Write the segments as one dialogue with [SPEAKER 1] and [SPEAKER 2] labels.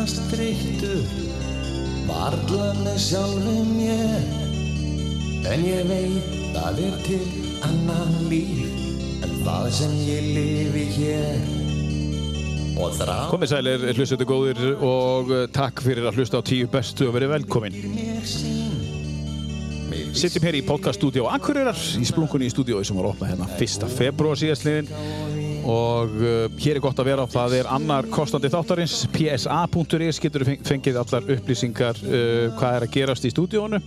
[SPEAKER 1] finnast dreyttur Varla með sjálfum ég En ég veit að er til annan líf En það sem ég lifi hér Og þrá
[SPEAKER 2] Komið sælir, hlustuðu góðir og uh, takk fyrir að hlusta á tíu bestu og verið velkomin. Sittum hér í podcaststúdíó Akureyrar í splunkunni í stúdíói sem var opnað hérna 1. februar síðastliðin og uh, hér er gott að vera á það er annar kostandi þáttarins psa.is getur þú fengið allar upplýsingar uh, hvað er að gerast í stúdíónu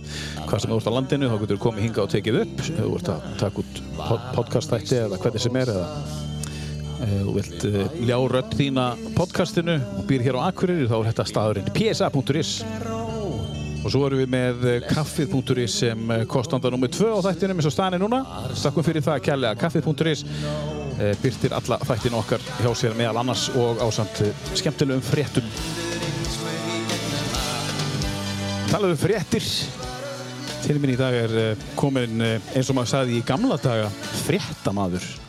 [SPEAKER 2] hvað sem þú ert á landinu, þá getur þú komið hinga og tekið upp þú ert að taka út pod podcastætti eða hvernig sem er eða ef þú vilt uh, ljá rödd þína podcastinu og býr hér á Akureyri þá er þetta staðurinn psa.is Og svo erum við með eh, kaffið.is sem eh, kostanda nr. 2 á þættinum eins og staðin núna. Stakkum fyrir það kærlega. Kaffið.is eh, byrtir alla þættinu okkar hjá sér meðal annars og ásamt eh, skemmtilegum fréttum. Talaðu um fréttir. Til minn í dag er eh, komin eh, eins og maður sagði í gamla daga fréttamaður.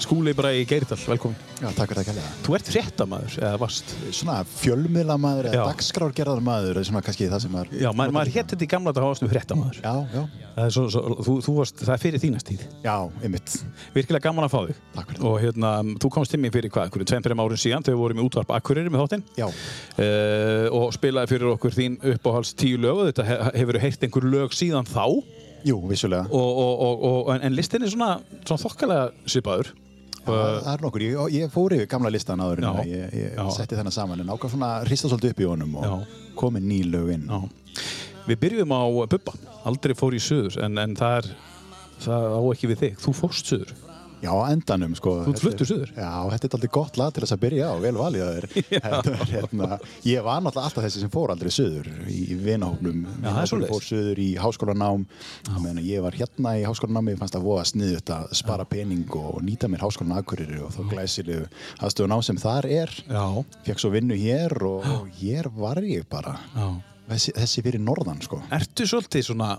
[SPEAKER 2] Skúli Bræði Geirdal, velkomin.
[SPEAKER 3] Já, takk fyrir það kærlega.
[SPEAKER 2] Þú ert fréttamaður, eða varst?
[SPEAKER 3] Svona fjölmiðlamaður
[SPEAKER 2] Já.
[SPEAKER 3] eða dagskrárgerðarmaður er svona kannski það sem er...
[SPEAKER 2] Já, maður, maður hétt þetta í gamla daga ástum fréttamaður.
[SPEAKER 3] Já, já,
[SPEAKER 2] Það er, svo, svo, þú, þú varst, það er fyrir þínast tíð.
[SPEAKER 3] já, einmitt.
[SPEAKER 2] Virkilega gaman að fá þig.
[SPEAKER 3] Takk fyrir það.
[SPEAKER 2] Og hérna, þú komst til mér fyrir hvað, einhverjum tveim, þreim árin síðan þegar við vorum í útvarp Akureyri með þáttinn
[SPEAKER 3] Já,
[SPEAKER 2] uh, og spilaði fyrir okkur þín uppáhalds tíu lög þetta he hefur heyrt einhver lög síðan þá
[SPEAKER 3] jú, vissulega.
[SPEAKER 2] og, og, og, en, en listin er svona, svona þokkalega svipaður.
[SPEAKER 3] Það það er nokkur, ég, ég fór yfir gamla listan áður en
[SPEAKER 2] Já.
[SPEAKER 3] ég, ég
[SPEAKER 2] Já.
[SPEAKER 3] setti þennan saman en ákvað svona hrista svolítið upp í honum og
[SPEAKER 2] Já.
[SPEAKER 3] komið ný lög inn.
[SPEAKER 2] Já. Við byrjum á Bubba, aldrei fór í söður en, en það er, það á ekki við þig, þú fórst söður.
[SPEAKER 3] Já, endanum, sko.
[SPEAKER 2] Þú
[SPEAKER 3] Þetta
[SPEAKER 2] fluttur suður?
[SPEAKER 3] Já, þetta er aldrei gott lag til þess að byrja á, vel valið að þér. Þetta hérna, ég var náttúrulega alltaf þessi sem fór aldrei suður í vinahóknum.
[SPEAKER 2] Svoleiðis.
[SPEAKER 3] fór suður í háskólanám. Meðan ég var hérna í háskólanámi, fannst það voða sniðut að spara pening og nýta mér háskólan Akureyri og þá glæsilegu aðstöðun á sem þar er.
[SPEAKER 2] Já,
[SPEAKER 3] Fekk svo vinnu hér og, og hér var ég bara.
[SPEAKER 2] já.
[SPEAKER 3] Þessi, þessi fyrir norðan, sko.
[SPEAKER 2] Ertu svolítið svona,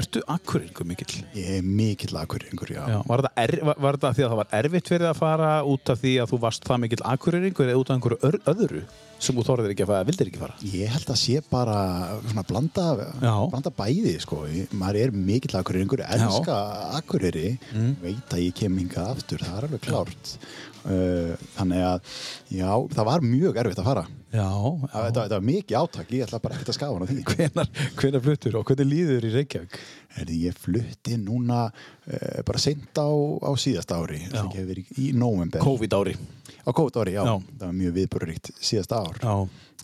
[SPEAKER 2] ertu Akureyringur mikill?
[SPEAKER 3] Ég er mikill Akureyringur, já.
[SPEAKER 2] Já, var þetta, er, var, var þetta því að það var erfitt fyrir að fara út af því að þú varst það mikill akureyringur eða út af einhverju ör, öðru sem þú þorðir ekki að fara, vildir ekki fara?
[SPEAKER 3] Ég held að sé bara svona blanda,
[SPEAKER 2] Já.
[SPEAKER 3] blanda bæði sko. Maður er mikill akureyringur elska akureyri
[SPEAKER 2] Mm.
[SPEAKER 3] veit að ég kem hingað aftur það er alveg klárt uh, þannig að já, það var mjög erfitt að fara.
[SPEAKER 2] Já,
[SPEAKER 3] það, þetta, var mikið átak, ég ætla bara ekkert að skafa hann á því
[SPEAKER 2] Hvenar, hvenar fluttur og hvernig líður í Reykjavík?
[SPEAKER 3] Ég flutti núna uh, bara seint á, á síðasta ári
[SPEAKER 2] Já.
[SPEAKER 3] í november
[SPEAKER 2] COVID ári
[SPEAKER 3] á COVID ári, já,
[SPEAKER 2] Já.
[SPEAKER 3] það var mjög viðbúruríkt síðasta ár.
[SPEAKER 2] Já,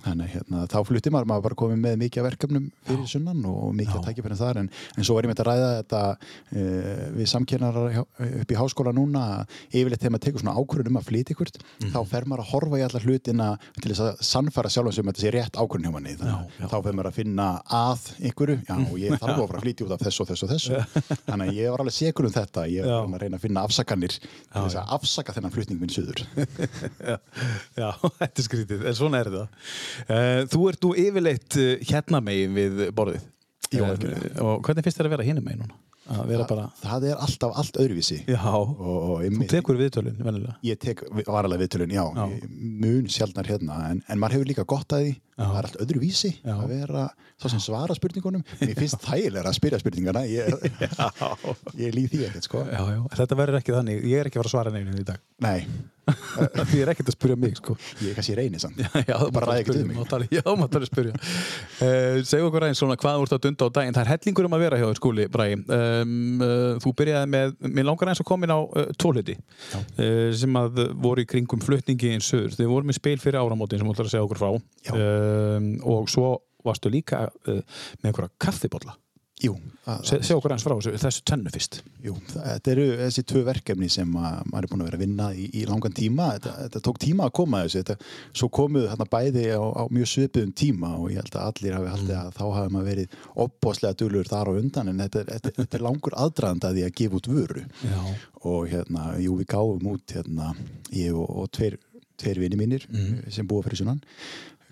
[SPEAKER 3] Þannig hérna, þá flutti maður, maður bara komið með mikið verkefnum fyrir sunnan og mikið að tækja fyrir þar en, en svo var ég með að ræða þetta e, við samkennarar hjá- upp í háskóla núna yfirleitt þegar maður tekur svona ákvörðun um að flytja ykkur
[SPEAKER 2] Mhm.
[SPEAKER 3] þá fer maður að horfa í alla hlutina til þess að sannfæra sjálfum sem þetta sé rétt ákvörðun hjá manni. Þannig að þá fer maður að finna að ykkur já, og ég þarf að fara að flytja út af þessu og þessu og þessu þannig að ég var alveg sekur um þetta ég var að reyna að finna afsakanir
[SPEAKER 2] uh, Þú ert nú yfirleitt uh, hérna megin við borðið.
[SPEAKER 3] Jú,
[SPEAKER 2] Eh. Og hvernig finnst þér að vera hinum megin núna? Vera bara,
[SPEAKER 3] það er alltaf allt öðruvísi.
[SPEAKER 2] Já,
[SPEAKER 3] og, og
[SPEAKER 2] þú tekur viðtölun, venjulega.
[SPEAKER 3] Ég tek varalega viðtölun, já,
[SPEAKER 2] Já.
[SPEAKER 3] Ég mun sjaldnar hérna, en, en maður hefur líka gott að því.
[SPEAKER 2] Já.
[SPEAKER 3] það er allt öðru vísi
[SPEAKER 2] Já.
[SPEAKER 3] að vera svo sem svara spurningunum. Mér finnst þægilega að spyrja spurningana. Ég, ég líð því ekkert sko.
[SPEAKER 2] Já, já, þetta verður ekki þannig, ég er ekki að fara að svara neinu í dag.
[SPEAKER 3] Nei,
[SPEAKER 2] Því er ekkert að spyrja mig, sko.
[SPEAKER 3] Ég er kannski reyni samt.
[SPEAKER 2] Já, þú
[SPEAKER 3] bara ræði ekkert við mig.
[SPEAKER 2] Já, maður bara spyrja. Uh, Segðu okkur aðeins svona hvað þú ert að dunda á daginn. Það er hellingur um að vera hjá þér skúli, Bræði um, uh, Þú byrjaði með, mér langar aðeins að koma inn á uh, tóliti uh, sem að voru í kringum flutningi eins söður Þið voru með spil fyrir áramótin sem þú ætlar að segja okkur frá.
[SPEAKER 3] Já.
[SPEAKER 2] um, og svo varstu líka með einhverja kaffibólla
[SPEAKER 3] jú, að,
[SPEAKER 2] Se, Segðu okkur aðeins frá þessu, þessu tennu fyrst.
[SPEAKER 3] Jú, þetta eru þessi tvö verkefni sem að, maður er búin að vera að vinna í, í langan tíma. Þetta, þetta tók tíma að koma þessu. Þetta, svo komuðu þarna bæði á, á mjög svipuðum tíma og ég held að allir hafi haldið að þá hafi maður verið opbóðslega duglur þar á undan en þetta þetta, er langur aðdraðandi að gefa út vöru.
[SPEAKER 2] Já,
[SPEAKER 3] og hérna, jú, við gáum út hérna, ég og, og tveir, tveir vini mínir
[SPEAKER 2] Mhm.
[SPEAKER 3] sem búa fyrir sunnan.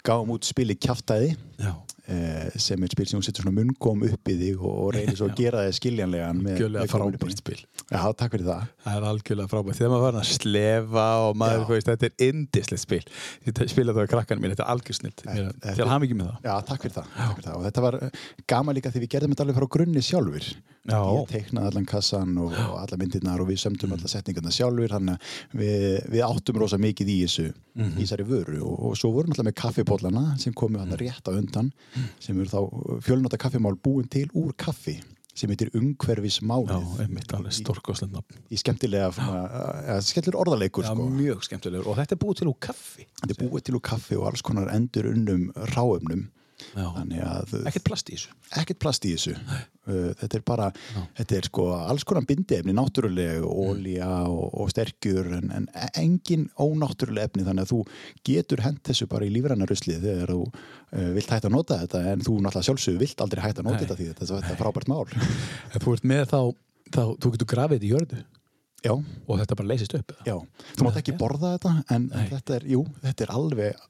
[SPEAKER 3] Gáum út spili kjaftaði
[SPEAKER 2] já,
[SPEAKER 3] sem er spil sem hún setur svona munngóm upp í þig og, reynir svo að gera þig skiljanlegan með,
[SPEAKER 2] Algjörlega frábært spil.
[SPEAKER 3] Já, takk fyrir það
[SPEAKER 2] Það er algjörlega frábært. Þegar maður var að slefa og maður, veist, þetta er indislegt spil. Ég spila það á krakkanum mín, þetta er algjör snilt. Til hafa mikið með það.
[SPEAKER 3] Já, takk fyrir það, takk fyrir það. og þetta var eh, gaman líka því við gerðum þetta alveg frá grunni sjálfur
[SPEAKER 2] Já.
[SPEAKER 3] ég teiknaði allan kassan og, og alla myndirnar og við sömdum alla setningarna sjálfur að við, við áttum rosa mikið í þessu
[SPEAKER 2] Mhm.
[SPEAKER 3] í þessari vöru og, og svo vorum alltaf með kaffibóllana sem komu hann rétt á undan sem eru þá fjölnóta kaffimál búin til úr kaffi sem heitir
[SPEAKER 2] Já,
[SPEAKER 3] umhverfismálið
[SPEAKER 2] einmitt alveg stórkostlegt nafn.
[SPEAKER 3] í skemmtilega ja, skemmtilegur orðaleikur
[SPEAKER 2] Já,
[SPEAKER 3] sko.
[SPEAKER 2] mjög skemmtilegur. Og þetta er búið til úr kaffi.
[SPEAKER 3] þetta er búið til úr kaffi og alls konar endur unnum
[SPEAKER 2] Já.
[SPEAKER 3] að
[SPEAKER 2] Ekkert plast í þessu.
[SPEAKER 3] ekkert plast í þessu. Uh, þetta er bara, þetta er sko alls konar bindiefni, náttúruleg ólíja og, og sterkjur en, en engin ónáttúruleg efni. Þannig að þú getur hent þessu bara í lífrænarusli þegar þú uh, vilt hægt að nota þetta en þú náttúrulega sjálfsögur vilt aldrei hægt að nota
[SPEAKER 2] Nei.
[SPEAKER 3] þetta því þetta, þetta er frábært mál.
[SPEAKER 2] Ef þú ert með þá, þá þú getur grafið þetta í jörðu.
[SPEAKER 3] Já,
[SPEAKER 2] og þetta bara leysist upp. eða?
[SPEAKER 3] já, þú mátt ekki borða þetta en, en þetta er, jú, þetta er alveg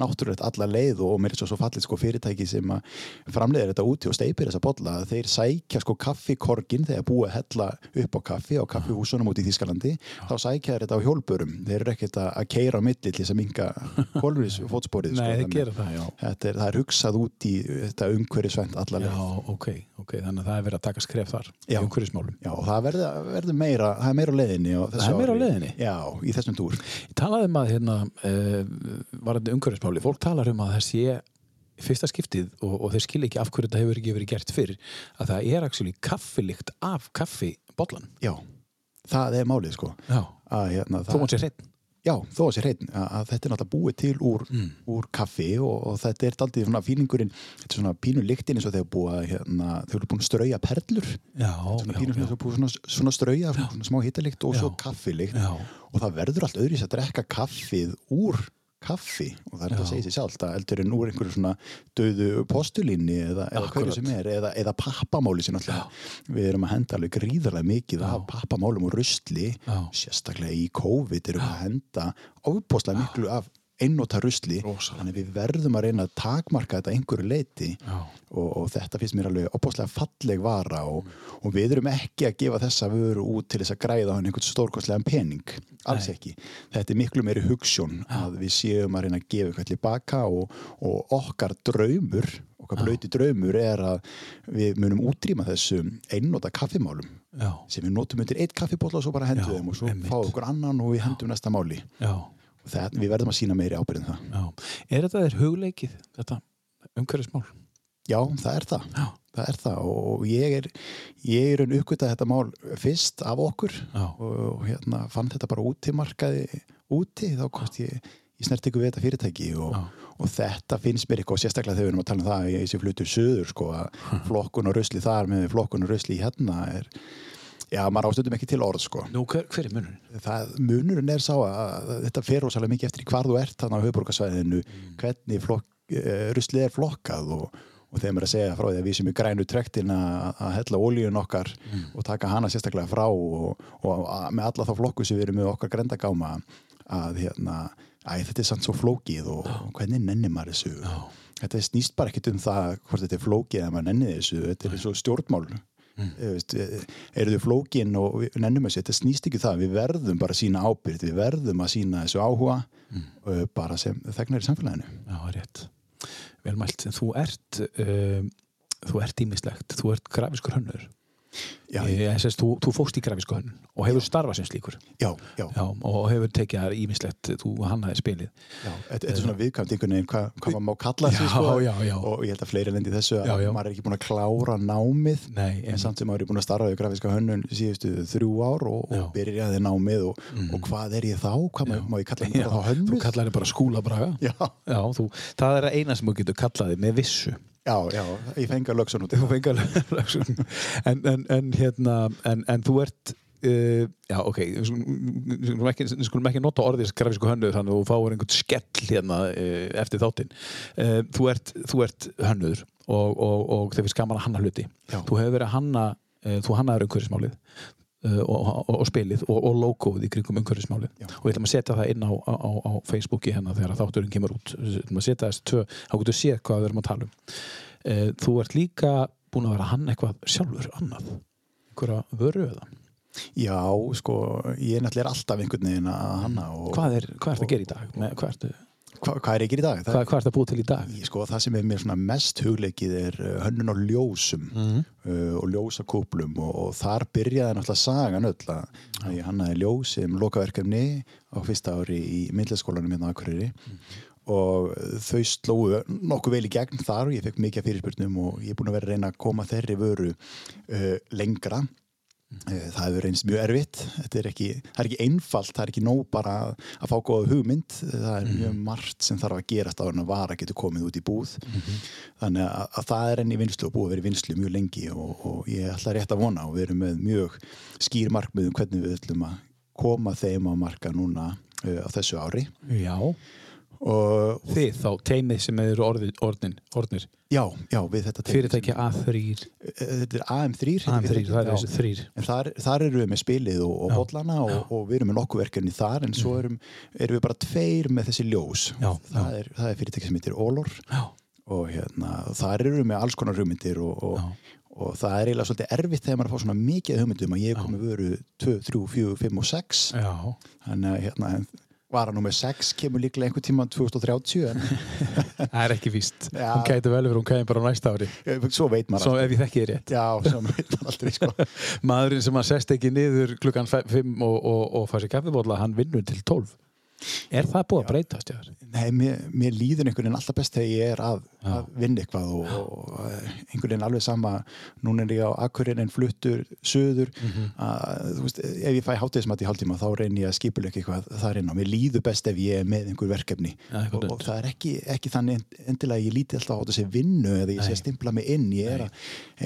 [SPEAKER 3] náttúrulegt alla leið og mér er svo, svo fallið sko fyrirtæki sem að framleiðir þetta úti og steipir þessa bolla þeir sækja sko kaffikorgin þegar búið að hella upp á kaffi á kaffihúsunum út í Þískalandi þá sækja þeir þetta á hjólbörum. Þeir eru ekkert að keira á milli til þess að minga kólfurins fótsporið
[SPEAKER 2] Nei,
[SPEAKER 3] sko,
[SPEAKER 2] það,
[SPEAKER 3] þetta er, það er hugsað út í þetta umhverfisvænt alla
[SPEAKER 2] Já,
[SPEAKER 3] leið
[SPEAKER 2] ok, ok, þannig að það er verið að taka skref þar
[SPEAKER 3] Já. Já, og það verður, verður meira, það er meira á leiðinni
[SPEAKER 2] Það er meira á leiðinni?
[SPEAKER 3] Já, í þessum túr.
[SPEAKER 2] Ég talaði um að hérna, uh, varandi umhverfismáli, fólk talar um að það sé fyrsta skiptið og, og þeir skilja ekki af hverju þetta hefur ekki verið gert fyrr að það er actually kaffilikt af kaffibollan.
[SPEAKER 3] Já, það er málið sko
[SPEAKER 2] Já.
[SPEAKER 3] að, hérna,
[SPEAKER 2] Þó mann sé hreinn.
[SPEAKER 3] Já, þó að sér hreinn að, þetta er náttúrulega búið til úr,
[SPEAKER 2] Mm.
[SPEAKER 3] úr kaffi og, og þetta er daldið svona fílingurinn þetta er svona pínu lyktin eins og þeir búið að hérna, þeir eru búin að strauja perlur
[SPEAKER 2] Já,
[SPEAKER 3] svona pínu
[SPEAKER 2] já.
[SPEAKER 3] svona, búið svona, svona strauja svona smá hittalikt og
[SPEAKER 2] Já.
[SPEAKER 3] svo kaffilikt
[SPEAKER 2] Já.
[SPEAKER 3] og það verður allt öðris að drekka kaffið úr kaffi og það er að segja sér sjálft að eldur en úr einhverju svona döðu postulínni eða, eða hverju sem er eða, eða pappamáli sem náttúrulega við erum að henda alveg gríðarlega mikið af pappamálum og rusli
[SPEAKER 2] Já.
[SPEAKER 3] sérstaklega í COVID erum við að henda óbúslega miklu af einnóta rusli.
[SPEAKER 2] Rosalega.
[SPEAKER 3] þannig við verðum að reyna að takmarka þetta einhverju leiti og, og þetta finnst mér alveg óbúslega falleg vara og, og við erum ekki að gefa þessa vöru út til þess að græða hann einhvern stórkostlegan pening. Alls
[SPEAKER 2] Nei.
[SPEAKER 3] ekki, þetta er miklu meiri hugssjón að við séum að reyna að gefa eitthvað tilbaka og, og okkar draumur okkar blöyti draumur er að við munum útrýma þessum einnóta kaffimálum
[SPEAKER 2] Já.
[SPEAKER 3] sem við notum undir eitt kaffibólla og svo bara hendum
[SPEAKER 2] Já,
[SPEAKER 3] og svo fáum okkur annan og við hendum næsta máli.
[SPEAKER 2] Já.
[SPEAKER 3] Það, við verðum að sína meiri ábyrðin það
[SPEAKER 2] Já. Er þetta þér hugleikið, þetta umhverfismál?
[SPEAKER 3] já, það er það,
[SPEAKER 2] Já.
[SPEAKER 3] það er það og ég er, ég er en uppgötað þetta mál fyrst af okkur
[SPEAKER 2] Já.
[SPEAKER 3] og, hérna fann þetta bara út til markaði úti, þá komst ég í snertingu við þetta fyrirtæki og, og þetta finnst mér eitthvað sérstaklega þegar við erum að tala um það í þessi flutur söður sko að flokkun og rusli þar með flokkun og rusli hérna er já, maður ástundum ekki til orð sko.
[SPEAKER 2] Nú, hver, hver er munurinn?
[SPEAKER 3] það, munurinn er sá að þetta fer rosalega mikið eftir hvar þú ert þannig á höfuborgarsvæðinu hvernig flokk, uh, ruslið er flokkað og, og maður er að segja frá því að við sem er grænu trektin að að hella ólíun okkar og taka hana sérstaklega frá og, og að, með alla þá flokku sem við erum með okkar grendagáma að hérna, æ, þetta er samt svo flókið og, og hvernig nennir maður þessu? Þetta snýst bara ekkit um það hvort þetta er flókið eða maður nennir þessu þetta er eins og stjórnmál mm. veist, eru þau flókin og nennum þessu, þetta snýst ekki um það við verðum bara að sína ábyrgð, við verðum að sína þessu áhuga mm. bara sem þegnar í samfélaginu
[SPEAKER 2] Já, rétt. Vel mælt. Þú ert, um, þú ert ímislegt. Þú ert grafiskur hönnur.
[SPEAKER 3] Já,
[SPEAKER 2] Ég, sést, þú, þú fóst í grafisku hönnun og hefur starfað sem slíkur.
[SPEAKER 3] já, já,
[SPEAKER 2] Já, og hefur tekið þar ímislegt. Þú hannaði spilið.
[SPEAKER 3] þetta, þetta er svona viðkvæmt einhvern veginn hvað, hvað maður má kalla
[SPEAKER 2] Já,
[SPEAKER 3] sko,
[SPEAKER 2] já, já.
[SPEAKER 3] og ég held að fleiri lendi þessu að maður er ekki búin að klára námið
[SPEAKER 2] Nei,
[SPEAKER 3] en samt sem maður er búin að starfa við grafíska hönnun síðustu þrjú ár og, og byrjaði námið og, og hvað er ég þá? Hvað má, ég kalla bara þá
[SPEAKER 2] þú
[SPEAKER 3] hönnur?
[SPEAKER 2] kallar þig bara skúlabraga. Þú, það er að eina sem þú getur kallaði með vissu.
[SPEAKER 3] Já, já, ég fengi að lögsa út
[SPEAKER 2] Þú fengi alveg en, en, en hérna en, en þú ert uh, já ok, skulum, ekki, skulum ekki nota orðið grafísku hönnuður þannig að þú fáir einhvern skell hérna uh, eftir þáttinn. Uh, þú, ert, þú ert hönnuður og, og, og þeir finnst gaman að hanna hluti.
[SPEAKER 3] Já.
[SPEAKER 2] þú hefur verið að hanna þú hannaður umhverfismálið og, og, og spilið og, og logoið í kringum umhverfismálið.
[SPEAKER 3] Já.
[SPEAKER 2] og við ætlum að setja það inn á, á, á, Facebooki hérna þegar þátturinn kemur út. Við ætlum að setja þessi tvö, þá getur séð hvað við erum að tala um. Uh, þú ert líka búin að vera hann eitthvað sjálfur annað. Einhverja vöru eða?
[SPEAKER 3] Já, sko, ég er náttúrulega alltaf einhvern veginn að hanna og
[SPEAKER 2] hvað er, hvað ert að gera í dag? Með, hvað, ertu,
[SPEAKER 3] hva, hvað er gera í dag? Það,
[SPEAKER 2] hvað, hvað ert að búa til í dag?
[SPEAKER 3] Sko, það sem er mér mest hugleikið er uh, hönnun á ljósum
[SPEAKER 2] Mhm.
[SPEAKER 3] uh, og ljósakúplum og, og þar byrjaði náttúrulega sagan öll að, ég hannaði ljós sem lokaverkefni á fyrsta ári í myndlaskólanum hérna á Akureyri og þau slóu nokkuð vel í gegn þar og ég fekk mikið fyrirspurnum og ég er búin að vera að reyna að koma þeirri vöru uh, lengra Það hefur reynst mjög erfitt, þetta er ekki, það er ekki einfalt, það er ekki nóg bara að, fá góða hugmynd, það er mjög margt sem þarf að gerast á að vara getur komið út í búð. Þannig að, að það er enn í vinslu og búið að vera í vinslu mjög lengi og, og ég ætla rétt að vona og við erum með mjög skýr markmiðum hvernig við ætlum að koma þeim á marka núna uh, á þessu ári.
[SPEAKER 2] Já,
[SPEAKER 3] Og
[SPEAKER 2] þið þá, teimið sem eru orðin, orðnir
[SPEAKER 3] já, já, við þetta teymi-
[SPEAKER 2] fyrirtæki A3
[SPEAKER 3] Eh, Þetta er AM3. heitir
[SPEAKER 2] A3,
[SPEAKER 3] fyrirtækið,
[SPEAKER 2] það er þrýr
[SPEAKER 3] En þar, þar eru við með spilið og, og bollana og, og við erum með nokkuð verkefni þar en svo erum, erum við bara tveir með þessi ljós.
[SPEAKER 2] Já,
[SPEAKER 3] það,
[SPEAKER 2] já.
[SPEAKER 3] Er, það er fyrirtæki sem heitir Olor
[SPEAKER 2] Já,
[SPEAKER 3] og hérna, þar eru við með alls konar hugmyndir og, og, það er eiginlega svolítið erfitt þegar maður fá svona mikið hugmyndum að ég komið vöru 2, 3, 4, 5 og 6
[SPEAKER 2] já.
[SPEAKER 3] Þannig að hérna, vara nummer 6 kemur líklega einhvern tíma 2030 en
[SPEAKER 2] Það er ekki víst,
[SPEAKER 3] Já.
[SPEAKER 2] hún gæti vel verið, hún kæði bara næsta ári.
[SPEAKER 3] Svo veit maður
[SPEAKER 2] Svo ef ég þekki þér rétt.
[SPEAKER 3] Já, svo veit maður aldrei sko.
[SPEAKER 2] Maðurinn sem að sest ekki niður klukkan 5 og, og, og fær sér kaffibólla, hann vinnur til 12 Er það búið að breytast hjá þér?
[SPEAKER 3] Nei, mér, mér líður einhvern veginn alltaf best þegar ég er að,
[SPEAKER 2] Já.
[SPEAKER 3] að vinna eitthvað og, og einhvern veginn alveg sama. Núna er ég á akkurinn en fluttur söður
[SPEAKER 2] Mhm.
[SPEAKER 3] að, þú veist, ef ég fæ hátíðismat í hálftíma þá reynir ég að skipuleika eitthvað þar inn á. Mér líður best ef ég er með einhver verkefni.
[SPEAKER 2] Já, eitthvað
[SPEAKER 3] og, og það er ekki, ekki þannig end- endilega að ég líti alltaf á þessi vinnu eða ég sé
[SPEAKER 2] Nei.
[SPEAKER 3] að stimpla mig inn. Ég er, að,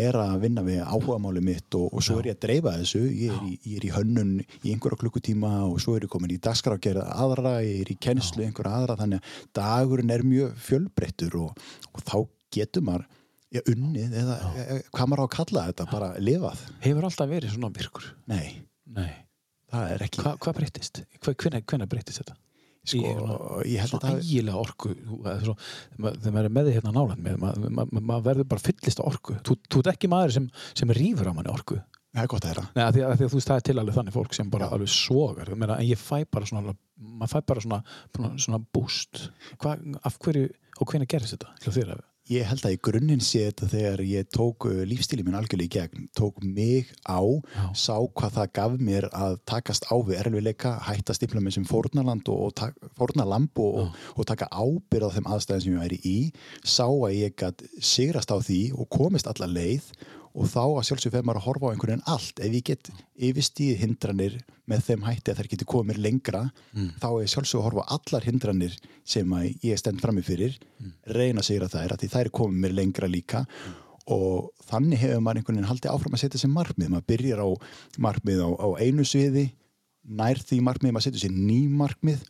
[SPEAKER 3] er að vinna við áhugamáli mitt og, og svo er ég að dreifa þessu. Ég er, í, ég er í hönnun í einhverja klukkutíma og svo er ég komin í dagskrágerð aðra, ég er í kennslu einhverja aðra þannig að dagurinn er mjög fjölbreyttur og, og þá getur maður ja, unnið eða e, hvað maður á að kalla þetta, bara lifað.
[SPEAKER 2] Hefur alltaf verið svona virkur?
[SPEAKER 3] nei,
[SPEAKER 2] Nei.
[SPEAKER 3] Það er ekki.
[SPEAKER 2] Hva, Hvað breytist? Hvenær breytist þetta?
[SPEAKER 3] sko,
[SPEAKER 2] svona-
[SPEAKER 3] ég held að
[SPEAKER 2] Svona
[SPEAKER 3] það
[SPEAKER 2] ægilega orku þú- það er svo- þegar maður er með þið hérna nálan maður ma, ma, ma verður bara fyllist orku. Þú, þú ert ekki maður sem, sem rýfur á manni orku
[SPEAKER 3] það er gott að þeirra
[SPEAKER 2] Nei, að því, að því að þú veist það er til alveg þannig fólk sem bara alveg sogar. Meina, en ég fæ bara svona maður fæ bara svona, svona, boost. Hva, af hverju og hvenær gerðist þetta þér
[SPEAKER 3] Ég held að í grunninn sé þetta þegar ég tók uh, lífstíli minn algjörlega í gegn, tók mig á,
[SPEAKER 2] Já.
[SPEAKER 3] sá hvað það gaf mér að takast á við erfiðleika, hætta stifla mig sem fórnaland og, og fórnalamb og, og, og taka ábyrð á þeim aðstæðum sem ég væri í, sá að ég gætt sigrast á því og komist alla leið og þá að sjálfsög fyrir maður að horfa á einhvern veginn allt. Ef ég get yfirstíð hindranir með þeim hætti að þær geti komið mér lengra, þá er sjálfsög að horfa á allar hindranir sem ég stend frammi fyrir, reyna að sigra þær, að því þær komið mér lengra líka. Og þannig hefur maður einhvern veginn haldið áfram að setja sér markmið. Maður byrjar á markmið á, á einu sviði, nær því markmið, maður setur sér ný markmið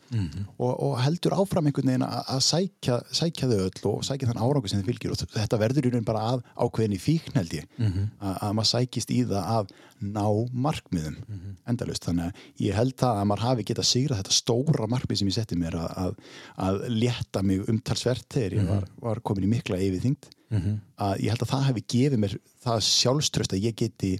[SPEAKER 3] og, og heldur áfram einhvern veginn að, sækja, sækja þau öll og sækja þann árangur sem þið fylgir. Og þetta verður í raun bara að ákveðinni fíkn held ég að, að maður sækist í það að ná markmiðum endalaust. Þannig að ég held það að maður hafi getað sigrað þetta stóra markmið sem ég setti mér að, að, að létta mig umtalsvert þegar ég var, var komin í mikla yfirþyngd. Að ég held að það hefði gefið mér það sjálfströst að ég geti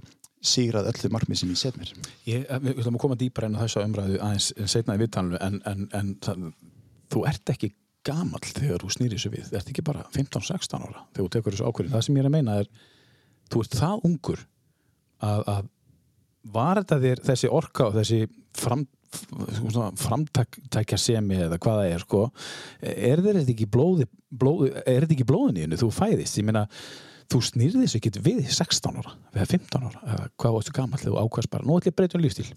[SPEAKER 3] sigrað öllu markmið sem ég set mér.
[SPEAKER 2] Ég, eh, ætlum að koma dýpar enn þessu umræðu aðeins setna í viðtalinu en, en, en það, þú ert ekki gamall þegar þú snýrir þessu við, þú ert ekki bara 15-16 ára þegar þú tekur þessu ákvörðin. Það sem ég er að meina er þú ert það ungur að, að var þetta þér þessi orka og þessi fram, framtækja semi eða hvað það er sko, er þetta ekki blóði, blóði er þetta ekki blóðin í hennu, þú fæðist, ég meina þú snýrði þessu ekki við í 16 ára eða 15 ára, hvað varstu gamall þegar þú ákvæmst bara, nú ætlum ég að breyta um lífstíl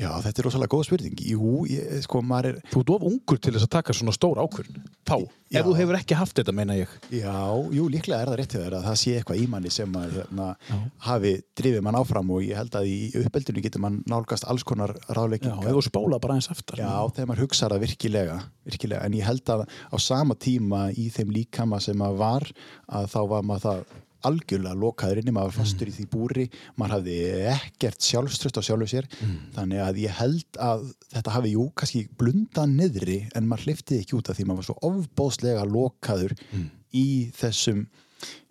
[SPEAKER 3] Já, þetta er rosalega góð spurning. Jú, ég, sko, maður er
[SPEAKER 2] þú ert of ungur til þess að taka svona stór ákvörn þá,
[SPEAKER 3] Já.
[SPEAKER 2] ef þú hefur ekki haft þetta meina ég.
[SPEAKER 3] Já, jú, líklega er það rétt hjá þér að það sé eitthvað í manni sem að hérna,
[SPEAKER 2] Já.
[SPEAKER 3] hafi drifið mann áfram og ég held að í uppeldinu getur mann nálgast alls konar
[SPEAKER 2] Já,
[SPEAKER 3] ráðleikingar
[SPEAKER 2] ef þú spóla bara eins aftar.
[SPEAKER 3] Já, þegar maður hugsaði það virkilega, virkilega, en ég held að á sama tíma í þeim líkama sem að var að þá var maður það algjörlega lokaður inni, maður var fastur
[SPEAKER 2] Mm.
[SPEAKER 3] í því búri maður hafði ekkert sjálfströst á sjálfu sér
[SPEAKER 2] Mm.
[SPEAKER 3] þannig að ég held að þetta hafi jú kannski blundað niðri en maður hlifti ekki út af því maður var svo ofbóðslega lokaður
[SPEAKER 2] Mm.
[SPEAKER 3] í þessum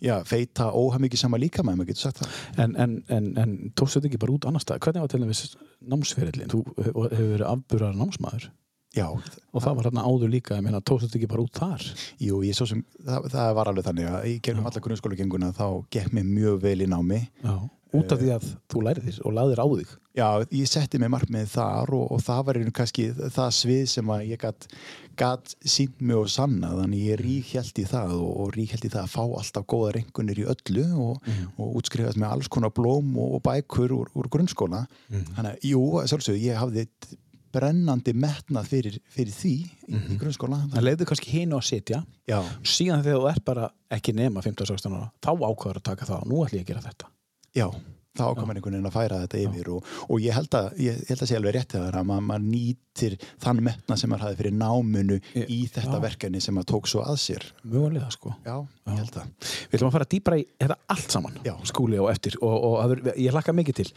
[SPEAKER 3] já, feita óhamiki sama líka maður getur sagt það
[SPEAKER 2] En, en, en, en tókstu þetta ekki bara út annar stað? Hvernig var til dæmis námsferillin? Þú hefur hefur verið afburðar námsmaður
[SPEAKER 3] já,
[SPEAKER 2] og það var hérna áður líka, ég meina, tókstu þetta ekki bara út þar?
[SPEAKER 3] jú, ég svo sem það, það var alveg þannig að í gegnum alla grunnskólagenguna þá gekk mér mjög vel í námi.
[SPEAKER 2] Já. Út af því að þú lærið þér og laðir á þig?
[SPEAKER 3] Já, ég setti mig markmið þar og, og það var einu kannski það svið sem að ég gatt, gatt sínt mig og sanna þannig ég ríkhjælt í það og, og ríkhjælt í það að fá alltaf góða rengunir í öllu og, og útskrifast með alls konar blóm og, bækur úr, úr grunnskóla. Þannig að, jú, ég brennandi metnað fyrir, fyrir því í, í grunnskóla.
[SPEAKER 2] Það leiði kannski hinu að sitja.
[SPEAKER 3] Já,
[SPEAKER 2] síðan þegar þú ert bara ekki nema 15-16 ára, þá ákvaður að taka það og nú ætlum ég að gera þetta.
[SPEAKER 3] já þá ákvæmur einhvern veginn að færa þetta yfir og, og ég held að ég, held að sé alveg rétt að það að maður, maður nýtir þann metna sem maður hafði fyrir námunu
[SPEAKER 2] Ég-
[SPEAKER 3] í þetta
[SPEAKER 2] já.
[SPEAKER 3] verkefni sem maður tók svo að sér
[SPEAKER 2] Mögulega sko.
[SPEAKER 3] Já, held það
[SPEAKER 2] Við ætlum að fara dýbra í þetta allt saman,
[SPEAKER 3] Já.
[SPEAKER 2] skúli og eftir og, og það verður- ég hlakka mikið til.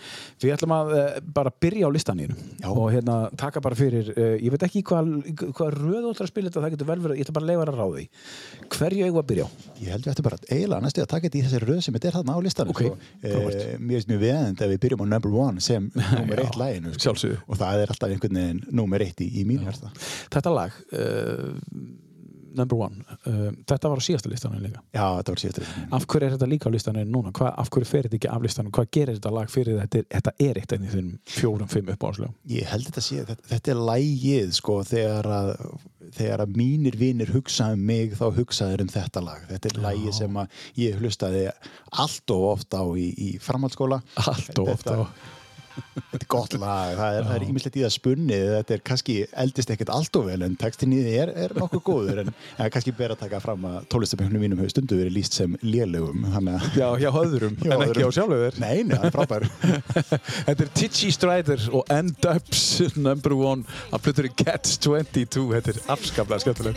[SPEAKER 2] Við ætlum að uh, bara byrja á listaninu
[SPEAKER 3] Já.
[SPEAKER 2] og hérna taka bara fyrir, uh, ég veit ekki hvað, hvað röð þú ætlar að spila þetta, það getur vel verið, ég ætla bara að leifa þér að ráði. Hverju eigum að byrja á?
[SPEAKER 3] Ég held að í listanum finnst mjög veðend að við byrjum á number one sem nummer eitt læginu sko. og það er alltaf einhvern veginn nummer eitt í, í mín hérsta
[SPEAKER 2] Þetta lag, uh, number one, uh, þetta var á síðasta listaninu líka.
[SPEAKER 3] Já, þetta var síðastur
[SPEAKER 2] Af hverju er þetta líka á listaninu núna? Hva, af hverju fer þetta ekki af listaninu? Hvað gerir þetta lag fyrir þetta? Þetta er eitt af því fjórum, fimm uppáhaldslegum.
[SPEAKER 3] Ég held þetta sé, þetta, þetta er lægið sko þegar að, þegar að mínir vinir hugsa um mig þá hugsaður um þetta lag. Þetta er lægið sem að ég hlustaði allt og oft á í, í framhaldsskóla.
[SPEAKER 2] Allt og ofta á.
[SPEAKER 3] Þetta er gott lag, það er, það er ímislegt í það spunnið, þetta er kannski eldist ekkert allt og vel en textin í því er, er nokkuð góður en er kannski ber að taka fram að tólistaböngnu mínum hefur stundu verið líst sem lélögum
[SPEAKER 2] Já, hjá öðrum,
[SPEAKER 3] Já,
[SPEAKER 2] en ekki á
[SPEAKER 3] öðrum.
[SPEAKER 2] sjálfu þér.
[SPEAKER 3] Nei, nei, það er frábær
[SPEAKER 2] Þetta er Titchy Strider og End-Ups number one að flutur í Cats 22. Þetta er afskaplega skemmtileg.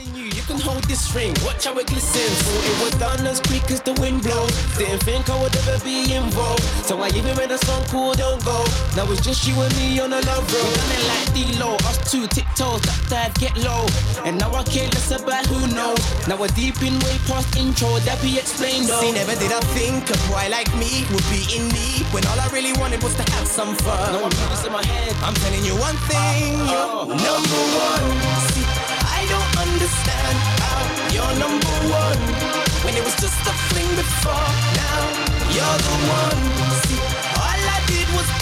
[SPEAKER 4] Telling you, you can hold this ring. Watch how it glistens. Thought it was done as quick as the wind blows. Didn't think I would ever be involved. So I even made a song called Don't Go. Now it's just you and me on a love road. We done it like D-Lo, us two tiptoes, that dive, get low. And now I care less about who knows. Now we're deep in way past intro, that be explained though.
[SPEAKER 5] See, never did I think a boy like me would be in need when all I really wanted was to have some fun.
[SPEAKER 4] No, I'm in my head.
[SPEAKER 5] I'm telling you one thing, uh, you're uh. number one. See, I don't understand how you're number one when it was just a fling before. Now you're the one.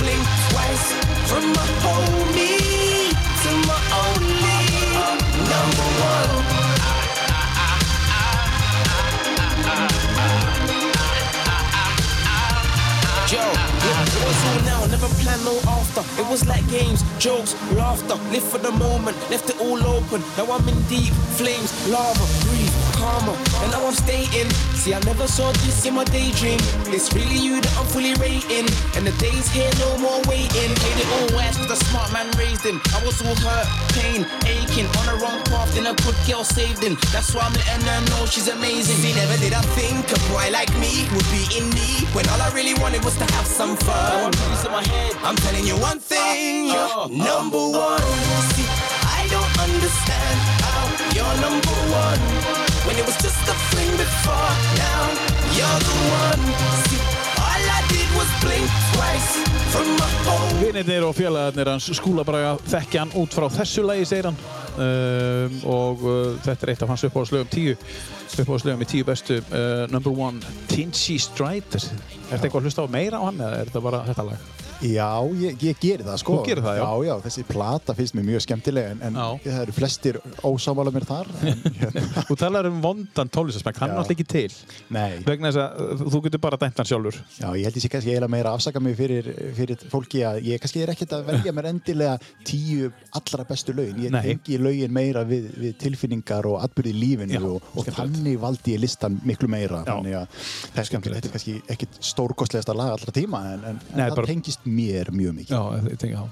[SPEAKER 5] Blink twice from my homie to my only number one.
[SPEAKER 4] Joe, it was all now, never plan no after. It was like games, jokes, laughter. Live for the moment, left it all open. Now I'm in deep flames, lava, breathe, karma. And now I'm staying. See, I never saw this in my daydream. It's really you that I'm fully rating. And the days here, no more waiting. Played it all wise, cause the smart man raised him. I was all hurt, pain, aching. On the wrong path, then a good girl saved him. That's why I'm letting her know she's amazing.
[SPEAKER 5] See, never did I think a boy like me would be in need when all I really wanted was to have some fun.
[SPEAKER 4] I'm
[SPEAKER 5] telling you one thing, you're number one. See, I don't understand how you're number one when it was just a fling before. Now you're the one. See, all I did was blink twice from my home.
[SPEAKER 2] Vinirnir og félagarnir hans skúlabraga þekkja hann út frá þessu lagi, segir hann. Um, og uh, þetta er eitt af hans uppáhaldslögum tíu uppáhaldslögum í tíu bestu uh, number one, Tinchy Strider Er þetta eitthvað að hlusta á meira á hann eða er þetta bara þetta lag?
[SPEAKER 3] Já, ég, ég geri það sko.
[SPEAKER 2] Þú gerir það, já.
[SPEAKER 3] Já, já, þessi plata finnst mér mjög skemmtileg en, en það eru flestir ósámála mér þar en, hérna,
[SPEAKER 2] Þú talar um vondan tónlistaspekk, hann er náttúrulega ekki til.
[SPEAKER 3] Nei,
[SPEAKER 2] vegna þess að uh, þú getur bara dæmt hann sjálfur.
[SPEAKER 3] Já, ég held ég sé kannski eiginlega meira að afsaka mig fyrir, fyrir fólki að ég kannski er ekkert að velja mér endilega tíu allra bestu lögin. Ég tengi lögin meira við, við tilfinningar og atbyrði lífinu
[SPEAKER 2] Já,
[SPEAKER 3] og, og þannig valdi ég listan miklu meira.
[SPEAKER 2] Já.
[SPEAKER 3] þannig að þetta er kannski ekkit stórkostlegasta lag allra tíma en, en,
[SPEAKER 2] Nei,
[SPEAKER 3] það
[SPEAKER 2] bara-
[SPEAKER 3] tengist mér mjög mikið
[SPEAKER 2] Já, ég tengi, já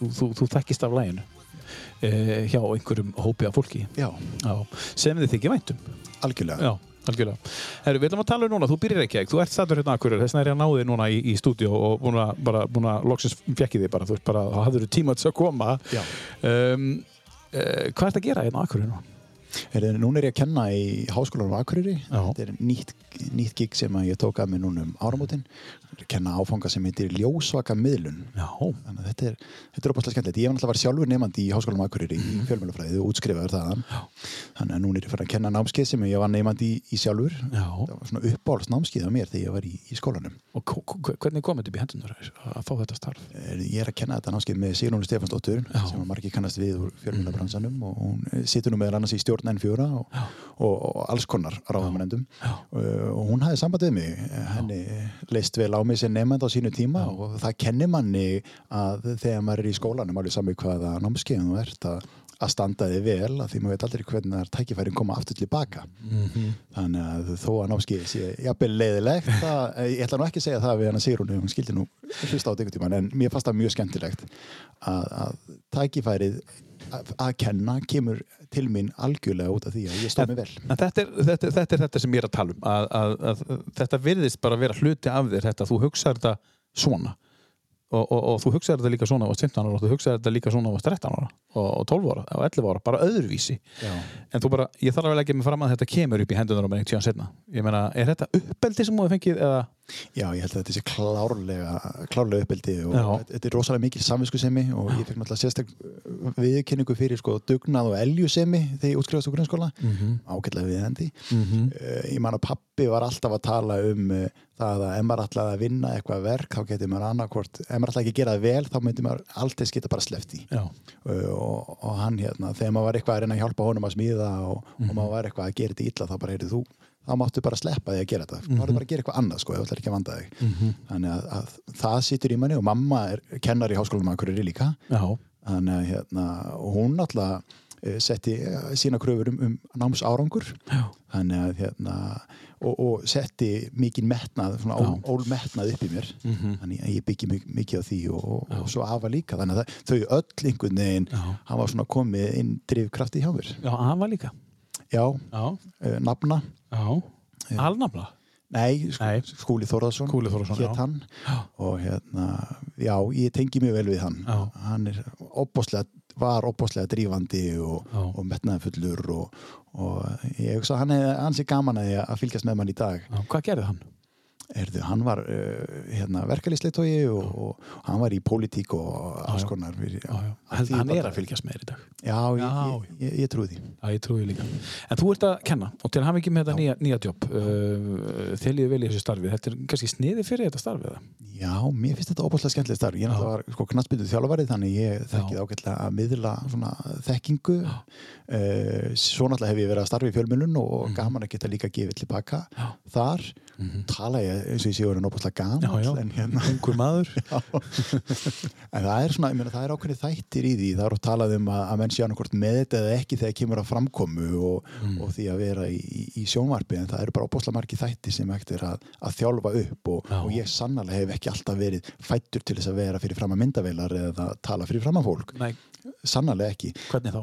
[SPEAKER 2] þú, þú, þú þekkist af læginu uh, hjá einhverjum hópi af fólki
[SPEAKER 3] Já,
[SPEAKER 2] Já, sem þið þykir væntum
[SPEAKER 3] algjörlega
[SPEAKER 2] Já, algjörlega. Herru, við ætlum að tala um núna, þú byrjar ekki, þú ert stættur hérna akkurir, þess vegna er ég að ná þig núna í, í stúdíu og búin að, bara, búin að loksins fjekki þig bara, þú veist bara, þá hafður þú tíma til að koma.
[SPEAKER 3] Já.
[SPEAKER 2] Um, uh, hvað ert að gera hérna akkurir núna?
[SPEAKER 3] Er, núna er ég að kenna í háskólanum á Akureyri. Þetta er nýtt, nýtt gig sem ég tók að mig núna um áramótin. Kenna áfanga sem heitir ljósvaka miðlun.
[SPEAKER 2] Já.
[SPEAKER 3] Þannig að þetta er, þetta er opaslega skemmtilegt. Ég var náttúrulega var sjálfur nefandi í háskólanum Akureyri í fjölmjölufræði og útskrifaður þaðan. Þannig að núna er ég fyrir að kenna námskeið sem ég var nefandi í, í sjálfur.
[SPEAKER 2] Já.
[SPEAKER 3] Það var svona uppáhalds námskeið á mér þegar ég var í, í skólanum.
[SPEAKER 2] Og hvernig kom þetta upp í hendunar að fá þetta starf?
[SPEAKER 3] Er- Ég er að kenna þetta námskeið með Sigrúnu Stefansdóttur
[SPEAKER 2] Já.
[SPEAKER 3] sem að margir kannast við úr og hún eh, nú stjórn N4 og, hún leist vel á mig sem nefnd á sínu tíma og það kennir manni að þegar maður er í skólanum alveg sami hvaða námskeiðum þú ert að að standa þig vel að því maður veit aldrei hvernig það er tækifærin koma aftur tilbaka þannig að þó að námskeið sé jafnvel leiðilegt það, ég ætla nú ekki að segja það við hann að Sigrúnu hún skildi nú hlusta á þetta einhvern tímann en mér fannst það mjög skemmtilegt að, að tækifærið að, að kenna kemur til mín algjörlega út af því að ég stóð mig vel.
[SPEAKER 2] En þetta er þetta, þetta er þetta sem ég er að tala um að, að, að þetta virðist bara vera hluti af þér þetta, þú hugsaður þetta svona. Og, og, og þú hugsaður þetta líka svona á 15 ára og þú hugsaður þetta líka svona á 13 ára og, og 12 ára og 11 ára, bara öðruvísi.
[SPEAKER 3] Já.
[SPEAKER 2] en þú bara, ég þarf að leggja mig fram að þetta kemur upp í hendunar á mig einhvern tíðan setna ég meina, er þetta uppeldi sem þú hefur fengið eða
[SPEAKER 3] Já, ég held að þetta sé klárlega, klárlega uppeldi og
[SPEAKER 2] Já.
[SPEAKER 3] þetta er rosalega mikil samvinskusemi og ég fekk náttúrulega sérstak viðkynningu fyrir sko dugnað og eljusemi þegar ég útskrifast úr grunnskóla mm -hmm. ágætlega viðendi mm ég man að pappi var alltaf að tala um uh, það að ef maður ætlaði að vinna eitthvað verk þá getur maður annarkvort, ef maður ætlaði ekki að gera það vel þá myndi maður alltaf geta bara sleppt í
[SPEAKER 2] Já.
[SPEAKER 3] uh, og, og hann hérna þegar maður var eitthvað að reyna að hjálpa honum að smíða og, og maður var eitthvað að gera þetta illa þá bara heyrðu þú þá máttu bara sleppa því að gera þetta. Þá máttu bara að gera eitthvað annað sko, ef þú ætlar ekki að vanda þig. Þannig að, að það situr í manni og mamma er kennar í háskólanum að hverju líka.
[SPEAKER 2] Já,
[SPEAKER 3] þannig að hérna, hún náttúrulega eh, setti eh, sína kröfur um, um náms árangur þannig að hérna, og, og setti mikið metnað, svona ól, ól metnað upp í mér. Þannig að ég byggi mik mikið á því og, og, svo afa líka. Þannig að þau öll einhvern veginn
[SPEAKER 2] Já.
[SPEAKER 3] hafa svona komið inn drifkrafti hjá mér.
[SPEAKER 2] Já hann var líka
[SPEAKER 3] já,
[SPEAKER 2] Já,
[SPEAKER 3] uh, nafna.
[SPEAKER 2] Já. Alnafla
[SPEAKER 3] Nei, sk
[SPEAKER 2] Nei.
[SPEAKER 3] Skúli Þórðarsson
[SPEAKER 2] Skúli Þórðarson,
[SPEAKER 3] hét
[SPEAKER 2] já.
[SPEAKER 3] hann. Og hérna, já, ég tengi mjög vel við hann.
[SPEAKER 2] Já.
[SPEAKER 3] hann er opbóslega var opbóslega drífandi og, og metnaðfullur og, og ég hugsa hann er ansi gaman að, því að fylgjast með mann í dag.
[SPEAKER 2] Já, Hvað gerði hann?
[SPEAKER 3] Erðu, hann var uh, hérna, verkalýsleitói og, og hann var í pólitík og alls konar
[SPEAKER 2] Hann, er að fylgjast með þér í dag
[SPEAKER 3] Já,
[SPEAKER 2] Já.
[SPEAKER 3] ég, ég, ég trúi því
[SPEAKER 2] Já, ég trúi líka. En þú ert að kenna og til að hafa ekki með þetta nýja, nýja jobb uh, þeir líður vel í þessu starfi þetta er kannski sniði fyrir þetta starfi eða?
[SPEAKER 3] Já, mér finnst þetta óbúslega skemmtileg starf. Ég var sko knattbyrðu þjálfarið þannig ég þekkið ágætlega að miðla svona þekkingu. Uh, svo náttúrulega hef ég verið að starfa í fjölmjölun og
[SPEAKER 2] Mhm.
[SPEAKER 3] gaman að geta líka gefið tilbaka þar. Tala ég eins og ég sé orðin óbúslega gaman
[SPEAKER 2] Já, já.
[SPEAKER 3] en hérna en það er svona, ég meina, það er ákveðið þættir í því. Það er að talað um að, að menn sé annarkvort með þetta eða ekki þegar kemur að framkomu og,
[SPEAKER 2] Mm.
[SPEAKER 3] og því að vera í, í, í sjónvarpi en það eru bara óbúslega margi þættir sem er að, að þjálfa upp og, og ég sannarlega hef ekki alltaf verið fættur til þess að vera fyrir fram að myndavelar eða að tala fyrir fram að fólk.
[SPEAKER 2] Nei,
[SPEAKER 3] sannarlega ekki.
[SPEAKER 2] Hvernig þá?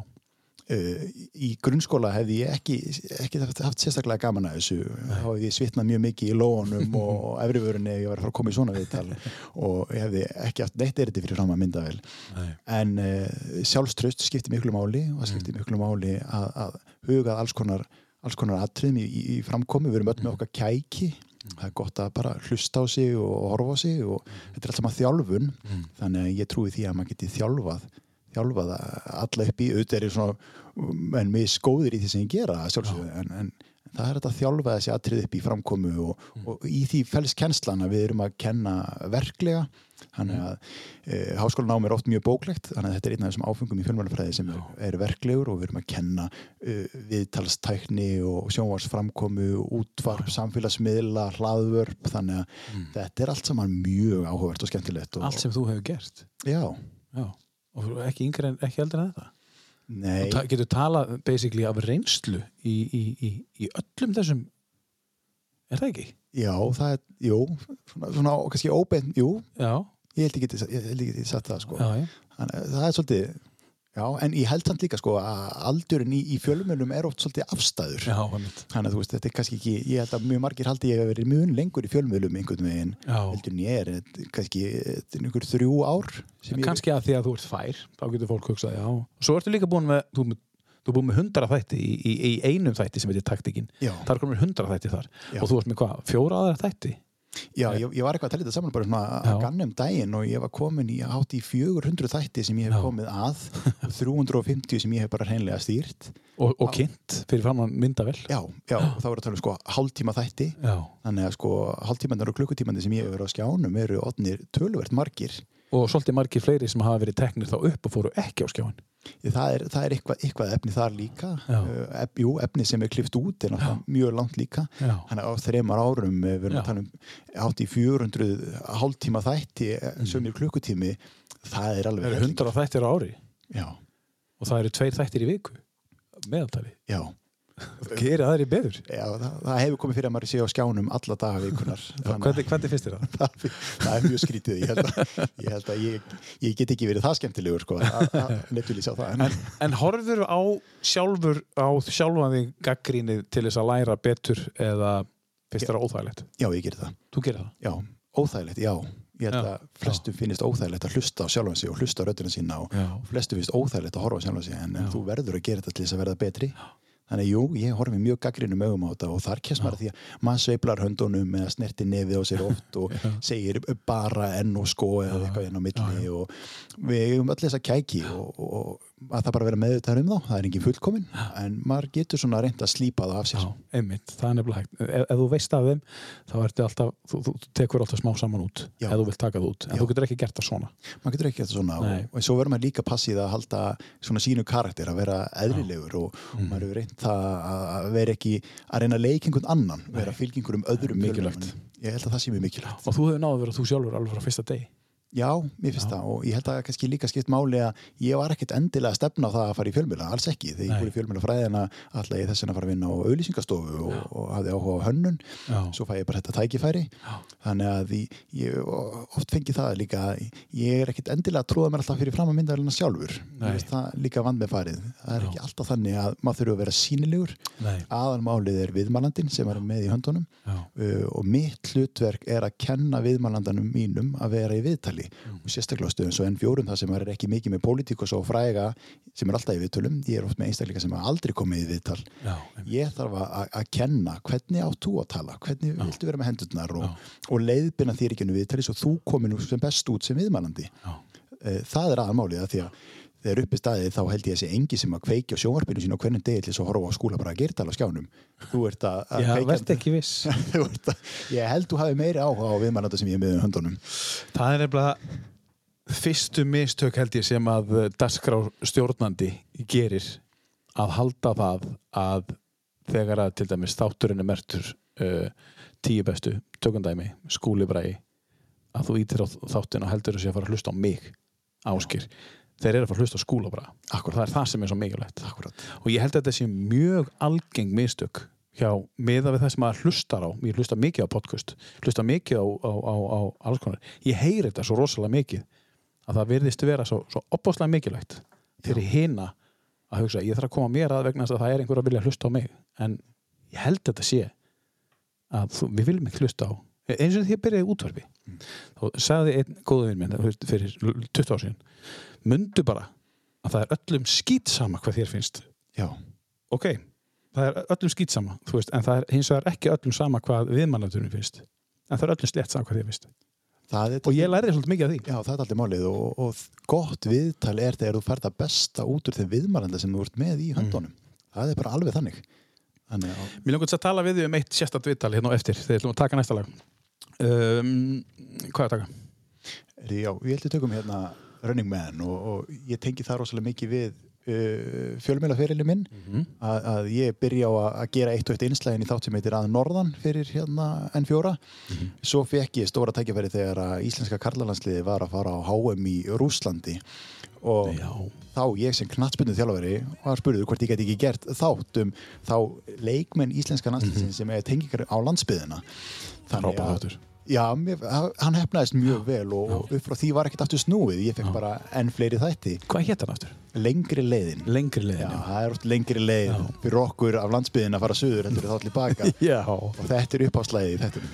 [SPEAKER 3] Uh, í grunnskóla hefði ég ekki, ekki haft, sérstaklega gaman að þessu. Þá hefði ég svitnað mjög mikið í lónum og efrivörunni ef ég var að fara að koma í svona viðtal og ég hefði ekki haft neitt eriti fyrir fram að myndavel
[SPEAKER 2] Nei.
[SPEAKER 3] en uh, sjálfströst skiptir miklu máli og það skiptir miklu máli að, að hugað alls konar, alls konar atriðum í, í, í framkomi, við erum öll með okkar kæki. Það er gott að bara hlusta á sig og horfa á sig og þetta er allt saman þjálfun. Þannig að ég trúi því að maður geti þjálfað þjálfað alla upp í auðvitað er svona en mér skóðir í því sem ég gera en, en það er þetta að þjálfa þessi atrið upp í framkomu og, og í því fælst kennslan að við erum að kenna verklega þannig að e, háskólanám er oft mjög bóklegt þannig að þetta er einn af þessum áfengum í fjölmjölafræði sem er, er verklegur og við erum að kenna e, viðtalstækni og sjónvarsframkomu útvarp, samfélagsmiðla hlaðvörp, þannig að þetta er allt saman mjög áhugavert og skemmtilegt og,
[SPEAKER 2] Allt sem þú hefur gert?
[SPEAKER 3] Já,
[SPEAKER 2] Já. Og ekki yngri en ekki eldri en þetta?
[SPEAKER 3] Nei.
[SPEAKER 2] Þú ta getur talað basically af reynslu í, í, í, í öllum þessum er það ekki?
[SPEAKER 3] Já, það er, jú, svona, svona kannski óbeint, jú,
[SPEAKER 2] Já,
[SPEAKER 3] ég held ekki ég held ekki að ég sagt það sko.
[SPEAKER 2] Já, já.
[SPEAKER 3] Þannig, að það er svolítið Já, en ég held samt líka sko að aldurinn í, í fjölumölum er oft svolítið afstæður.
[SPEAKER 2] Já.
[SPEAKER 3] Þannig að þú veist, þetta er kannski ekki, ég held að mjög margir haldi ég að verið mjög lengur í fjölumölum einhvern veginn. Heldur en ég er, kannski er einhver þrjú ár sem ég...
[SPEAKER 2] kannski að því að þú ert fær þá getur fólk hugsað, já svo ertu líka búin með þú, þú búin með hundra þætti í, í, í einum þætti sem heitir taktikinn er komin hundra þætti þar
[SPEAKER 3] Já.
[SPEAKER 2] og þú ert með hvað, fjóra aðra þætti
[SPEAKER 3] Já, ég, ég var eitthvað að tella þetta saman bara svona
[SPEAKER 2] Já.
[SPEAKER 3] að ganna um daginn og ég var komin í hátt í 400 þætti sem ég hef
[SPEAKER 2] Já.
[SPEAKER 3] komið að og 350 sem ég hef bara hreinlega stýrt.
[SPEAKER 2] og, og kynnt fyrir framann myndavel
[SPEAKER 3] Já, já, og þá voru að tala um sko hálftíma þætti
[SPEAKER 2] já.
[SPEAKER 3] þannig að sko hálftímanar og klukkutímanar sem ég hef verið á skjánum eru odnir töluvert margir
[SPEAKER 2] og svolítið margir fleiri sem hafa verið teknir þá upp og fóru ekki á skjáin
[SPEAKER 3] það er, það er eitthvað, eitthvað efni þar líka. Uh, ef, jú, efni sem er klift út er mjög langt líka. Þannig að á þreymar árum eh, við erum að tala um átt í 400 hálftíma þætti mm. sömur klukkutími það er alveg
[SPEAKER 2] það eru hundra þættir á ári.
[SPEAKER 3] Já,
[SPEAKER 2] og það eru tveir þættir í viku meðaltali,
[SPEAKER 3] já,
[SPEAKER 2] gerir aðri beður
[SPEAKER 3] já það, það hefur komið fyrir að maður sé á skjánum alla daga vikunar þannig
[SPEAKER 2] hvernig, finnst þér það?
[SPEAKER 3] að það, það er mjög skrítið ég held að ég, held að ég, ég get ekki verið það skemmtilegur sko, nefnir ég sjá það en,
[SPEAKER 2] En, horfður á sjálfur á sjálfan þig gaggrínið til þess að læra betur eða finnst þér það óþægilegt?
[SPEAKER 3] já, ég ger það
[SPEAKER 2] Þú gerir það?
[SPEAKER 3] Já, óþægilegt, já. Ég held
[SPEAKER 2] Já,
[SPEAKER 3] að flestum finnist óþægilegt að hlusta á sjálfan sig og hlusta á röddina sína og
[SPEAKER 2] Já.
[SPEAKER 3] flestum finnst óþægilegt að horfa á sjálfan sig en, en
[SPEAKER 2] Já.
[SPEAKER 3] þú verður að gera þetta til þess að verða betri. Þannig að jú, ég horfi mjög gaggrinum augum á þetta og þar kemst maður að því að maður sveiflar höndunum eða snerti nefið á sér oft og segir bara enn og sko eða eitthvað inn á milli og við eigum öll þess að kæki og, og að það bara vera meðvitaður um þá, það er engin fullkomin en maður getur svona reynd að slípa það af sér.
[SPEAKER 2] Já, einmitt, það er nefnilega hægt ef, ef þú veist af þeim, þá ertu alltaf þú, þú, tekur alltaf smá saman út
[SPEAKER 3] Já.
[SPEAKER 2] ef þú vilt taka það út, en
[SPEAKER 3] Já.
[SPEAKER 2] þú getur ekki gert það svona
[SPEAKER 3] maður getur ekki þetta svona
[SPEAKER 2] Nei.
[SPEAKER 3] og, og svo verður maður líka passið að halda svona sínu karakter að vera eðrilegur og
[SPEAKER 2] Mm.
[SPEAKER 3] maður hefur reynt það að að vera ekki að reyna að leika einhvern annan vera fylgjengur um öðrum
[SPEAKER 2] Mikilvægt.
[SPEAKER 3] ég held að það sé mjög mikilvægt
[SPEAKER 2] og þú hefur náðu að vera þú sjálfur alveg frá fyrsta degi
[SPEAKER 3] já, mér finnst það og ég held að kannski líka skipt máli að ég var ekkert endilega að stefna á það að fara í fjölmiðla, alls ekki. Þegar
[SPEAKER 2] Nei.
[SPEAKER 3] ég fór í fjölmiðla fræðina alltaf ég þess að fara að vinna á auðlýsingastofu og, og hafði áhuga á hönnun.
[SPEAKER 2] Já.
[SPEAKER 3] svo fæ ég bara þetta tækifæri. Þannig að ég, ég oft fengi það líka ég er ekkert endilega að tróða mér alltaf fyrir fram að myndaðalina sjálfur
[SPEAKER 2] Nei.
[SPEAKER 3] ég veist það líka vand með farið. Það er ekki alltaf þannig að maður þurfa að vera
[SPEAKER 2] Já.
[SPEAKER 3] uh, og sérstaklega stöðum svo N4 það sem er ekki mikið með pólitíkus og fræga sem er alltaf í viðtölum ég er oft með einstakleika sem aldrei komið í viðtal.
[SPEAKER 2] Já,
[SPEAKER 3] ég þarf að, kenna hvernig átt þú að tala, hvernig viltu vera með hendurnar og, og leiðbina þér ekki við viðtali svo þú komir nú sem best út sem viðmælandi?
[SPEAKER 2] Já.
[SPEAKER 3] Eh, það er aðalmálið að því að þegar uppi staðið þá held ég að sé engi sem að kveiki á sjónvarpinu sín á hvernig degi til þess að horfa á skúla bara að gertala á skjánum. Þú ert að, að
[SPEAKER 2] Já,
[SPEAKER 3] kveikja-
[SPEAKER 2] verð ekki viss.
[SPEAKER 3] Að, ég held þú hafi meiri áhuga á viðmælanda sem ég er með um höndunum.
[SPEAKER 2] Það er nefnilega fyrstu mistök held ég sem að dagskrá stjórnandi gerir að halda það að þegar að til dæmis þátturinn er mertur uh, tíu bestu tökundæmi, skúlibræði að þú ítir á þáttin og heldur þessi að fara að hlusta á mig áskir þeir eru að fara að hlusta á skúlabræða
[SPEAKER 3] Akkúrat.
[SPEAKER 2] það er það sem er svo mikilvægt.
[SPEAKER 3] Akkurat.
[SPEAKER 2] og ég held að þetta sé mjög algeng mistök hjá miða við það sem maður hlustar á. Ég hlusta mikið á podcast hlusta mikið á, á, á, á alls konar. Ég heyri þetta svo rosalega mikið að það virðist vera svo, svo opbáslega mikilvægt fyrir hina að hugsa ég þarf að koma mér að vegna þess að það er einhver að vilja hlusta á mig. En ég held þetta sé að þú, við viljum ekki hlusta á eins og því að byrjaði útvarfi þá sagði einn góðu vinn minn fyrir 20 ár síðan mundu bara að það er öllum skýtsama hvað þér finnst.
[SPEAKER 3] Já,
[SPEAKER 2] ok, það er öllum skýt sama þú veist, en það er hins vegar ekki öllum sama hvað viðmannaturum finnst en það er öllum slétt sama hvað þér finnst. Og ég lærði svolítið mikið af því.
[SPEAKER 3] Já, það er alltaf málið og, og gott viðtal er þegar þú færð það besta út úr þeim viðmælanda sem þú ert með í höndunum. Það er bara alveg þannig. Þannig að
[SPEAKER 2] Mér langar að tala við þig um eitt sérstætt viðtal hérna á eftir þegar við ætlum að taka næsta lag. Um, Hvað er að taka?
[SPEAKER 3] Já, ég held að tökum hérna Running Man og, og ég tengi það rosalega mikið við uh, fjölmjölaferili minn að, að ég byrja á að, að gera eitt og eitt einslægin í þátt sem heitir að norðan fyrir hérna N4 svo fekk ég stóra tækifæri þegar að íslenska karlalansliði var að fara á HM í Rúslandi og
[SPEAKER 2] Já.
[SPEAKER 3] þá ég sem knattspunni þjálfari var spurður hvort ég geti ekki gert þátt um þá leikmenn íslenska landsliðsin sem er tengingar á landsbyðina
[SPEAKER 2] Frábær þáttur.
[SPEAKER 3] Já, mér, hann hefnaðist mjög vel og, og upp frá því var ekkert aftur snúið ég fekk bara enn fleiri þætti
[SPEAKER 2] Hvað hétt hann aftur?
[SPEAKER 3] lengri leiðin
[SPEAKER 2] Lengri leiðin,
[SPEAKER 3] Já,
[SPEAKER 2] já.
[SPEAKER 3] það er oft lengri leið fyrir okkur af landsbyðin að fara suður heldur þá allir baka
[SPEAKER 2] Já,
[SPEAKER 3] og þetta er uppáslæði í þetta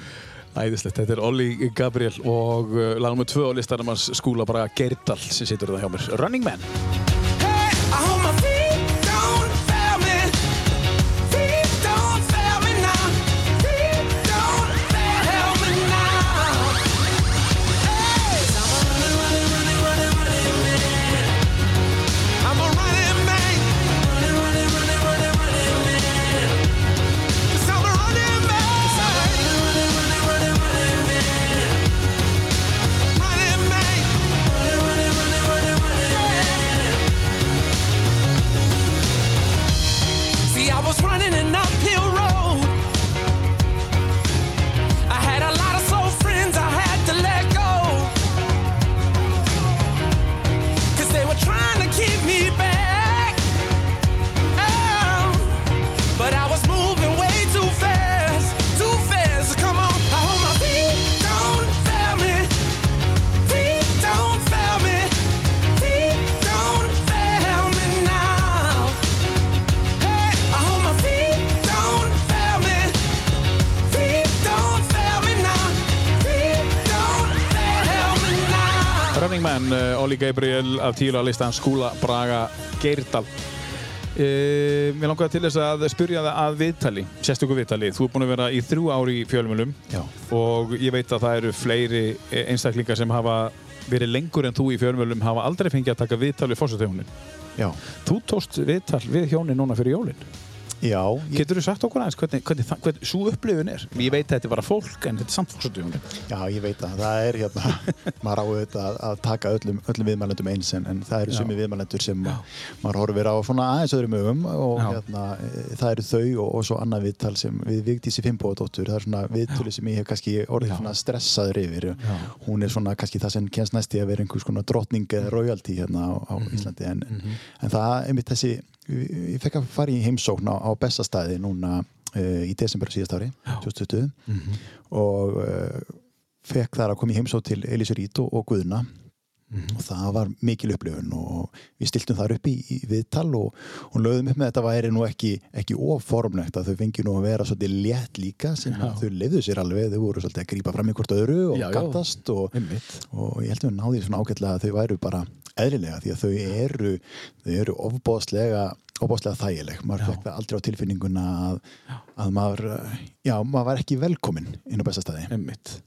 [SPEAKER 2] æðislegt. Þetta er Olli Gabriel og uh, lag nr. 2 á listanum hans skúla bara Geirdal sem situr það hjá mér. Running Man. Olli Gabriel af tíla listan skúla Braga Geirdal. Uh, mér langaði til þess að spyrja það að viðtali, sérstöku viðtali. Þú er búin að vera í þrjú ári í fjölmjölum
[SPEAKER 3] Já.
[SPEAKER 2] og ég veit að það eru fleiri einstaklingar sem hafa verið lengur en þú í fjölmjölum hafa aldrei fengið að taka viðtal við fórstöðhjónin.
[SPEAKER 3] Já,
[SPEAKER 2] Þú tókst viðtal við hjónin núna fyrir jólinn.
[SPEAKER 3] Já ég,
[SPEAKER 2] Getur þú sagt okkur aðeins hvernig, hvernig, hvernig, hvernig svo upplifun er? Ég veit að þetta er bara fólk en þetta er samt fórstöðhjónin.
[SPEAKER 3] já, ég veit að það er hérna, maður á auðvitað að, að taka öllum, öllum viðmælendum eins en, en það eru sumi viðmælendur sem ma- maður horfir á svona aðeins öðrum ögum og hérna, e, það eru þau og, og svo annað viðtal sem við Vigdísi Fimboðadóttur, það er svona viðtölu sem ég hef kannski orðið svona stressaður yfir
[SPEAKER 2] Já.
[SPEAKER 3] hún er svona kannski það sem kennst næst í að vera einhvers konar drottning eða royalty hérna á, á
[SPEAKER 2] Mhm.
[SPEAKER 3] Íslandi en, en það er mitt þessi ég fekk að fara í heimsókn á, á bestastæði núna uh, í desember síðast ári 2020
[SPEAKER 2] Mhm.
[SPEAKER 3] og uh, fekk þar að koma í heimsókn til Elísur Rít og, og Guðna
[SPEAKER 2] Mhm.
[SPEAKER 3] og það var mikil upplifun og við stiltum þar upp í, í viðtal og hún lögðum upp með að þetta væri nú ekki, ekki offormlegt að þau fengi nú að vera svolítið létt líka sem þau lefðu sér alveg, þau voru svolítið að grípa fram í hvort öðru og
[SPEAKER 2] Já, já.
[SPEAKER 3] gattast og, og ég held að við náðum svona ágætlega að þau væru bara eðlilega því að þau eru þau eru ofbóðslega ofbóðslega þægileg, maður fekk það aldrei á tilfinninguna að, að maður já, maður var ekki velkominn inn á bestastæði
[SPEAKER 2] Einmitt.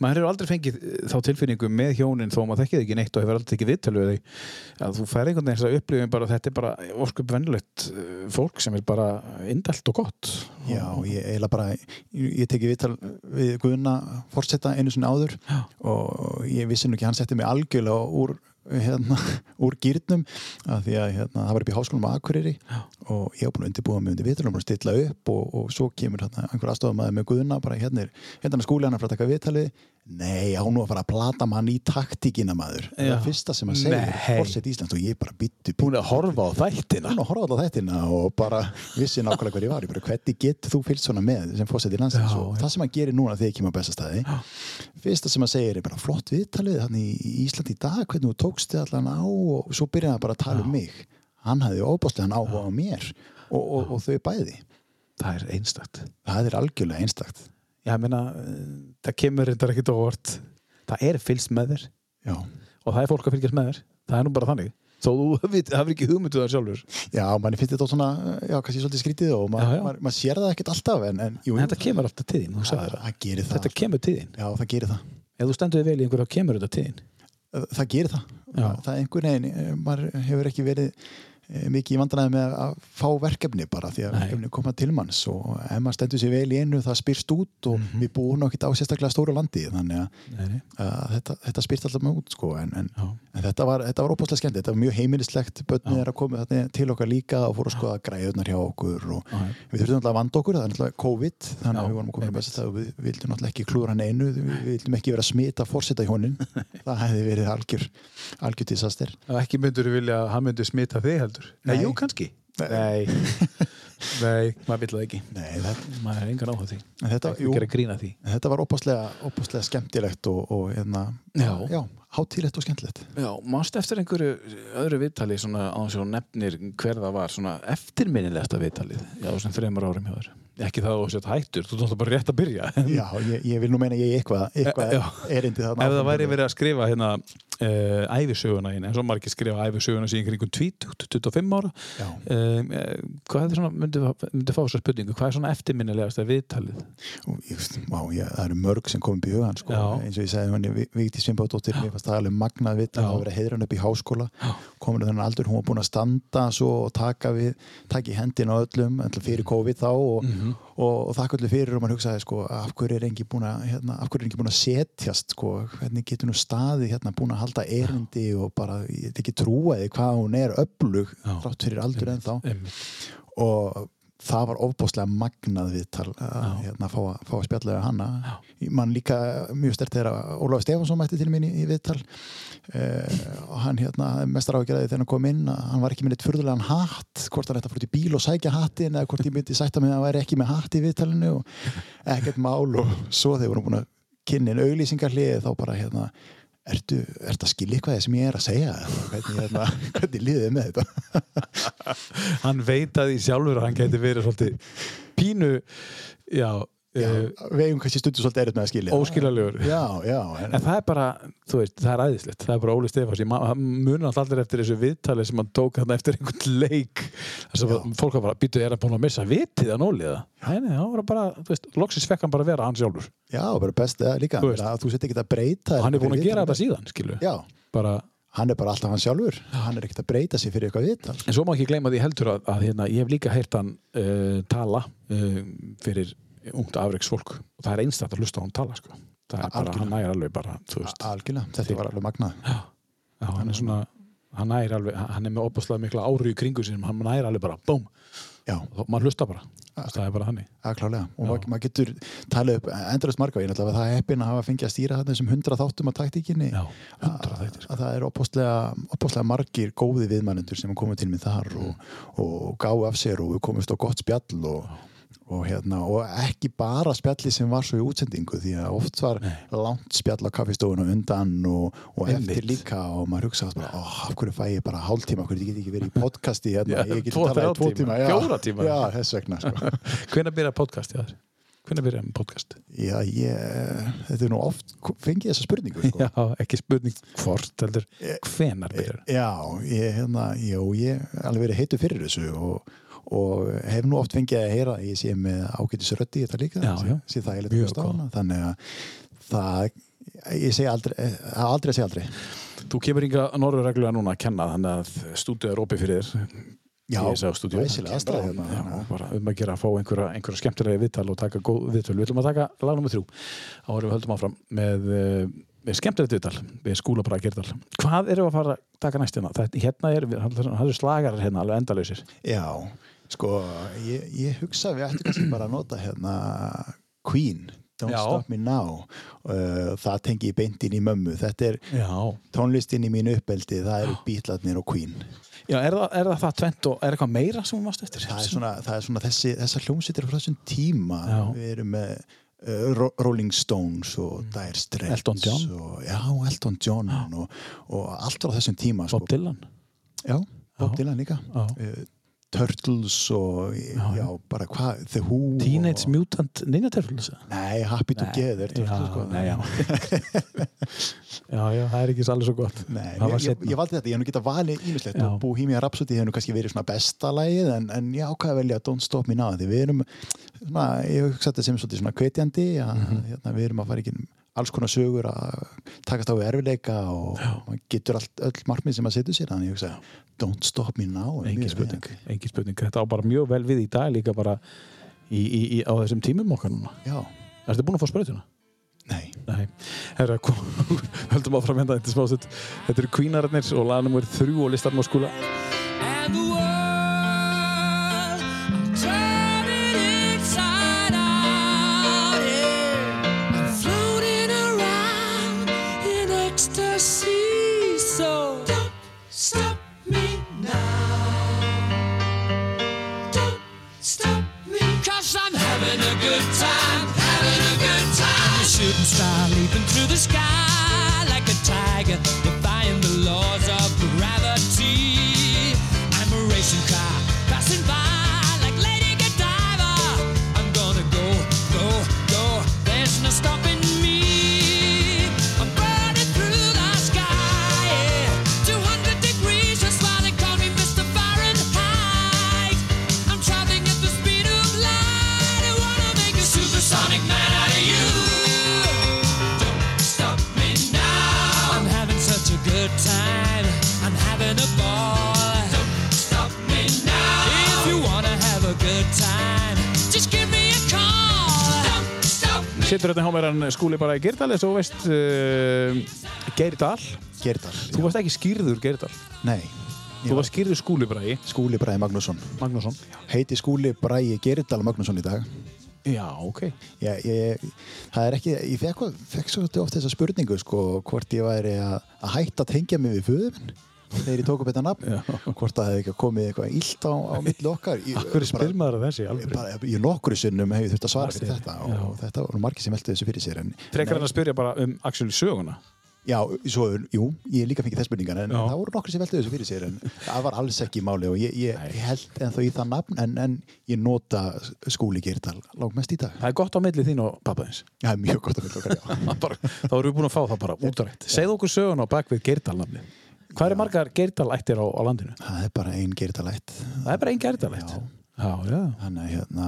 [SPEAKER 2] Maður hefur aldrei fengið eh, þá tilfinningu með hjónin þó að maður þekkið ekki neitt og hefur aldrei tekið viðtölu við þig að þú fær einhvern veginn þess að upplifin bara þetta er bara óskup vennulegt fólk sem er bara indalt og gott.
[SPEAKER 3] Já, ég eiginlega bara, ég, ég teki viðtal við Guðna fórsetta einu sinni áður
[SPEAKER 2] Já.
[SPEAKER 3] og ég vissi nú ekki, hann setti mig algjörlega úr, hérna, úr gýrnum af því að hérna, það var upp í háskólum á Akureyri og ég var búin að undirbúa mig undir viðtalum og stilla upp og, og svo kemur hérna, einhver aðstofamæður með Guðna bara hérna er, hérna skúli hann að að taka viðtalið Nei, á nú að fara að plata mann í taktíkina maður. Það er
[SPEAKER 2] Já.
[SPEAKER 3] fyrsta sem að segja fórsett Íslands og ég bara byttu
[SPEAKER 2] Búin að horfa á þættina.
[SPEAKER 3] Búin að horfa á þættina og bara vissi nákvæmlega hver ég var. Ég bara, hvernig getur þú fylgst svona með sem fórseti landsins?
[SPEAKER 2] Já,
[SPEAKER 3] og
[SPEAKER 2] já.
[SPEAKER 3] það sem hann gerir núna þegar ég kemur á bestastæði fyrsta sem hann segir er bara flott viðtalið hann í í Ísland í dag, hvernig þú tókst þið allan á og svo byrjaði hann bara að tala um mig. Hann hafði óbáslega áhuga á mér og, og, og
[SPEAKER 2] Það
[SPEAKER 3] það
[SPEAKER 2] ég meina, eh, það kemur reyndar ekkit óvart. Það er fylgst með þér.
[SPEAKER 3] Já,
[SPEAKER 2] og það er fólk að fylgjast með þér. Það er nú bara þannig. Þó þú hafir ekki hugmyndu það sjálfur.
[SPEAKER 3] Já manni finnst þetta svona já, kannski svolítið skrítið og ma
[SPEAKER 2] Já, já.
[SPEAKER 3] maður mað sér það ekkert alltaf en, en jú,
[SPEAKER 2] En þetta kemur alltaf til þín,
[SPEAKER 3] það,
[SPEAKER 2] það.
[SPEAKER 3] Það gerir það.
[SPEAKER 2] Þetta kemur til þín.
[SPEAKER 3] Já, það gerir það.
[SPEAKER 2] Ef þú stendur þig vel í einhverju, þá kemur þetta til þín.
[SPEAKER 3] Það gerir það.
[SPEAKER 2] Já.
[SPEAKER 3] það er einhvern veginn, eh, maður hefur ekki verið eh, mikið í vandræði með að fá verkefni bara því að
[SPEAKER 2] Nei.
[SPEAKER 3] verkefni koma til manns og ef maður stendur sér vel í einu það spyrst út og við búum nokkið á sérstaklega stóru landi þannig að,
[SPEAKER 2] Nei, nei.
[SPEAKER 3] að þetta, þetta spyrst alltaf með út sko en, en, en þetta var, þetta var óbúslega skemmt þetta var mjög heimilislegt, börnið
[SPEAKER 2] Já.
[SPEAKER 3] er að koma þarna til okkar líka og fóru að skoða græðunar hjá okkur og
[SPEAKER 2] Já.
[SPEAKER 3] við þurftum alltaf að vanda okkur það er alltaf COVID, þannig
[SPEAKER 2] Já,
[SPEAKER 3] að við vorum að koma
[SPEAKER 2] einmitt.
[SPEAKER 3] best að við vildum alltaf ekki klúra hann einu við vildum ekki vera að smita fórseta hjónin það hefði verið algjör algjör
[SPEAKER 2] heldur?
[SPEAKER 3] Nei.
[SPEAKER 2] jú, kannski. Nei. Nei, maður vill það ekki
[SPEAKER 3] Nei, þetta,
[SPEAKER 2] maður er engan áhuga því
[SPEAKER 3] En þetta- jú.
[SPEAKER 2] því
[SPEAKER 3] þetta var opaslega skemmtilegt og, og hérna,
[SPEAKER 2] Já.
[SPEAKER 3] já hátílegt og skemmtilegt
[SPEAKER 2] Já, mást eftir einhverju öðru viðtali svona á þess að þú nefnir hver það var svona eftirminnilegasta viðtalið já, þessum þreymur árum hjá þér ekki það að sett hættur, þú tótt bara rétt að byrja
[SPEAKER 3] Já, ég, ég vil nú meina ég eitthvað, eitthvað
[SPEAKER 2] Já.
[SPEAKER 3] erindi þarna
[SPEAKER 2] ef það væri verið að skrifa hérna uh, æfisöguna hérna, eins og margir skrifa æfisöguna síðan kringum 20, 25 ára
[SPEAKER 3] Já.
[SPEAKER 2] um, hvað er svona, myndi, myndi fá þessa spurningu hvað er svona eftirminnilegasta viðtalið
[SPEAKER 3] Og ég, veist, má, ég, það eru mörg sem komum upp í hugan sko.
[SPEAKER 2] Já.
[SPEAKER 3] eins og ég segði henni Vigdís Svimbáðdóttir mér fannst það alveg magnað
[SPEAKER 2] Já.
[SPEAKER 3] að hafa verið heiðran upp í háskóla
[SPEAKER 2] Já.
[SPEAKER 3] Komin á þennan aldur, hún var búin að standa og taka við, taka í hendina á öllum fyrir COVID þá og,
[SPEAKER 2] Mhm.
[SPEAKER 3] og, og þakka öllu fyrir og maður hugsaði sko, af hverju er engi búin að hérna, af hverju er engi búin að setjast sko, hvernig getur nú staði hérna búin að halda erindi og bara, ég get ekki trúaði hvað hún er öflug
[SPEAKER 2] Já.
[SPEAKER 3] þrátt fyrir aldur en þá og það var ofbáslega magnað viðtal að hérna, fá, fá að spjalla við hanna Ég man líka mjög stert þegar að Ólafur Stefansson mætti til mín í, í viðtal. Uh, og hann hérna mestar ágjörði þegar hann kom inn hann var ekki með neitt furðulegan hatt hvort hann ætti að fór til bíl og sækja hattin eða hvort ég myndi sætta mig að hann væri ekki með hatt í viðtalinu og ekkert mál. Og svo þegar vorum búin að kynnin auglýsingarlið þá bara hérna Ertu, ertu að skilja eitthvað sem ég er að segja? Hvernig, hérna, hvernig liðið með þetta?
[SPEAKER 2] Hann veit að því sjálfur hann geti verið svolítið pínu já,
[SPEAKER 3] Já, við eigum kannski stundu svolítið erut með að skilja já, en,
[SPEAKER 2] En það er bara, þú veist, það er æðislegt. Það er bara Óli Stefáns, ég alltaf allir eftir þessu viðtali sem hann tók hann eftir einhvern leik. Þess að fólk var bara, býtu, er hann búin að missa vitið að Óli það? Nei, nei, það var bara, þú veist, loksins fekk hann bara að vera hann sjálfur.
[SPEAKER 3] Já, bara best eða líka.
[SPEAKER 2] Þú
[SPEAKER 3] að þú sett ekki að breyta
[SPEAKER 2] hann er búin að gera þetta síðan, skilu
[SPEAKER 3] Já,
[SPEAKER 2] bara,
[SPEAKER 3] hann er bara alltaf hann sjálfur. Hann er ekkert að breyta sig fyrir eitthvað viðtal.
[SPEAKER 2] En svo má ekki gleyma því heldur að, að hérna, ég hef líka heyrt hann uh, tala uh, fyrir ungt afreiksfólk og það er einstætt að hlusta á hann tala, sko. Það er bara, hann nægir alveg bara,
[SPEAKER 3] algjörlega, þetta var alveg magnað.
[SPEAKER 2] Já, já hann er svona hann alveg, hann er með opaslega mikla áru í kringu sinum, hann nægir alveg bara,
[SPEAKER 3] já,
[SPEAKER 2] og maður hlusta bara, það er bara hannig
[SPEAKER 3] að klálega og maður mað getur talið upp endurist marga ég náttúrulega það er heppin að hafa fengið að stýra þetta þessum hundra þáttum að taktíkinni.
[SPEAKER 2] Já, 100 þættir, sko.
[SPEAKER 3] að það er opáslega margir góði viðmænendur sem komið til mig þar og, og gáðu af sér og við komumst á gott spjall og, og, hérna, og ekki bara spjalli sem var svo í útsendingu því að oft var langt spjall á kaffistofun og undan og, og eftir líka og maður hugsaði bara, oh, af hverju fæ ég bara hálftíma, af hverju get ég ekki verið í podcasti hérna,
[SPEAKER 2] Já,
[SPEAKER 3] ég get
[SPEAKER 2] tvo,
[SPEAKER 3] talað í tvo
[SPEAKER 2] tíma,
[SPEAKER 3] tíma,
[SPEAKER 2] tíma.
[SPEAKER 3] já, þess vegna sko.
[SPEAKER 2] Hvenær byrjar podcast í þar? Hvenær byrjar podcast?
[SPEAKER 3] já, ég, þetta er nú oft fengið þessa spurningu sko.
[SPEAKER 2] Já, ekki spurning hvort, heldur hvenar byrjar?
[SPEAKER 3] Já, ég, hérna, já, ég alveg verið heitu fyrir þessu og, og hef nú oft fengið að heyra ég sé með ágætis röddi í þetta líka
[SPEAKER 2] Já, já.
[SPEAKER 3] sé það
[SPEAKER 2] Mjög
[SPEAKER 3] leta stána þannig að það ég segi aldrei, eh, aldrei segja aldrei
[SPEAKER 2] Þú kemur inga norðurreglulega núna að kenna þannig að stúdíu er opið fyrir þér
[SPEAKER 3] Já,
[SPEAKER 2] sá stúdíu
[SPEAKER 3] glæsileg aðstæða hérna.
[SPEAKER 2] Já, bara um að gera að fá einhverja, einhverja skemmtilega viðtal og taka góð viðtöl Við ætlum að taka lag nummer þrjú erum við höldum áfram með, eh, með skemmtilegt viðtal við skúlabræða Gerdal Hvað við að fara að taka næst hérna? Þetta, hérna er, það eru slagarar hérna alveg endalausir
[SPEAKER 3] Já, sko ég, ég hugsa við ættum kannski bara að nota hérna Queen Don't
[SPEAKER 2] Já.
[SPEAKER 3] Stop Me Now uh, það tengi ég beint inn í mömmu þetta er
[SPEAKER 2] Já,
[SPEAKER 3] tónlistin í mínu uppeldi það eru Beatlarnir og Queen
[SPEAKER 2] Já er, það, er það það tvent og er eitthvað meira sem þú varst eftir?
[SPEAKER 3] það er svona, það er svona þessi, þessar hljómsýttir frá þessum tíma
[SPEAKER 2] Já.
[SPEAKER 3] við erum með uh, Ro- Rolling Stones og Dire Straits
[SPEAKER 2] Elton John.
[SPEAKER 3] og, já, Elton John og, og allt frá þessum tíma
[SPEAKER 2] Bob
[SPEAKER 3] sko.
[SPEAKER 2] Dylan
[SPEAKER 3] já, Bob
[SPEAKER 2] Já.
[SPEAKER 3] Dylan líka
[SPEAKER 2] Já.
[SPEAKER 3] Turtles og já, bara hvað, The Who
[SPEAKER 2] Teenage
[SPEAKER 3] og,
[SPEAKER 2] Mutant Ninja Turtles
[SPEAKER 3] nei, Happy Together
[SPEAKER 2] já,
[SPEAKER 3] Turtles, sko.
[SPEAKER 2] nei, já. já, já, það er ekki alveg svo gott
[SPEAKER 3] Nei, ég, ég, ég valdi þetta, ég hef nú getað valið ímislegt
[SPEAKER 2] Já.
[SPEAKER 3] og Bohemian Rhapsody hefur nú kannski verið svona besta lagið en, en ég ákvaði að velja Don't Stop Me Now því við erum, svona, ég hugsa þetta sem svolítið svona hvetjandi að
[SPEAKER 2] Mhm.
[SPEAKER 3] hérna, við erum að fara ekki alls konar sögur að takast á erfileika og maður getur allt, öll markmið sem að setja sér þannig ég hugsa, Don't Stop Me Now er
[SPEAKER 2] engin spurning, engin spurning. Þetta á bara mjög vel við í dag líka bara í, í, í, á þessum tímum okkar núna.
[SPEAKER 3] Já,
[SPEAKER 2] Ertu búin að fá sprautuna?
[SPEAKER 3] nei.
[SPEAKER 2] Nei, herra, höldum áfram hérna þetta er smásett, þetta eru Queenararnir og laga nummer þrjú og listar má skúla
[SPEAKER 5] to the
[SPEAKER 6] sky.
[SPEAKER 2] Sittur hérna hjá mér hann skúli bara í Geirdal eins og veist uh, Geirdal
[SPEAKER 3] Gerdal.
[SPEAKER 2] Þú varst ekki skýrður Geirdal
[SPEAKER 3] Nei.
[SPEAKER 2] Þú varst skýrður skúli bara í
[SPEAKER 3] Skúli Bræði Magnússon.
[SPEAKER 2] Magnússon
[SPEAKER 3] Heiti Skúli Bræði Gerdal Magnússon í dag.
[SPEAKER 2] Já, ok
[SPEAKER 3] Ég, ég, það er ekki, ég fekk, fekk svo oft þessa spurningu sko, hvort ég væri að, að hætta að tengja mig við föðuminn þegar ég tók upp þetta nafn
[SPEAKER 2] Já.
[SPEAKER 3] hvort það hefði ekki komið eitthvað illt á, á milli okkar. Ég,
[SPEAKER 2] Hver spyr maður að þessi
[SPEAKER 3] ég,
[SPEAKER 2] alveg?
[SPEAKER 3] bara, ég nokkru sinnum hef ég þurft að svara fyrir
[SPEAKER 2] Já.
[SPEAKER 3] þetta og þetta voru margir sem veltu þessu fyrir sér en,
[SPEAKER 2] Frekar en að spyrja bara um actually söguna.
[SPEAKER 3] Já, svo, jú, ég líka fengið þess spurningar en
[SPEAKER 2] Já.
[SPEAKER 3] það voru nokkur sem veltu þessu fyrir sér en það var alls ekki máli og ég, ég, held ennþá í það nafn en, en ég nota skúli Gerdal langt mest í dag.
[SPEAKER 2] Það er gott á milli þín og pappaðins
[SPEAKER 3] er mjög gott að fyrir okkar, já.
[SPEAKER 2] Þá erum við búin að fá það bara útrætt. Segð okkur söguna á bakvið Geirdal nafni Hvað er margar Geirdal ættir á, á landinu?
[SPEAKER 3] það er bara ein Gerdalætt
[SPEAKER 2] Það er bara einn Geirdal ætt
[SPEAKER 3] Já.
[SPEAKER 2] Já, já
[SPEAKER 3] Þannig hérna,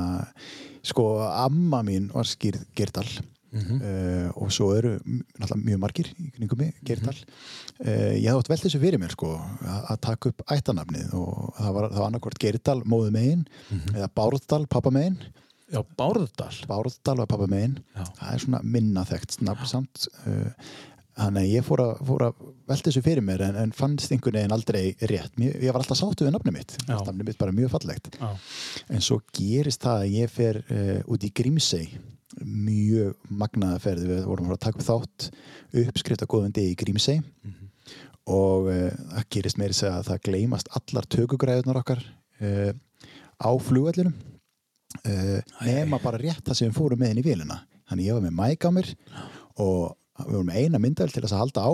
[SPEAKER 3] sko, amma mín var skýrð Gerdal uh, og svo eru mjög margir í kringum mig, Gerdal. uh, ég hafði átt velt þessu fyrir mér, sko, að taka upp ættanafnið og það var, var annarkvort Gerdal móðu megin eða Bárðdal pappa megin.
[SPEAKER 2] Já, Bárðdal
[SPEAKER 3] Bárðdal var pappa megin. Það er svona minna þekkt nafn samt. Uh, Þannig að ég fór að, fór að velta þessu fyrir mér en, en fannst einhvern veginn aldrei rétt. Mér, ég var alltaf sáttu við nafnið mitt.
[SPEAKER 2] Já.
[SPEAKER 3] Nafnið mitt bara mjög fallegt.
[SPEAKER 2] Já,
[SPEAKER 3] En svo gerist það að ég fer uh, út í Grímsey. Mjög magnaða ferð. Við vorum að taka upp þátt uppskrift að góðum degi í Grímsey. Og uh, það gerist meiri segja að það gleymast allar tökugræðunar okkar uh, á flugvellinum. Nema bara rétt það sem við fórum með inn í vélina. Þannig ég var með mæk á mér og við vorum eina myndavel til þess að halda á.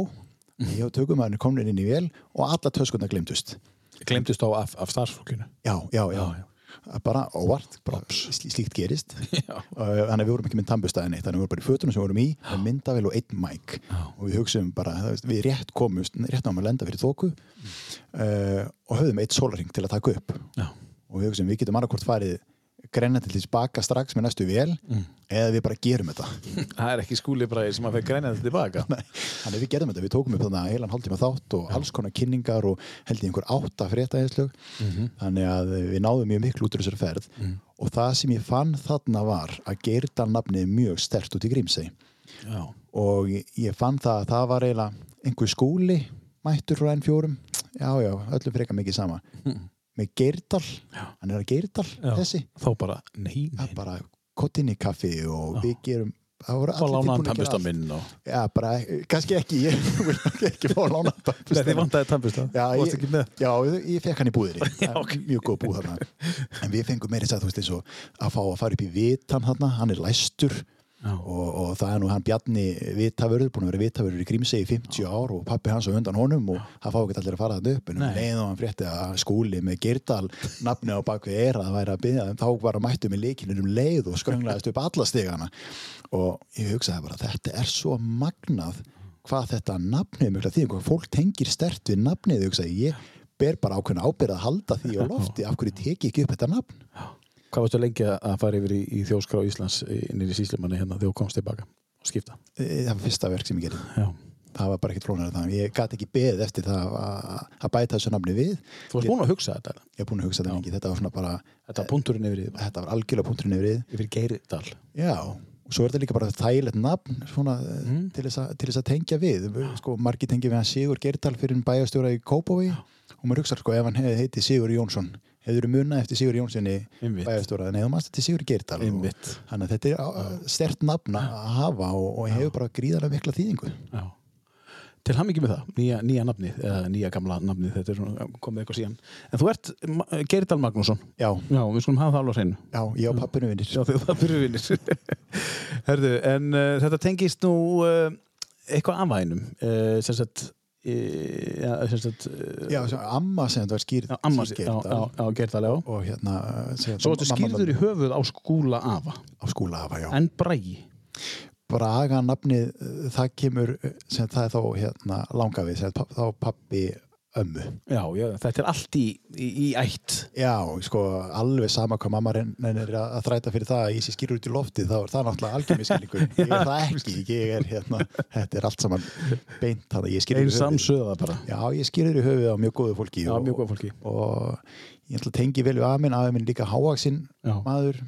[SPEAKER 3] Ég og tökumæðurinn komin inn í vél og alla töskundar glemtust
[SPEAKER 2] glemdust á af, af starfsfólkinu?
[SPEAKER 3] Já, já, já,
[SPEAKER 2] Já, já.
[SPEAKER 3] bara óvart, slí- slíkt gerist. Uh, þannig að við vorum ekki með tannbustæðinni þannig að við vorum bara í fötunum sem við vorum í með myndavel og einn mæk. Og við hugsaum bara, við rétt komust rétt náðum að lenda fyrir þóku uh, og höfðum eitt sólaring til að taka upp.
[SPEAKER 2] Já.
[SPEAKER 3] og við hugsaum, við getum annarkvort farið því baka strax með næstu vel eða við bara gerum þetta.
[SPEAKER 2] Það er ekki skúli bara sem að fekk grænið þetta tilbaka.
[SPEAKER 3] Þannig við gerum þetta, við tókum upp þannig að heilan hálftíma þátt og alls konar kynningar og held ég einhver átta fréttaðinslög þannig að við náðum mjög miklu út úr þessari ferð. Og það sem ég fann þarna var að Geirdal nafnið er mjög stert út í Grímsey.
[SPEAKER 2] Já,
[SPEAKER 3] og ég, fann það að það var eiginlega einhver skúli mættur frá N4 já já, öllum frekar mikið sama með Geirdal, hann er að Geirdal
[SPEAKER 2] já.
[SPEAKER 3] þessi,
[SPEAKER 2] Þá bara, nei, nei.
[SPEAKER 3] bara kottin í kaffi og við gerum það voru allir tilbúnir að gera allt.
[SPEAKER 2] og
[SPEAKER 3] Já, bara, kannski ekki, ég vil ekki fá að lána
[SPEAKER 2] Nei, þið vantaði tannbusta
[SPEAKER 3] Já, já, ég, fekk hann í Það er Mjög góð búð þarna. En við fengum meiri sætt, þú veist, eins og að fá að fara upp í vitan hann er læstur.
[SPEAKER 2] Já.
[SPEAKER 3] Og, og það er nú hann Bjarni vitavörður, búin að vera vitavörður í Grímsey í 50 ár og pappi hans á undan honum og það fá ekki allir að fara það upp en um leið og hann frétti að skúli með Geirdal nafni á bakvið er að væri að byggja þá var að mættu með leikinin um leið og skrönglaðist upp alla stigana. Og ég hugsaði bara þetta er svo magnað hvað þetta nafnið mikla því hvað fólk tengir stert við nafnið ég hugsaði ég. Ber bara ákveðna ábyrð að halda því á lofti af hverju teki ekki upp þetta nafn
[SPEAKER 2] Hvað varstu lengi að fara yfir í, í þjóskrá Íslands í síslimanni hérna þegar þú komst tilbaka og skipta?
[SPEAKER 3] E, það var fyrsta verk sem ég gerði
[SPEAKER 2] Já.
[SPEAKER 3] það var bara ekkert flónar það ég gæti ekki beðið eftir það að að bæta þessu nafni við
[SPEAKER 2] Þú varst búin að hugsa þetta?
[SPEAKER 3] ég er búin að hugsa þetta lengi, þetta var svona bara
[SPEAKER 2] Þetta var punkturinn yfir því,
[SPEAKER 3] þetta var algjörlega punkturinn yfir við
[SPEAKER 2] yfir Geirdal.
[SPEAKER 3] já, og svo er þetta líka bara þægilegt nafn svona, mm. til, þess að, að tengja við sko, margir tengja við hann Sigur Gerdal fyrir bæjastjóra í Kópói og maður hugsa sko, ef hann heitið Sigur Jónsson hefur munna eftir Sigur Jónssoni
[SPEAKER 2] Einmitt.
[SPEAKER 3] bæjastjóra, en hefur maður til Sigur og,
[SPEAKER 2] Einmitt.
[SPEAKER 3] þannig að þetta er á- stert nafn að hafa og, og hefur bara gríðarlega mikla þýðingu
[SPEAKER 2] Já. Til hann með það, nýja, nýja nafnið, eða nýja gamla nafnið, þetta er svona komið eitthvað síðan. En þú ert Geirdal Magnússon.
[SPEAKER 3] Já,
[SPEAKER 2] Já, við skulum hafa það alveg á hreinu.
[SPEAKER 3] já, ég og pappinu vinnir.
[SPEAKER 2] Já, þegar það fyrir vinnir. Herðu, en uh, þetta tengist nú uh, eitthvað af hænum. Uh, sem sagt, já, sem sagt,
[SPEAKER 3] Já, amma sem þetta var skýrð.
[SPEAKER 2] já, amma, já, já, já, já.
[SPEAKER 3] Og hérna...
[SPEAKER 2] Svo
[SPEAKER 3] mamma-
[SPEAKER 2] skýrður í höfuð á skúla afa.
[SPEAKER 3] Á skúla afa, já.
[SPEAKER 2] En Bragi.
[SPEAKER 3] Braga nafnið, uh, það kemur, uh, sem það er þá hérna langafið, sem pa- þá pappi ömmu.
[SPEAKER 2] Já, já, þetta er allt í, í, í ætt.
[SPEAKER 3] Já, sko, alveg sama hvað mamma reynir að að þræta fyrir það að ég sé skýrur út í loftið, þá er það náttúrulega algjörmiskilningur. Ég er það ekki, ég er hérna, þetta er allt saman beint að
[SPEAKER 2] Einn samsöða bara.
[SPEAKER 3] Já, ég skýrur í höfuð á mjög góðu fólki.
[SPEAKER 2] Já,
[SPEAKER 3] og,
[SPEAKER 2] mjög góð fólki.
[SPEAKER 3] Og ég ætla að tengi vel við aðminn, aðminn líka hávaksinn
[SPEAKER 2] Já.
[SPEAKER 3] maður,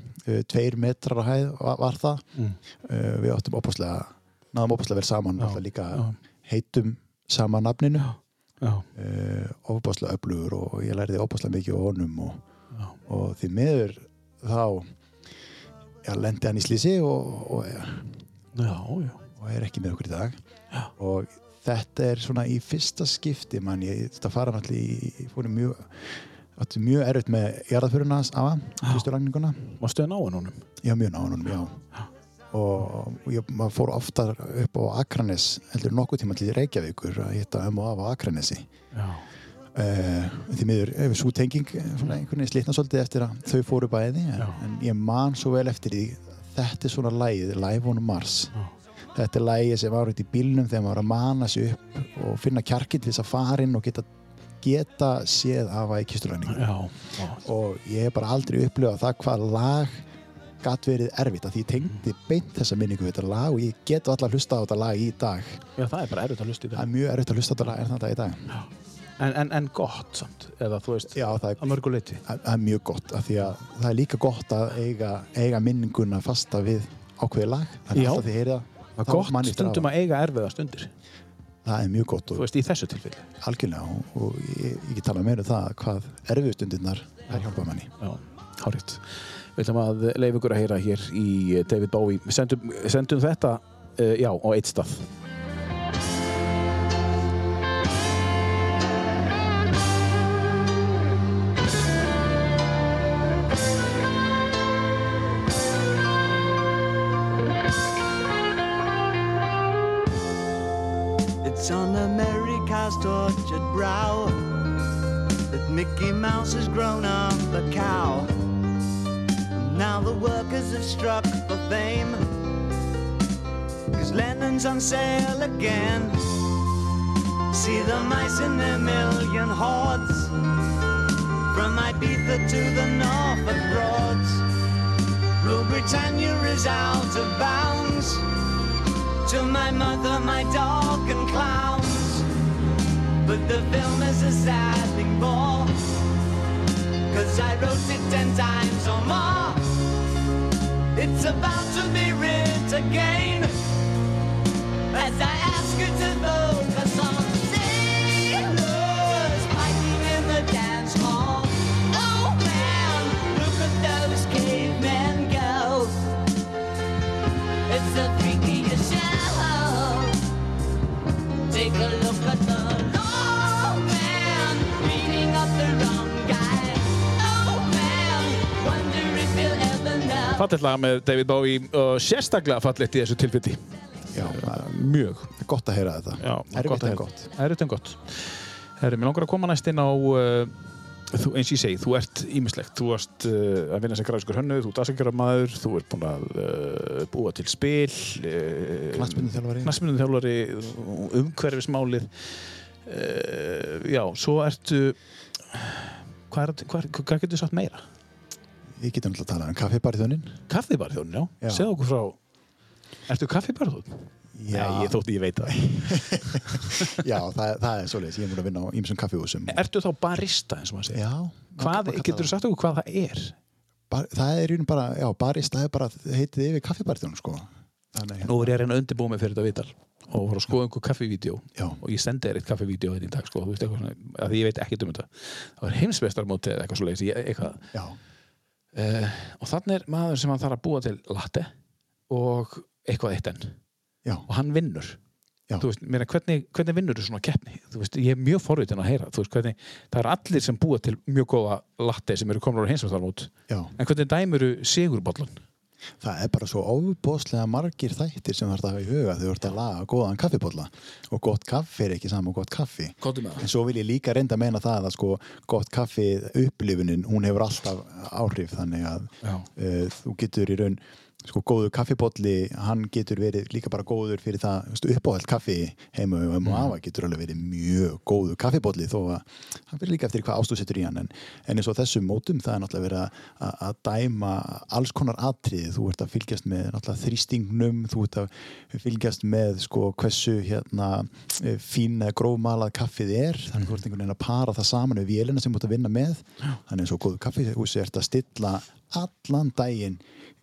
[SPEAKER 3] tveir metrar á hæð var, það.
[SPEAKER 2] Mm.
[SPEAKER 3] Uh, við áttum opaslega, náðum opaslega vel saman,
[SPEAKER 2] Já,
[SPEAKER 3] líka heitum sama nafninu.
[SPEAKER 2] Já,
[SPEAKER 3] uh, ofbáslega öflugur og ég lærði ofbáslega mikið á honum og,
[SPEAKER 2] Já.
[SPEAKER 3] og því miður þá já, lendi hann í slísi og, og,
[SPEAKER 2] já, já.
[SPEAKER 3] og er ekki með okkur í dag já. og þetta er svona í fyrsta skipti mann ég þetta fara náttúrulega í fórum mjög átti mjög erfitt með jarðaföruna afa, fyrstu lagninguna
[SPEAKER 2] Varstu að ná hann honum?
[SPEAKER 3] já, mjög náðunum, já og ég maður fór oftar upp á Akranes heldur nokkuð tíma til Reykjavíkur að hitta um og af á Akranesi. Uh, því miður hefur svo tenging eh, svona einhvern veginn slitna svolítið eftir að þau fóru bæði en, en ég man svo vel eftir því þetta er svona lægið, Live on Mars
[SPEAKER 2] Já.
[SPEAKER 3] þetta er lægið sem var út í bílnum þegar maður var að mana sig upp og finna kjarkinn til þess að fara inn og geta, geta séð afa í kisturæningu
[SPEAKER 2] Já, já.
[SPEAKER 3] og ég hef bara aldrei upplifað það hvað lag gatt verið erfitt að því ég tengdi beint þessa minningu við þetta lag og ég get allar hlusta á þetta lag í dag
[SPEAKER 2] Já, það er bara erfitt að hlusta í
[SPEAKER 3] það
[SPEAKER 2] það.
[SPEAKER 3] er mjög erfitt að hlusta á þetta lag en þetta í dag
[SPEAKER 2] En, en, en gott samt, eða þú veist,
[SPEAKER 3] já, það er
[SPEAKER 2] að mörgu leiti.
[SPEAKER 3] það það er mjög gott af því að það er líka gott að eiga, eiga minninguna fasta við ákveði lag þannig
[SPEAKER 2] Já.
[SPEAKER 3] að alltaf því heyri
[SPEAKER 2] Það
[SPEAKER 3] það
[SPEAKER 2] er gott stundum að eiga erfiða stundir,
[SPEAKER 3] það er mjög gott
[SPEAKER 2] þú veist, í þessu tilfelli.
[SPEAKER 3] algjörlega og, og ég, ég get talað meira um það hvað erfiðstundirnar er hjálpað manni
[SPEAKER 2] Já, hárið. Við ætlum að leifa ykkur að heyra hér í David Bowie. Sendum, sendum þetta, uh, já, á eitt stað.
[SPEAKER 7] Struck for fame. Cause Lennon's on sale again. See the mice in their million hordes. From Ibiza to the Norfolk Broads. Rule Britannia is out of bounds to my mother, my dog, and clowns. But the film is a sad thing more. Cause I wrote it ten times or more. It's about to be writ again. As I ask you to focus
[SPEAKER 2] Fallet lag með David Bowie og sérstaklega fallet í þessu tilfelli.
[SPEAKER 3] já,
[SPEAKER 2] Mjög.
[SPEAKER 3] gott að heyra þetta
[SPEAKER 2] Já,
[SPEAKER 3] erfitt en gott
[SPEAKER 2] Erfitt en gott. Herri, mér langar að koma næst inn á, uh, þú, eins og ég segi, þú ert ímislegt. Þú varst uh, að vinna sem græskur hönnu, þú ert aðsakjara þú ert búin að uh, búa til spil,
[SPEAKER 3] Knattspyrnuþjálfari.
[SPEAKER 2] knattspyrnuþjálfari, umhverfismálið. Já, svo ertu, hvað, er, hvað, hvað getur þú sagt meira?
[SPEAKER 3] Við getum alltaf að tala um kaffibarþjónin
[SPEAKER 2] Kaffibarþjón, já.
[SPEAKER 3] Já.
[SPEAKER 2] Segð okkur frá, ertu kaffibarþjón?
[SPEAKER 3] já,
[SPEAKER 2] Nei, ég þótti ég veit það.
[SPEAKER 3] já það, það er svoleiðis, ég er búin að vinna á ýmsum kaffihúsum
[SPEAKER 2] Ertu þá barista eins og maður segir?
[SPEAKER 3] já,
[SPEAKER 2] Hvað, getur þú sagt okkur hvað það er?
[SPEAKER 3] Bar, það er í raun bara, já, barista er bara heitið yfir kaffibarþjónum sko þannig
[SPEAKER 2] Nú er ég að reyna að undirbúa mig fyrir þetta vital og fara að skoða einhver kaffivídeó og ég sendi þér eitt kaffivídeó þetta í dag sko, þú veist eitthvað svona, að því ég veit ekkert um þetta það var heimsveistarmóti eða eitthvað svo leiðis uh, og þannig er maður sem hann þarf að búa til latte og eitthvað eitt enn.
[SPEAKER 3] Já,
[SPEAKER 2] og hann vinnur. Veist, meina, hvernig, hvernig vinnur þú svona keppni? Veist, ég er mjög forvitin að heyra veist, hvernig, það eru allir sem búa til mjög góða latte sem eru komin á hinsvæmstarmót
[SPEAKER 3] Já.
[SPEAKER 2] en hvernig dæmuru sigurbollan
[SPEAKER 3] Það er bara svo óbóðslega margir þættir sem ert að hafa í huga þegar þú ert að laga góðan kaffibólla og gott kaffi er ekki saman gott kaffi. En svo vil ég líka reynda að meina það að sko gott kaffi upplifunin hún hefur alltaf áhrif þannig að uh, þú getur í raun sko góður kaffibólli hann getur verið líka bara góður fyrir það uppáhald kaffi heima og mm. afa getur alveg verið mjög góður kaffibólli þó að hann fyrir líka eftir hvað ástúð setur í hann en, en eins og þessum mótum það er náttúrulega verið að, að, að dæma alls konar atrið þú ert að fylgjast með náttúrulega þrýstingnum þú ert að fylgjast með sko hversu hérna eh, fín grófmalað kaffið er þannig þú ert einhvern veginn að para það saman við vélina sem þú ert að vinna með. Þannig eins og góðu að stilla allan daginn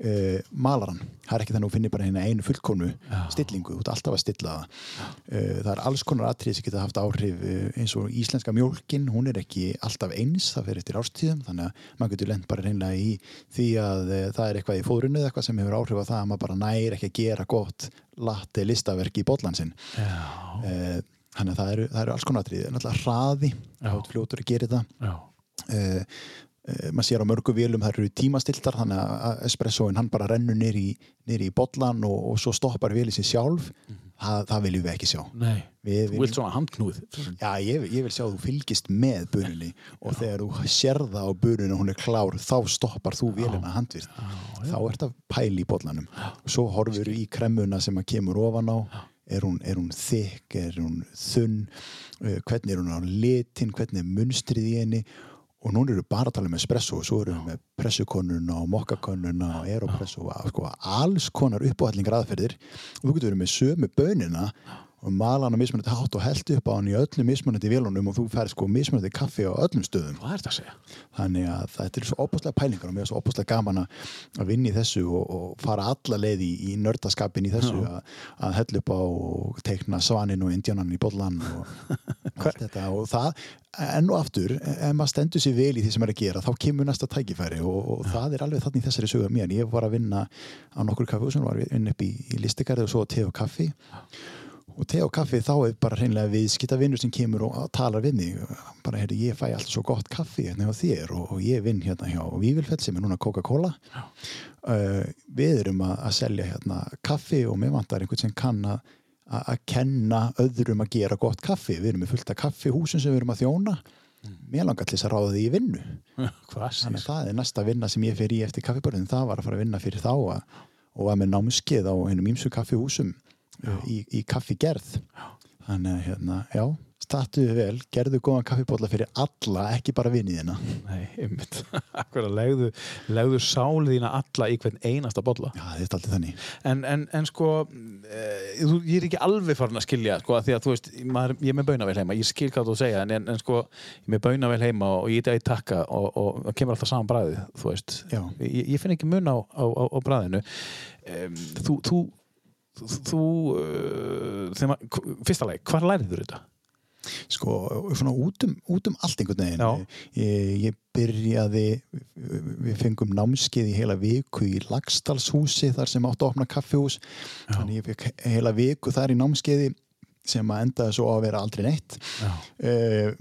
[SPEAKER 3] uh, malaran, það er ekki þannig að þú finnir bara hérna einu fullkonu stillingu, þú ert alltaf að stilla það. Uh, það er alls konar atrið sem geta haft áhrif uh, eins og íslenska mjólkin. Hún er ekki alltaf eins, það fer eftir ástíðum þannig að maður getur lent bara reynlega í því að uh, það er eitthvað í fóðrunu eða eitthvað sem hefur áhrif á það að maður bara næri ekki að gera gott latte listaverk í bollan sinn. Uh, þannig að það eru, það eru alls konar atrið, náttúrulega hraði. Fljótur að gera uh, uh, maður sér á mörgu vélum það eru tímastiltar þannig að espressoin hann bara rennur nýri í, bollan og, og svo stoppar vélið sér sjálf. Það, það viljum við ekki sjá.
[SPEAKER 2] Nei,
[SPEAKER 3] við,
[SPEAKER 2] þú vilt svona handknúð
[SPEAKER 3] Já, ég, ég vil sjá að þú fylgist með bununni og þegar þú sér það á bununni og hún er klár, þá stoppar þú vélina handvirð. Þá ert að pæla í bollanum. Svo horfur í kremmuna sem að kemur ofan á. Er hún, er hún þykk, er hún þunn? Uh, hvernig er hún á litin? Hvernig er munstrið í henni og núna eru bara að tala um espresso og svo eru við með pressukonuna og mokkakonuna og aeropresso og sko, alls konar uppáhallingar aðferðir. Og þú getur verið með sömu bönina og mala hann á mismunandi hátt og held upp á hann í öllum mismunandi vélunum og þú fær sko mismunandi kaffi á öllum stöðum.
[SPEAKER 2] Hvað er þetta að segja?
[SPEAKER 3] þannig að þetta er svo opaslega pælingar og mér er svo opaslega gaman að í þessu og, og fara alla leið í, í nördaskapin í þessu að, að hella upp á og teikna svanin og indjánan í bollan og allt þetta. Og það enn og aftur, ef maður stendur sér vel í því sem er að gera, þá kemur næsta tækifæri og, og það er alveg þannig þessari sögu mér. Ég var að vinna á nokkur kaffi sem var að vinna upp í, í listigarði og svo te og kaffi og te og kaffi þá er bara hreinlega viðskipta vinnur sem kemur og talar við mig. Bara heyrðu ég fæ alltaf svo gott kaffi hérna hjá þér og, og ég vinn hérna hjá Vívilfell sem er núna Coca-Cola. Uh, við erum að, að selja hérna kaffi og mér vantar einhvern sem kann að að að kenna öðrum að gera gott kaffi. Við erum með fullt af kaffihúsum sem við erum að þjóna. Mér langar til þess að ráða því í vinnu. Þannig að það er næsta vinna sem ég fer í eftir kaffibörðin það var að fara að vinna fyrir þá að, og var með námskeið á hennum ímsu kaffihúsum í, í kaffigerð. Þannig að hérna, já statuðu vel, gerðu góðan kaffibólla fyrir alla, ekki bara vinniðina
[SPEAKER 2] Nei, einmitt. Akkur að legðu, legðu sálið þína alla í hvern einasta bolla.
[SPEAKER 3] Já, þetta er alltaf þannig.
[SPEAKER 2] En, en, en sko e, þú, ég er ekki alveg farin að skilja sko, að því að þú veist, maður, ég er með baunavel heima ég skil hvað þú segja, en, en, sko ég er með baunavel heima og ég er í takka og, og það kemur alltaf saman bræðið, þú veist. Ég, ég finn ekki mun á, á, á, á bræðinu um, þú þú, þú, uh, fyrsta leik, hvar lærið þú þetta?
[SPEAKER 3] sko, svona út um, út um allt einhvern veginn.
[SPEAKER 2] Já.
[SPEAKER 3] ég, ég byrjaði við fengum námskeið í heila viku í Lagstallshúsi þar sem átti að opna kaffihús. Þannig ég fekk heila viku þar í námskeiði sem að endaði svo á að vera aldrei neitt. Uh,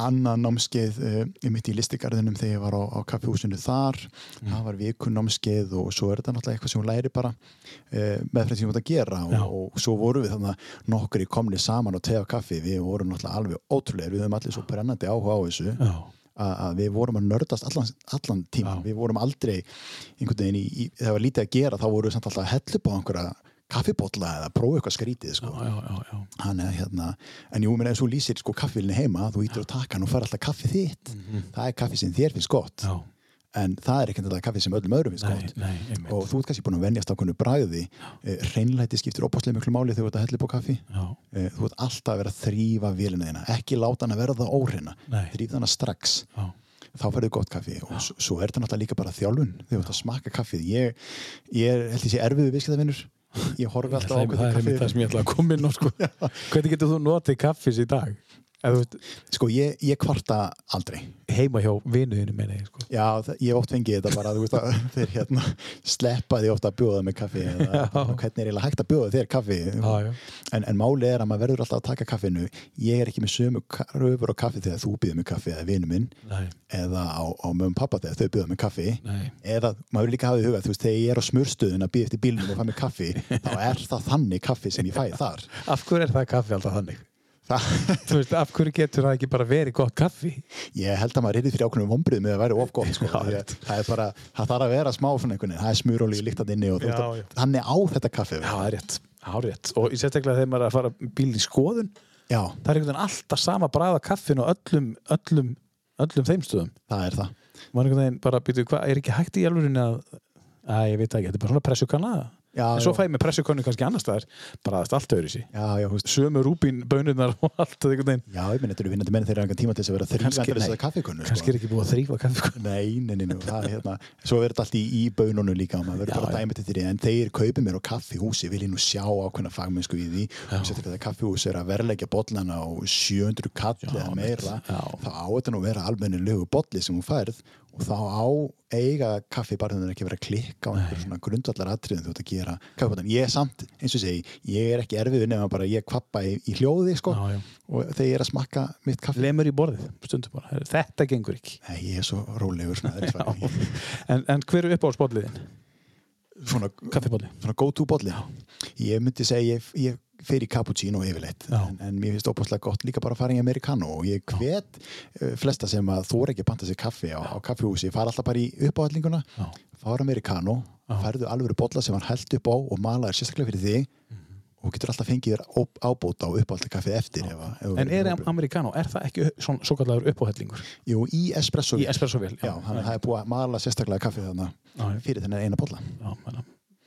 [SPEAKER 3] annað námskeið uh, ég mitt í listigarðinum þegar ég var á, á kaffihúsinu þar. Það var vikun námskeið og svo er þetta náttúrulega eitthvað sem hún læri bara uh, meðfram sem hún ert að gera. Og, og svo vorum við þannig að nokkur í komni saman og tefa kaffi, við vorum náttúrulega alveg ótrúlega, við höfum allir svo brennandi áhuga á þessu.
[SPEAKER 2] Já.
[SPEAKER 3] að við vorum að nördast allan, allan tíma,
[SPEAKER 2] Já.
[SPEAKER 3] við vorum aldrei einhvern veginn í, í þegar var lítið að gera þá vorum við samt alltaf að hella upp á einhverja kaffibólla eða prófa eitthvað skrítið sko.
[SPEAKER 2] Já, já, já,
[SPEAKER 3] Hann er hérna, en jú, ef þú lýsir sko kaffivilni heima, þú ítir á takkan og fær alltaf kaffi þitt, það er kaffi sem þér finnst gott,
[SPEAKER 2] já.
[SPEAKER 3] en það er ekki alltaf kaffi sem öllum öðrum finnst gott.
[SPEAKER 2] nei,
[SPEAKER 3] og þú ert kannski búin að venjast á konu bragði. Eh, hreinlæti skiptir opaslega miklu máli þegar þú ert að hella upp á kaffi.
[SPEAKER 2] Já.
[SPEAKER 3] Eh, þú ert alltaf að vera að þrýfa vélina þína. Ekki láta hann að verða óhreina.
[SPEAKER 2] Nei.
[SPEAKER 3] þrýfa hana strax.
[SPEAKER 2] Já.
[SPEAKER 3] þá færðu gott kaffi. Og svo er þetta náttúrulega líka bara þjálfun. Þegar þú ert að smaka kaffið. Ég, ég er, held ég sé erfiðu viðskiptavinnur ég horfi alltaf á
[SPEAKER 2] Það, það er það
[SPEAKER 3] kaffið
[SPEAKER 2] sem ég ætla að koma inn á sko. Hvernig getur þú notið kaffis í dag? Veist,
[SPEAKER 3] Sko, ég, ég kvarta aldrei.
[SPEAKER 2] heima hjá vinuðinu meina ég sko.
[SPEAKER 3] Já, ég oft fengið þetta bara, veist þeir hérna sleppa því ofta að bjóða með kaffi eða hvernig er eiginlega hægt að bjóða þér kaffi
[SPEAKER 2] Já, já.
[SPEAKER 3] En, en máli er að maður verður alltaf að taka kaffinu ég er ekki með sömu röfur á kaffi þegar þú býður með kaffi eða vinu minn
[SPEAKER 2] Nei.
[SPEAKER 3] eða á, á mögum pappa þegar þau býða með kaffi
[SPEAKER 2] Nei.
[SPEAKER 3] eða maður líka hafa í huga, þú veist, þegar ég er á smurstuðin að býða eftir bílnum og fæ með kaffi þá er það þannig kaffi sem ég fæ þar
[SPEAKER 2] Af hverju er það kaffi alltaf þannig?
[SPEAKER 3] Það,
[SPEAKER 2] Þú veist, af hverju getur það ekki bara verið gott kaffi?
[SPEAKER 3] ég held að maður er fyrir ákveðnum vombrið með að vera of gott sko. Því
[SPEAKER 2] rétt.
[SPEAKER 3] það er bara, það þarf að vera smá svona einhvern veginn, það er smurolíu líkt að inni og að- þannig á þetta kaffi
[SPEAKER 2] Já, það er rétt. Já, rétt. Og í sérstaklega þegar maður er að fara bíl í skoðun,
[SPEAKER 3] já,
[SPEAKER 2] það er einhvern veginn alltaf sama bræða kaffin og öllum, öllum, öllum þeim stöðum.
[SPEAKER 3] það er það
[SPEAKER 2] maður einhvern veginn bara býtu, hvað, er ekki hægt í alvörinni að að ég veit það ekki, þetta er bara svona pressukanna
[SPEAKER 3] Já,
[SPEAKER 2] en svo
[SPEAKER 3] já.
[SPEAKER 2] fæ ég með pressukannu kannski annars staðar bara er allt öðru sí sömu rúbín bönurnar og allt
[SPEAKER 3] já, ég minn, þetta eru vinnandi menn er engan tíma til þess að vera þrývandur þess að kaffikonu
[SPEAKER 2] kannski er ekki búið að þrýfa kaffi
[SPEAKER 3] Nei, nei, nei, nei, það er hérna Svo er þetta allt í, í bönunum líka og maður verður bara dæma þetta því en þeir kaupið mér á kaffihúsi vil ég nú sjá ákveðna fagmennsku í því. Og sér þetta kaffihús er að verleggja bollana á 700 kall eða meira þá á þetta nú vera almennilegu bolli sem hún færð og þá á eiga kaffibarðunar ekki að vera að klikka á einhver svona grundvallar atriðum þú ert að gera kaffibotlan ég er samt, eins og segi, ég er ekki erfiður nema bara ég kvappa í, í hljóði sko.
[SPEAKER 2] Já, já.
[SPEAKER 3] og þegar ég er að smakka mitt kaffi
[SPEAKER 2] lemur í borðið, stundum bara. Þetta gengur ekki.
[SPEAKER 3] Nei, ég er svo rólegur svona,
[SPEAKER 2] en, en hver er upp á spolliðin?
[SPEAKER 3] svona svona go to bolli ég myndi segja ég, ég fer í cappuccino yfirleitt en, en mér finnst óbúslega gott líka bara að fara í americano og ég hvet uh, flesta sem að er ekki að panta sér kaffi á, á kaffihúsi fara alltaf bara í uppáhaldinguna
[SPEAKER 2] Já.
[SPEAKER 3] fara americano, færðu alvöru bolla sem hann held upp á og malaður sérstaklega fyrir þig
[SPEAKER 2] Mhm.
[SPEAKER 3] og getur alltaf fengið þér ábóta og uppáhaldi kaffið eftir ef, að- ef
[SPEAKER 2] en er
[SPEAKER 3] hópur.
[SPEAKER 2] amerikano, er það ekki svona svo kallar uppáhellingur
[SPEAKER 3] Jú, í espresso
[SPEAKER 2] í espresso vel?
[SPEAKER 3] Já, þannig að það er búið að mala sérstaklega kaffið
[SPEAKER 2] já.
[SPEAKER 3] fyrir þennan eina
[SPEAKER 2] menna.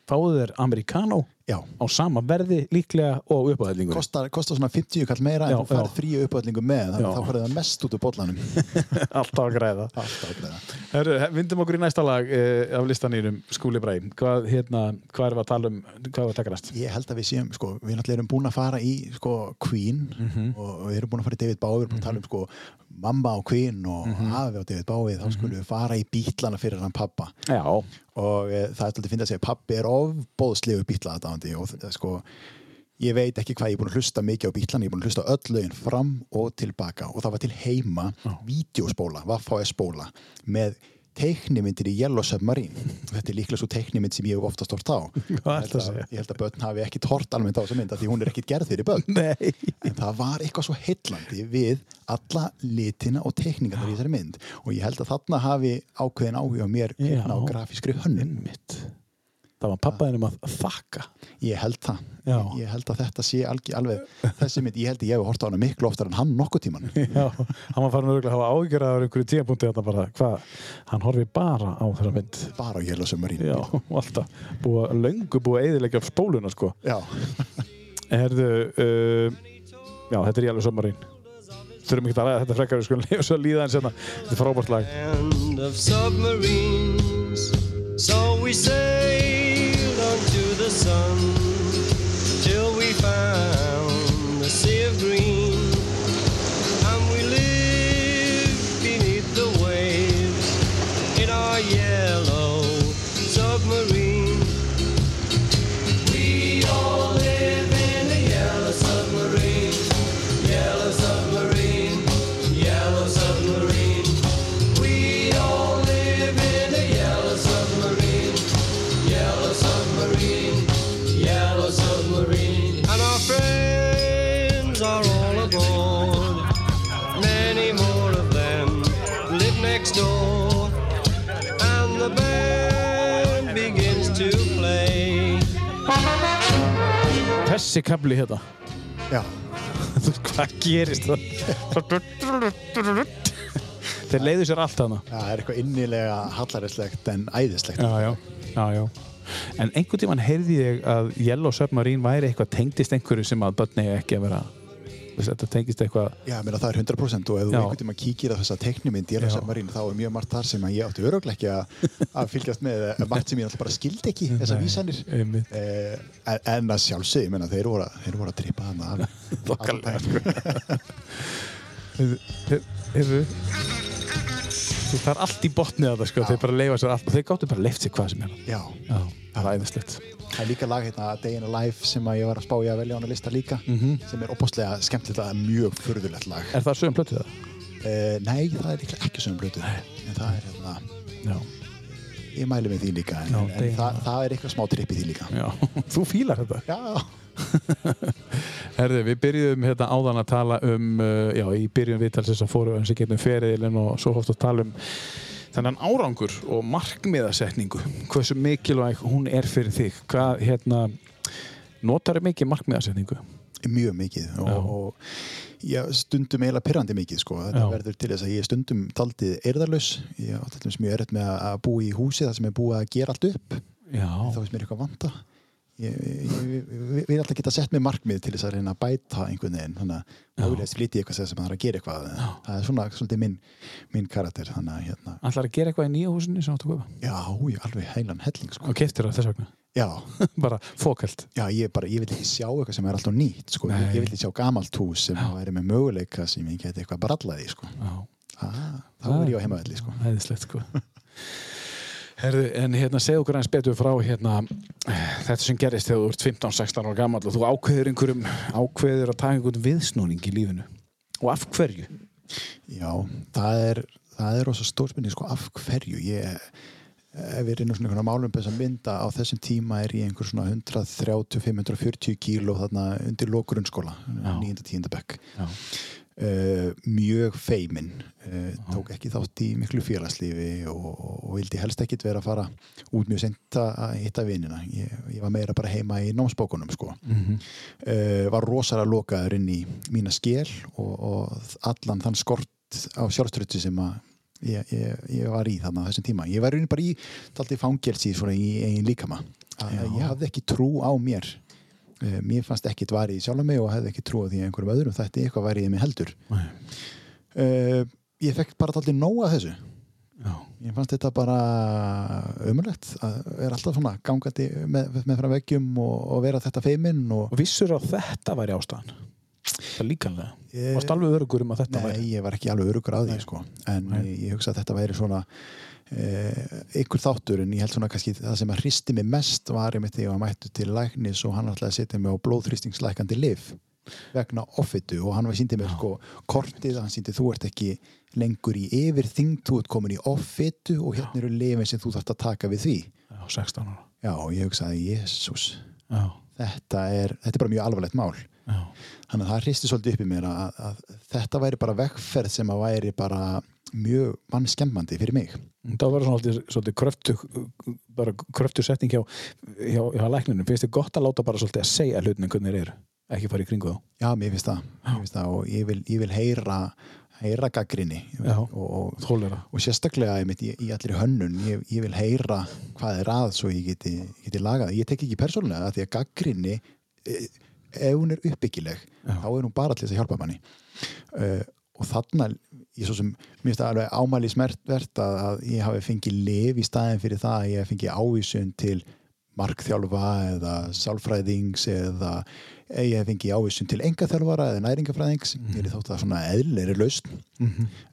[SPEAKER 2] fáðu þér amerikano
[SPEAKER 3] Já,
[SPEAKER 2] á sama verði líklega og uppáhellingur
[SPEAKER 3] kostar, kostar svona 50 kall meira
[SPEAKER 2] Já,
[SPEAKER 3] en þú farið
[SPEAKER 2] já.
[SPEAKER 3] fríu uppáhaldingu með þannig að þá farið það mest út úr bollanum.
[SPEAKER 2] Alltaf að græða.
[SPEAKER 3] Alltaf að greiða.
[SPEAKER 2] Herru, vindum okkur í næsta lag eh, af listanýrum Skúli Bræ hvað, hérna, hvað erum við að tala um hvað erum við að taka næst?
[SPEAKER 3] Ég held að við séum, sko, við náttúrulega erum búin að fara í sko, Queen
[SPEAKER 2] Mhm.
[SPEAKER 3] og, og við erum búin að fara í David Bowie, við erum búin að tala um sko, mamma og Queen og
[SPEAKER 2] Mhm.
[SPEAKER 3] afi og David Bowie, þá skulum við fara í bítlana fyrir hann pappa
[SPEAKER 2] Já,
[SPEAKER 3] og e, það er alltaf að finna að segja pappi er ofbóðslegu bítla og það, sko, ég veit ekki hvað ég er búin að hlusta mikið á bítlana, ég er búin að hlusta öll lögin fram og tilbaka og það var til heima vídeospóla, Vaffa spóla með teiknimyndir í Yellow Submarine. Þetta er líklega svo teiknimynd sem ég hef oftast hort á. Ég held,
[SPEAKER 2] að
[SPEAKER 3] börn hafi ekki hort almennt á þessa mynd því hún er ekkit gerð fyrir börn.
[SPEAKER 2] Nei.
[SPEAKER 3] En það var eitthvað svo heillandi við alla litina og teikningarnar í þessari mynd og ég held að þarna hafi ákveðin áhuga mér á grafískri hönnun.
[SPEAKER 2] Einmitt. Það var pappaðinum að þakka.
[SPEAKER 3] Ég held það.
[SPEAKER 2] Já.
[SPEAKER 3] ég held að þetta sé alveg þessi mynd, ég held að ég hef hort á hana miklu oftar en hann nokkuð tíman
[SPEAKER 2] Já, hann var farin að hafa af einhverju tíapunkti þetta bara, hvað, hann horfi bara á þessa mynd.
[SPEAKER 3] Bara á Submarine.
[SPEAKER 2] Já, og alltaf, búið að löngu búið að eðilegja spóluna sko.
[SPEAKER 3] Já.
[SPEAKER 2] Herðu, uh, já, þetta er Submarine. Þurfum ekki að ræða þetta frekar, við skulum lifa svo að líða en senna Þetta er frábært lag
[SPEAKER 8] the sun till we found
[SPEAKER 2] Þessi kabli hérna.
[SPEAKER 3] Já.
[SPEAKER 2] Hvað gerist það? Þeir leiðu sér allt hana
[SPEAKER 3] það er eitthvað innilega hallaræslegt en æðislegt.
[SPEAKER 2] Já, já, já, já. En einhvern tímann heyrði ég að Yellow Submarine væri eitthvað tengdist einhverju sem að börn eigi ekki að vera Þetta tengist eitthvað
[SPEAKER 3] Já, meina, það er 100% og ef þú einhvern tíma kíkir á þessa teiknumynd Yellow
[SPEAKER 2] Já.
[SPEAKER 3] Submarine þá er mjög margt þar sem að ég átti öruglega ekki að, að fylgjast með eh, margt sem ég alltaf bara skildi ekki þessar vísanir. eh, en, að sjálfsög, þeir voru, að- þeir voru að trippa hana alveg-
[SPEAKER 2] Þokkalega,
[SPEAKER 3] daginn.
[SPEAKER 2] Hefur Þú það er allt í botnið að það sko, þeir bara leifa sér allt. Og þeir gáttu bara leift sér hvað sem er.
[SPEAKER 3] Já,
[SPEAKER 2] Já, það er æðislegt.
[SPEAKER 3] Það er líka lag hérna Day in a Life sem að ég var að spá ég að velja á hana lista líka sem er opbóstlega skemmtilegt að mjög furðulegt lag.
[SPEAKER 2] Er það sögum plötuð það?
[SPEAKER 3] uh, Nei, það er ekki svona blötu en það er hérna
[SPEAKER 2] Já,
[SPEAKER 3] ég mæli með því líka en,
[SPEAKER 2] Já,
[SPEAKER 3] en, en það, það er eitthvað smá tripp í því líka.
[SPEAKER 2] Já, þú fílar þetta.
[SPEAKER 3] Já,
[SPEAKER 2] Herði, við byrjuðum hérna áðan að tala um uh, já, í byrjun viðtalsins að fóru eins og getum feriðilinn og svo hótt að tala um þennan árangur og markmiðasetningu. Hversu mikilvæg hún er fyrir þig? Hvað, hérna notar er mikið markmiðasetningu?
[SPEAKER 3] Mjög mikið og,
[SPEAKER 2] Já.
[SPEAKER 3] og ég stundum eiginlega pyrrandi mikið sko. þetta
[SPEAKER 2] Já.
[SPEAKER 3] verður til þess að ég stundum taldið eirðarlaus. Ég á til dæmis mjög erfitt með að- búa í húsi þar sem er búið að gera allt upp.
[SPEAKER 2] Já,
[SPEAKER 3] þá veist mér eitthvað vanta ég, ég, ég, ég vil alltaf geta sett mér markmið til þess að reyna að bæta einhvern veginn þannig að ég flytja í eitthvað sem það er að gera eitthvað. Það er svona svolítið minn, minn karakter þannig að hérna,
[SPEAKER 2] ætlar að gera eitthvað í nýja húsinni sem áttu að köpa
[SPEAKER 3] já, ég alveg heilan helling sko.
[SPEAKER 2] og keftir það þess vegna?
[SPEAKER 3] Já,
[SPEAKER 2] bara fókælt
[SPEAKER 3] já, ég bara, ég vil ekki sjá eitthvað sem er alltaf nýtt sko.
[SPEAKER 2] Nei.
[SPEAKER 3] ég vil ekki sjá gamalt hús sem vera með möguleika sem ég geti eitthvað brallaði sko.
[SPEAKER 2] Já,
[SPEAKER 3] ah, þá er ég á heimavelli sko.
[SPEAKER 2] sko Herðu, en hérna segð okkur eins betur frá hérna þetta sem gerist þegar þú ert 15-16 ára gammal og þú ákveður einhverjum ákveður að taka einhvern viðsnúning í lífinu og af hverju?
[SPEAKER 3] Já, það er, það er rosa stórspinning sko, af hverju ég, ef við reynum svona einhverja málum þess að mynda á þessum tíma er ég einhver svona 130-140 kíló þarna undir lókurunskóla, 9-10 bekk
[SPEAKER 2] Já.
[SPEAKER 3] Uh, mjög feimin uh, tók ekki þátt í miklu félagslífi og, og, vildi helst ekkit vera að fara út mjög sent að hitta vinina. Ég, ég var meira bara heima í námsbókunum sko.
[SPEAKER 2] Mhm.
[SPEAKER 3] uh, var rosalega lokaður inn í mína skél og, og allan þann skort á sjálfströtti sem að ég, ég, ég var í þarna þessum tíma. Ég var raunin bara í taldi fangelsi í eigin líkama. Að ég hafði ekki trú á mér mér fannst ekkit var í sjálf mig og hefði ekki trú á því að einhverjum öðrum þetta eitthvað væri ég mig heldur
[SPEAKER 2] Nei.
[SPEAKER 3] uh, ég fekk bara taldi nóga þessu
[SPEAKER 2] Já.
[SPEAKER 3] ég fannst þetta bara ömulegt að vera alltaf svona gangandi með, með frá veggjum og, og vera þetta feiminn og
[SPEAKER 2] Og vissur að þetta væri ástæðan? Það er líkanlega. Varst alveg örugur um að þetta
[SPEAKER 3] Nei,
[SPEAKER 2] væri?
[SPEAKER 3] ég var ekki alveg örugur á því sko. en
[SPEAKER 2] Nei.
[SPEAKER 3] ég hugsa að þetta væri svona eh, einhver þáttur en ég held svona kannski það sem að hristi mig mest var einmitt þegar ég var mættu til læknis og hann ætlaði að setja mig á blóðþrýstingslækandi lif vegna offitu og hann var síndi mér sko kortið, hann síndi þú ert ekki lengur í yfir þing, þú ert komin í offitu og hérna eru lifin sem þú þarft að taka við því.
[SPEAKER 2] Já, 16 ára.
[SPEAKER 3] já, og ég hugsaði, jésús þetta er, þetta er bara mjög alvarlegt mál.
[SPEAKER 2] Já.
[SPEAKER 3] þannig að það hristi svolítið upp í mér að, að þetta væri bara vegferð sem að væri bara mjög mannskemmandi fyrir mig
[SPEAKER 2] Það var svona svolítið, kröftu, bara kröftu setning hjá, hjá, hjá lækninu. Finnst þið gott að láta bara svolítið að segja hlutin hvernig þeir eru? Ekki fara í kringu þá?
[SPEAKER 3] já, mér finnst það, mér finnst það og ég vil, ég vil heyra heyra gaggrinni og, og, og sérstaklega einmitt, í, í allir hönnun ég, ég vil heyra hvað er að svo ég geti, geti lagað ég tek ekki persónulega því að gaggrinni eh, ef hún er uppbyggileg
[SPEAKER 2] Já.
[SPEAKER 3] þá er hún bara til þess að hjálpa manni uh, og þarna ég svo sem, mér finnst það alveg ámæli smertvert að, að ég hafi fengið lif í staðin fyrir það að ég hafi fengið ávísun til markþjálfa eða sálfræðings eða ég hef fengið ávísun til engaþjálfara eða næringafræðings
[SPEAKER 2] Mhm.
[SPEAKER 3] ég er þótt að svona eðlilegri lausn.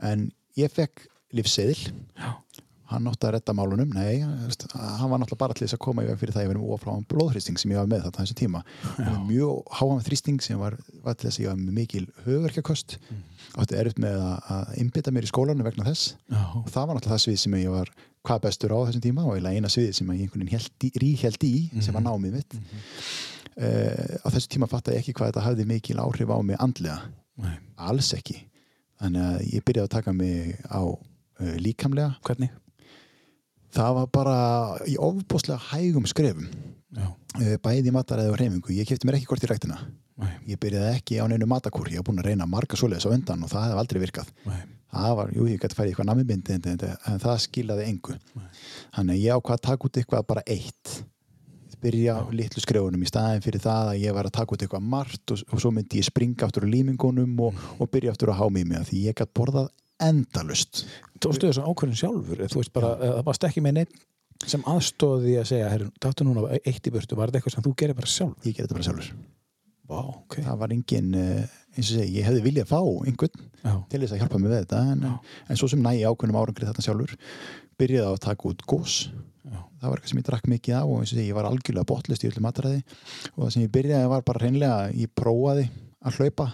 [SPEAKER 3] En ég fekk lífseðil
[SPEAKER 2] Já.
[SPEAKER 3] hann átti að redda málunum, nei hann var náttúrulega bara til þess að koma í veg fyrir það. Að ég verið ofráðan blóðhrýsting sem ég var með þetta þessum tíma. Með mjög háan þrýsting sem var, var til þess að ég var með mikil höfverkjakost
[SPEAKER 2] Mm.
[SPEAKER 3] Átti erfitt með að, innbytta mér í skólanum vegna þess.
[SPEAKER 2] Já.
[SPEAKER 3] og það var náttúrulega það svið sem ég var hvað bestur á þessum tíma og eina svið sem ég einhvern veginn held í, ríheld í sem var námið mitt. Mm á þessu tíma fattaði ég ekki hvað þetta hafði mikil áhrif á mig andlega.
[SPEAKER 2] Nei.
[SPEAKER 3] alls ekki. Þannig að ég byrjaði að taka mig á uh, líkamlega.
[SPEAKER 2] Hvernig?
[SPEAKER 3] það var bara í ofbúslega hægum skrefum.
[SPEAKER 2] Já.
[SPEAKER 3] uh, bæði mataræði og hreyfingu. Ég kefti mér ekki hvort í ræktina
[SPEAKER 2] Nei.
[SPEAKER 3] ég byrjaði ekki á neinu matakúr ég var búin að reyna marga svoleiðis á undan og það hefði aldrei virkað.
[SPEAKER 2] Nei.
[SPEAKER 3] það var, jú, ég gæti farið í eitthvað namibindi en, það skilaði engu. Þannig að ég ákvað að taka út eitthvað bara eitt. Byrja á litlu skrefunum í staðin fyrir það að ég var að taka út eitthvað margt og, og svo myndi ég springa aftur á límingunum og, og byrja aftur á hámými af því ég gæti borðað endalust
[SPEAKER 2] Tóstu þessu ákvörðin sjálfur? Þú veist bara, eh, það varst ekki með neitt sem aðstóði að segja, herru, taktu núna eitt í burtu, var þetta eitthvað sem þú gerir bara sjálf?
[SPEAKER 3] ég gerði þetta bara sjálfur
[SPEAKER 2] Vá, ok.
[SPEAKER 3] það var engin uh, eins og segi, ég hefði viljað fá einhvern
[SPEAKER 2] Já.
[SPEAKER 3] til þess að hjálpa mig við þetta en, en svo sem nægi ákveðnum árangri þetta sjálfur byrjaði á að taka út gós það var eitthvað sem ég drakk mikið á og eins og segi, ég var algjörlega botlist í öllu mataræði og það sem ég byrjaði var bara reynlega ég prófaði að hlaupa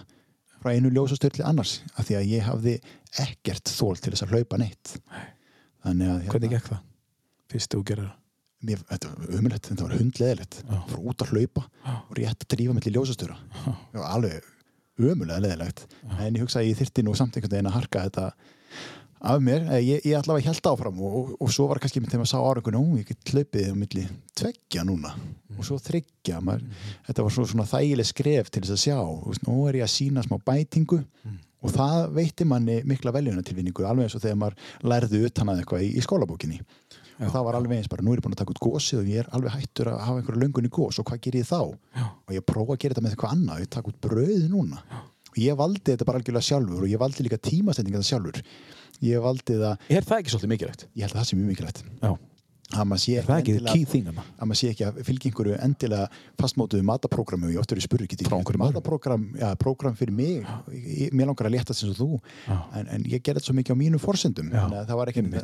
[SPEAKER 3] frá einu ljósastöld til annars af því að ég hafði ekkert þól til þess að hlaupa neitt þannig að hérna,
[SPEAKER 2] Hvernig gekk það? Fyrst þú gerir það?
[SPEAKER 3] Mér, þetta var umulett, þetta var hundleðilegt frá út að hlaupa og rétt að drífa mellir ljósastöra það var alveg umulega leðilegt en ég hugsa að ég þyrti nú samt einhvern veginn að harka þetta af mér, ég, ég allavega held áfram og, og, og svo var kannski þegar maður sá árangur nú, ég get hlaupið um milli tveggja núna. Og svo þryggja maður, þetta var svo, svona þægileg skref til þess að sjá, veist, nú er ég að sína smá bætingu og það veitti manni mikla veljuna tilvinningu alveg eins og þegar maður lærði utan að eitthvað í, í skólabókinni og það var alveg eins bara, nú er ég búin að taka út gósið og ég er alveg hættur að hafa einhverju löngun í gós og hvað ger ég þá? Já. og ég prófa að gera þetta með eitthvað annað, ég taka út brauð núna Já. og ég valdi þetta bara algjörlega sjálfur og ég valdi líka tímasetninga það sjálfur ég valdi það,
[SPEAKER 2] Er það ekki svolítið mikilvægt?
[SPEAKER 3] ég held að það sé mjög mikilvægt
[SPEAKER 2] Já.
[SPEAKER 3] að
[SPEAKER 2] Er það ekki key thing
[SPEAKER 3] að maður sé ekki að fylgja einhverju endilega fastmótuðu mataprógramu ég óttur í spurri ekki mataprógram, já, prógram fyrir mig mér langar að létta sem þú en, en ég gerði þetta svo mikið á mínum forsendum
[SPEAKER 2] Já.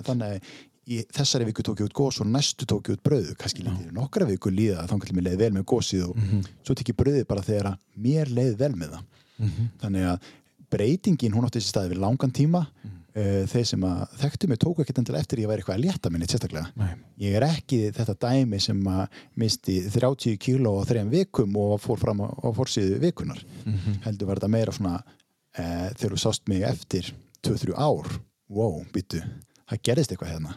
[SPEAKER 3] þannig að í þessari viku tók ég út gós og næstu tók ég út brauð kannski lítið nokkra viku líða þá kannski mér leið vel með gósið og
[SPEAKER 2] Mhm.
[SPEAKER 3] svo tek ég brauðið bara þegar að mér leið vel með það
[SPEAKER 2] Mhm.
[SPEAKER 3] þannig að breytingin hún átti þessi staði við langan tíma mm. þeir sem að þekktu mig tóku ekkert endilega eftir ég væri eitthvað að létta minni sérstaklega
[SPEAKER 2] Nei.
[SPEAKER 3] ég er ekki þetta dæmi sem að misti 30 kíló á þrejum vikum og fór fram á, á fórsíðu vikunar
[SPEAKER 2] Mhm.
[SPEAKER 3] heldur var þetta meira svona e, þegar þú sást mig eftir 2-3 ár wow, byttu, það gerðist eitthvað hérna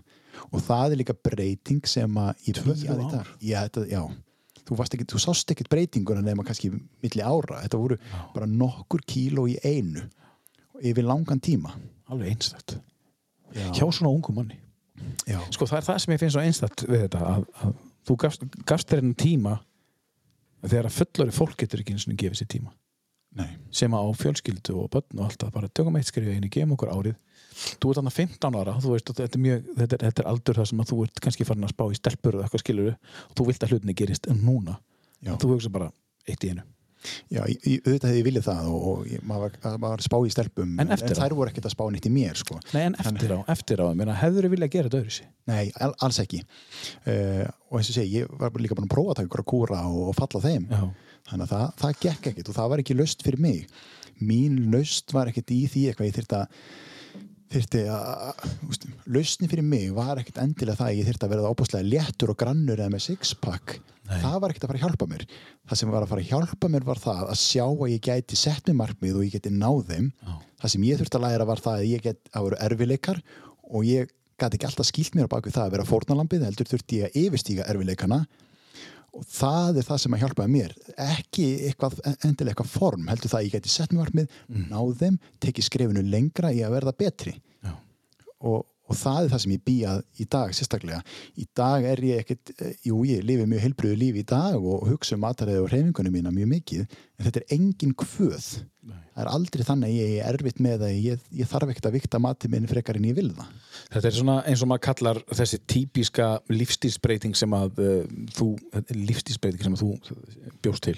[SPEAKER 3] og það er líka breyting sem að bý
[SPEAKER 2] 2-3
[SPEAKER 3] að í dag. já, þetta, já. Þú, ekki, þú sást ekkert breytinguna nema kannski milli ára, þetta voru bara nokkur kíló í einu yfir langan tíma.
[SPEAKER 2] Alveg einstætt.
[SPEAKER 3] já,
[SPEAKER 2] Hjá svona ungum manni.
[SPEAKER 3] já,
[SPEAKER 2] Sko það er það sem ég finnst svo einstætt við þetta að, að þú gafst, gafst þér enn tíma þegar að fullori fólk getur ekki eins og gefið sér tíma.
[SPEAKER 3] Nei,
[SPEAKER 2] sem á fjölskyldu og börn og allt það bara tökum eitt skrifa inn í gefum okkur árið þú ert annað 15 ára þú veist, þetta, er mjög, þetta, er, þetta er aldur það sem að þú ert kannski farin að spá í stelpur og eitthvað skilur og þú vilt að hlutinni gerist en núna
[SPEAKER 3] Já.
[SPEAKER 2] þú hugsa bara eitt í einu
[SPEAKER 3] Já, auðvitað hefði ég viljað það og, og maður, var, var að spá í stelpum
[SPEAKER 2] En á?
[SPEAKER 3] þær voru ekkert að spá nýtt í mér sko.
[SPEAKER 2] Nei, en eftir á, eftir á, meina, hefður þið viljað gera þetta öðru sér?
[SPEAKER 3] Nei, al, alls ekki uh, og eins og segi, ég var bara líka búin að prófa að taka ykkur að kúra og, og falla þeim
[SPEAKER 2] Já.
[SPEAKER 3] þannig að það, það gekk ekkert og það var ekki löst fyrir mig mín löst var ekkert í því eitthvað ég þyrfti að þyrfti að, lausni fyrir mig var ekkert endilega það að ég þyrfti að vera óbúslega léttur og grannur eða með sixpack. Það var ekkert að fara að hjálpa mér. Það sem var að fara að hjálpa mér var það að sjá að ég gæti sett mér markmið og ég geti náð þeim. Það sem ég þurfti að læra var það að ég get að vera erfileikar og ég gæti ekki alltaf skilt mér á baku það að vera fórnalambið heldur þurfti ég að yfirstíga erfileikana og það er það sem að hjálpaði mér. Ekki eitthvað, endilega eitthvað form heldur það að ég geti sett mér markmið náð þeim, tekið skrefinu lengra í að verða betri. Og, og það er það sem ég býjað í dag sérstaklega. Í dag er ég ekkert eh, jú, ég lifi mjög heilbröðu lífi í dag og hugsa um mataræði og hreyfingunum mína mjög mikið, en þetta er engin kvöð það er aldrei þannig að ég er erfitt með að ég, ég þarf ekkert að vikta matið minn frekar en ég vil það
[SPEAKER 2] Þetta er svona eins og maður kallar þessi típiska lífstílsbreyting sem að uh, þú, lífstílsbreyting sem að þú bjóst til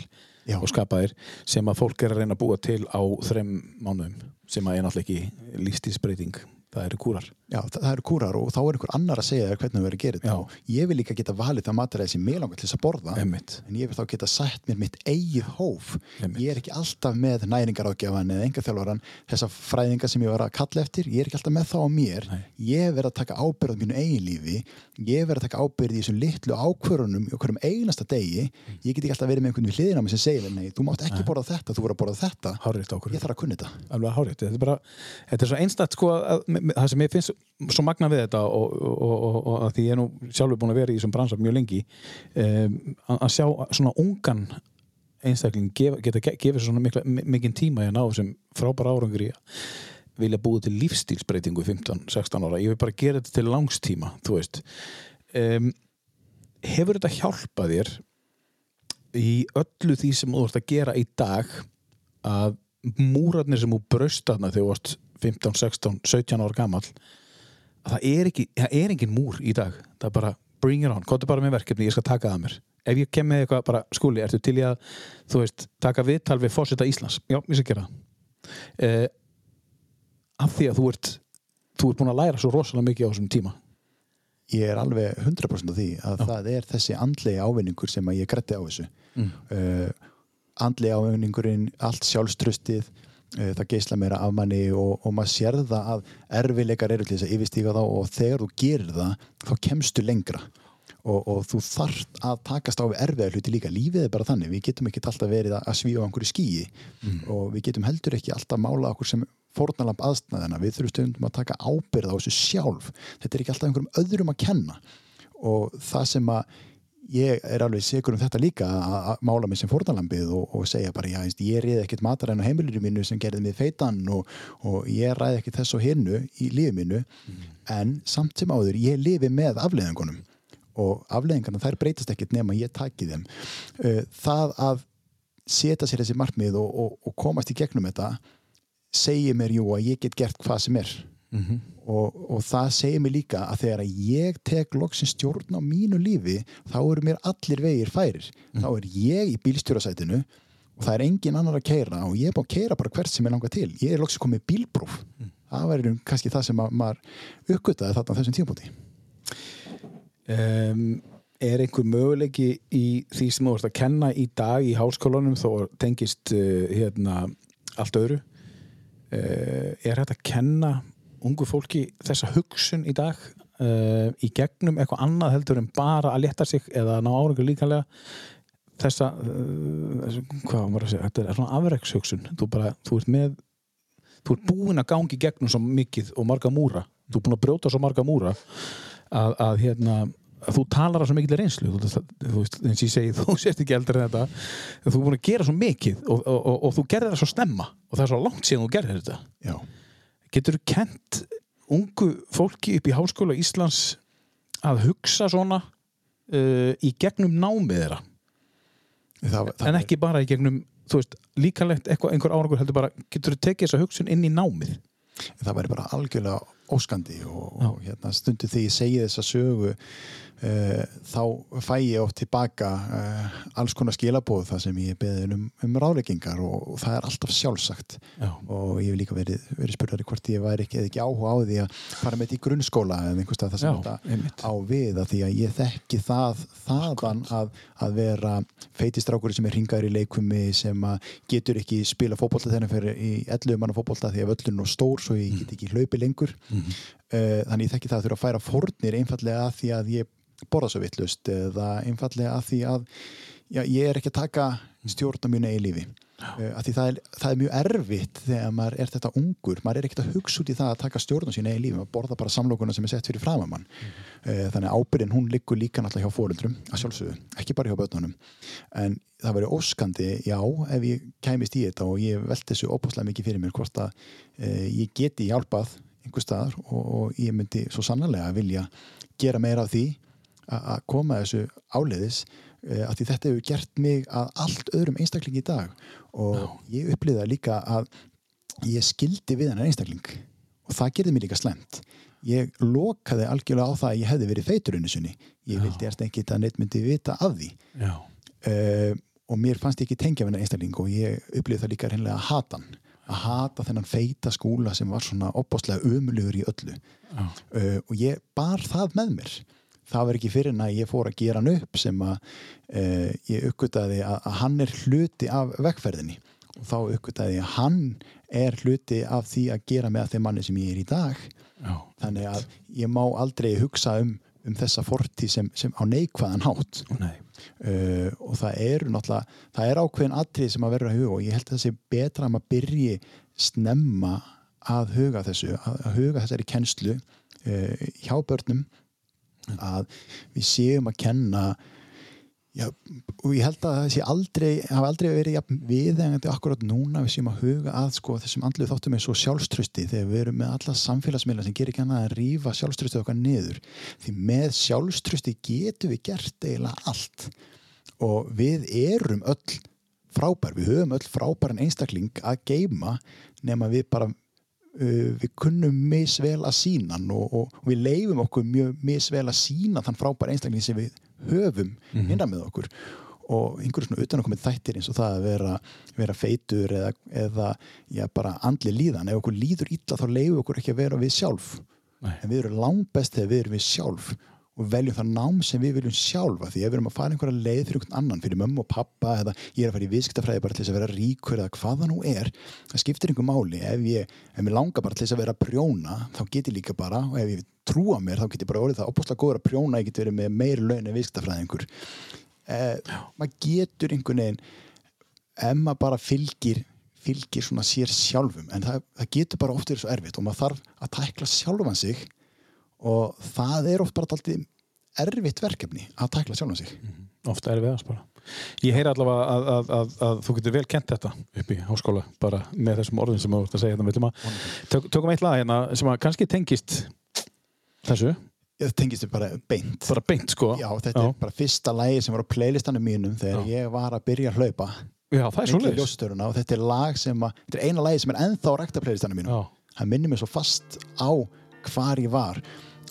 [SPEAKER 3] Já.
[SPEAKER 2] og skapaðir sem að fólk er að reyna að búa til á þrem mánuðum sem að er náttúrulega ekki lífstílsbreyting það eru kúrar.
[SPEAKER 3] Já, það, eru kúrar og þá er einhver annar að segja þér hvernig þú verður að gera þetta. Ég vil líka geta valið það mataræði sem mig langar til þess að borða
[SPEAKER 2] Einmitt.
[SPEAKER 3] en ég vil þá geta sætt mér mitt eigið hóf.
[SPEAKER 2] Einmitt.
[SPEAKER 3] ég er ekki alltaf með næringaráðgjafan eða engaþjálfaran þessa fræðinga sem ég var að kalla eftir ég er ekki alltaf með þá á mér.
[SPEAKER 2] Nei.
[SPEAKER 3] ég verð að taka ábyrð á mínu eigin lífi ég verð að taka ábyrð í þessum litlu ákvörunum í okkurum einasta degi. Ég get ekki alltaf verið með sem
[SPEAKER 2] það sem ég finnst svo magna við þetta og, og, og, og, að því ég er nú sjálfur búin að vera í þessum bransar mjög lengi um, að, að sjá svona ungan einstakling gefa, geta ge- gefið svona mikla, mi- mikinn tíma í að ná þessum frábæra árangur í að vilja búið til lífstílsbreytingu 15-16 ára, ég vil bara gera þetta til langstíma, þú veist. Um, hefur þetta hjálpað þér í öllu því sem þú ert að gera í dag að múrarnir sem þú braust þarna þegar þú varst 15, 16, 17 ára gamall. Að það er, ekki, það er engin múr í dag. Það er bara bring it on, er bara með verkefni ég skal taka það að mér. Ef ég kem með eitthvað bara skúli, ertu til í að þú veist, taka viðtal við fórseta Íslands? Já, ég skal gera það. Uh, af því að þú ert þú ert búin að læra svo rosalega mikið á þessum tíma.
[SPEAKER 3] Ég er alveg 100% á því að það er þessi andlegi ávinningur sem að ég grætti á þessu. Mm. andlegi ávinningurinn allt sjálfstrustið uh, það geisla meira af manni og, og maður sér það að erfileikar eru til þess að yfirstíga þá og þegar þú gerir það þá kemstu lengra. Og, og þú þarft að takast á við erfiðar hluti líka. Lífið er bara þannig, við getum ekki alltaf verið að svífa á einhverju skýi og við getum heldur ekki alltaf mála okkur sem fórnalamb aðstæðina, við þurfum stundum að taka ábyrð á þessu sjálf, þetta er ekki alltaf einhverjum öðrum að kenna. Og það sem að ég er alveg sigur um þetta líka að mála mig sem fórnalambið og, og segja bara, já, ég reyði ekkert mataræn á heimilinu mínu sem gerði mig feitan og, og ég ræði ekkert þess og hinnu í lífi mínu. En samt sem áður, ég lifi með afleðingunum og afleðingarna þær breytast ekkert nema ég taki þeim. Uh, það að setja sér þessi markmið og, og, og komast í gegnum þetta segir mér jú að ég get gert hvað sem er og, og það segir mér líka að þegar ég tek loksins stjórn á mínu lífi þá eru mér allir vegir færir. Þá er ég í bílstjórasætinu og það er engin annar að keira og ég er búin að keira bara hvert sem ég langar til. Ég er loksins komið bílpróf. Það verður kannski það sem að maður uppgötaði þarna þessum tímpúti
[SPEAKER 2] um, er einhver möguleiki í því sem þú ert að kenna í dag í háskólanum þó tengist uh, hérna allt öðru? Uh, er þetta að kenna ungu fólki þessa hugsun í dag uh, í gegnum eitthvað annað heldur en bara að leta sig eða ná árangur líkanlega þessa, uh, hvað var að segja þetta er svona afrekshugsun. Þú, þú ert með þú ert búin að gangi gegnum svo mikið og marga múra. Þú ert búin að brjóta svo marga múra að, að hérna að þú talar á svo þú, þú veist, eins og ég segi, þú sést ekki eldri en þetta. Þú er búin að gera svo mikið og, og, og, og þú gerði það svo snemma og það er svo langt síðan þú gerði þetta.
[SPEAKER 3] Já,
[SPEAKER 2] getur þú kent ungu fólki upp í Háskóla Íslands að hugsa svona uh, í gegnum námið þeirra?
[SPEAKER 3] Það, það
[SPEAKER 2] en ekki bara í gegnum þú veist, eitthvað, einhver árangur heldur bara, getur þú tekið þessa hugsun inn í námið?
[SPEAKER 3] Það væri bara algjörlega óskandi og, og hérna, stundu þegar ég segi þessa sögu uh, þá fæ ég oft tilbaka uh, alls konar skilabóð það sem ég beði um, um ráleikingar og, og það er alltaf sjálfsagt.
[SPEAKER 2] Já.
[SPEAKER 3] og ég hef líka verið, verið spurðari hvort ég væri ekki, ekki áhuga á því að fara með þetta í grunnskóla eða einhvers stað það sem þetta á við að því að ég þekki það þaðan að, að vera feitistrákur sem er ringaður í leikumi sem getur ekki spila fótbolta þennan fyrir í 11 manna fótbolta því að völlun og stór svo ég get ekki hlaupi lengur uh, þannig ég þekki það að þurfa að færa fórnir einfallega að því að ég borða svo vittlust eða einfallega að því að já, ég er ekki að taka stjórn á mínu eigi lífi. Uh, að því það er, það er mjög erfitt þegar maður er þetta ungur. Maður er ekkert að hugsa út í það að taka stjórn á sínu eigi lífi. Maður borða bara samlokuna sem er sett fyrir framamann uh, þannig að ábyrðin hún liggur líka náttúrulega hjá fóreldrum að sjálfsögðu, ekki bara hjá börnunum. En það verður óskandi, já ef ég kæmist í þetta og ég velt þessu óbúslega mikið fyrir mér hvort að uh, ég geti hjálpað einhver staðar og, og ég myndi svo sannarlega vilja gera meira af því að koma þessu áleiðis uh, að því þetta hefur gert mig að allt öðrum einstakling í dag. Og ég upplýða líka að ég skildi við hennar einstakling og það gerði mér líka slemt ég lokaði algjörlega á það að ég hefði verið feitur unni sinni. Ég vildi erst ekki að neitt myndi vita af því.
[SPEAKER 2] Já.
[SPEAKER 3] uh, og mér fannst ég ekki tengja við hennar einstakling og ég upplýði það líka reynlega að hata hann að hata þennan feita skúla sem var svona opbáslega ömulugur í öllu. Uh, og ég bar það með mér. Það var ekki fyrir en að ég fór að gera hann upp sem að uh, ég uppgötaði að, að hann er hluti af vekkferðinni og þá uppgötaði ég að hann er hluti af því að gera með þeim manni sem ég er í dag.
[SPEAKER 2] Já.
[SPEAKER 3] þannig að ég má aldrei hugsa um, um þessa fortíð sem, sem á neikvæðan hátt.
[SPEAKER 2] Nei.
[SPEAKER 3] Uh, og það eru náttúrulega það er ákveðin atrið sem að verður að huga og ég held að það sé betra að maður byrji snemma að huga þessu að, að huga þessari kennslu uh, hjá börnum að við séum að kenna já, og ég held að það sé aldrei hafa aldrei verið jafn viðengandi akkurat núna við séum að huga að sko, þessum andlið þáttum er svo sjálfströsti þegar við erum með alla samfélagsmiðla sem gerir ekki annað að rífa sjálfströstið okkar niður. Því með sjálfströsti getum við gert eiginlega allt. Og við erum öll frábær, við höfum öll frábæran einstakling að geima nema við bara við kunnum misvel að sína og, og, og við leifum okkur mjög misvel að sína þann frábæra einstakling sem við höfum innan með okkur og einhverjum svona utanakomið þættir eins og það að vera, vera feitur eða, eða já, bara andli líðan. Ef okkur líður illa þá leiðum okkur ekki að vera við sjálf.
[SPEAKER 2] Nei.
[SPEAKER 3] en við erum langbest þegar við erum við sjálf og veljum það nám sem við viljum sjálfa. Því ef við erum að fara einhverja leið fyrir einhvern annan fyrir mömmu og pappa eða ég er að fara í viðskiptafræði bara til þess að vera ríkur eða hvað það nú er það skiptir einhver máli. Ef ég, ef mér langar bara til þess að vera prjóna þá get ég líka bara og ef ég trúa mér þá get ég bara orðið það opaslega góður að prjóna ég get verið með meiri laun en viðskiptafræðingur. Eh, maður getur einhvern veginn ef maður bara fylgir fylgir svona sér sjálfum en það, það getur bara oft verið svo erfitt og maður þarf að tækla sjálfan sig og það er oft bara alltaf erfitt verkefni að tækla sjálfan sig.
[SPEAKER 2] Ofta er við að spara ég heyri allavega að, að, að, að þú getur vel kent þetta upp í háskóla bara með þessum orðin sem þú ert að segja hérna tök, tökum eitt lag hérna sem að kannski tengist þessu,
[SPEAKER 3] ég tengist bara beint.
[SPEAKER 2] Bara beint sko.
[SPEAKER 3] Já, þetta er bara fyrsta lægi sem var á playlistanum mínum þegar
[SPEAKER 2] Já.
[SPEAKER 3] ég var að byrja að hlaupa.
[SPEAKER 2] Já það er svolítið
[SPEAKER 3] og þetta er lag sem að þetta er eina lagi sem er ennþá á rekta playlistanum mínum.
[SPEAKER 2] Já.
[SPEAKER 3] það minnir mér svo fast á hvar ég var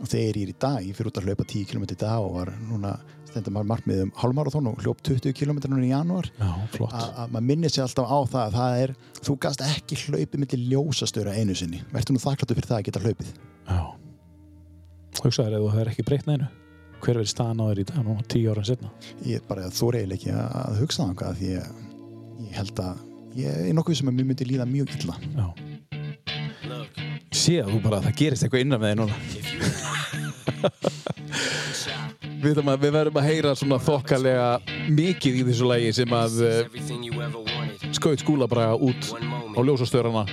[SPEAKER 3] þegar ég er í dag, ég fyrir út að hlaupa 10 km í dag og var núna stendur maður markmið um hálfmarathon og hljóp 20 km núna í janúar.
[SPEAKER 2] Já, flott.
[SPEAKER 3] Að að maður minnir sér alltaf á það að það er, þú gast ekki hlaupið millir ljósastöra einu sinni. Verður nú þakkláttu fyrir það að geta hlaupið?
[SPEAKER 2] Já. Hugsaður ef þú hefur ekki breytt neinu hver verið staðan á þér í dag nú tíu ára setna
[SPEAKER 3] ég bara þú reyðil ekki að, að hugsa það hvað því ég, ég held að ég er nokkuð sem að mér myndi líða mjög illa.
[SPEAKER 2] Já. Sé að þú bara að það gerist eitthvað innan með þig núna við, að, við verðum að heyra svona þokkalega mikið í þessu lagi sem að uh, skaut skúla bara út á ljósastörana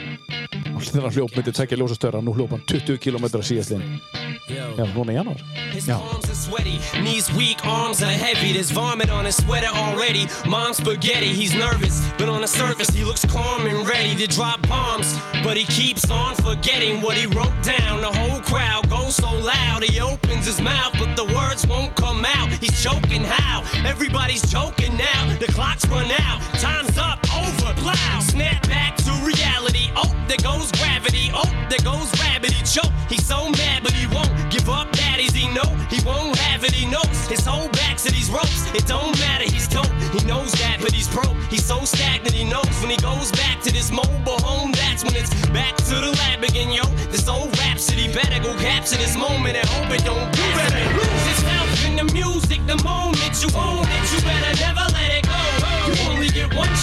[SPEAKER 2] þegar hann hljóp myndi tekja ljósastöra nú hljóp hann 20 km síðastlinn já, núna í janúar
[SPEAKER 4] His
[SPEAKER 3] Yeah.
[SPEAKER 4] are sweaty, knees weak, arms are heavy. There's vomit on his sweater already. Mom's spaghetti, he's nervous, but on the surface he looks calm and ready to drop bombs. But he keeps on forgetting what he wrote down. The whole crowd goes so loud, he opens his mouth, but the words won't come out. He's choking how? Everybody's choking now. The clock's run out, time's up, over, plow. Snap back to reality. Oh, there goes gravity. Oh, there goes rabbit. He choke. He's so mad, but he won't give up. Daddies, he know he won't have it. He knows his whole back to these ropes. It don't matter. He's dope. He knows that, but he's broke. He's so stagnant. He knows when he goes back to this mobile home. That's when it's back to the lab again, yo. This old rhapsody better go capture this moment and hope it don't. You better lose yourself in the music. The moment you own it, you better never let it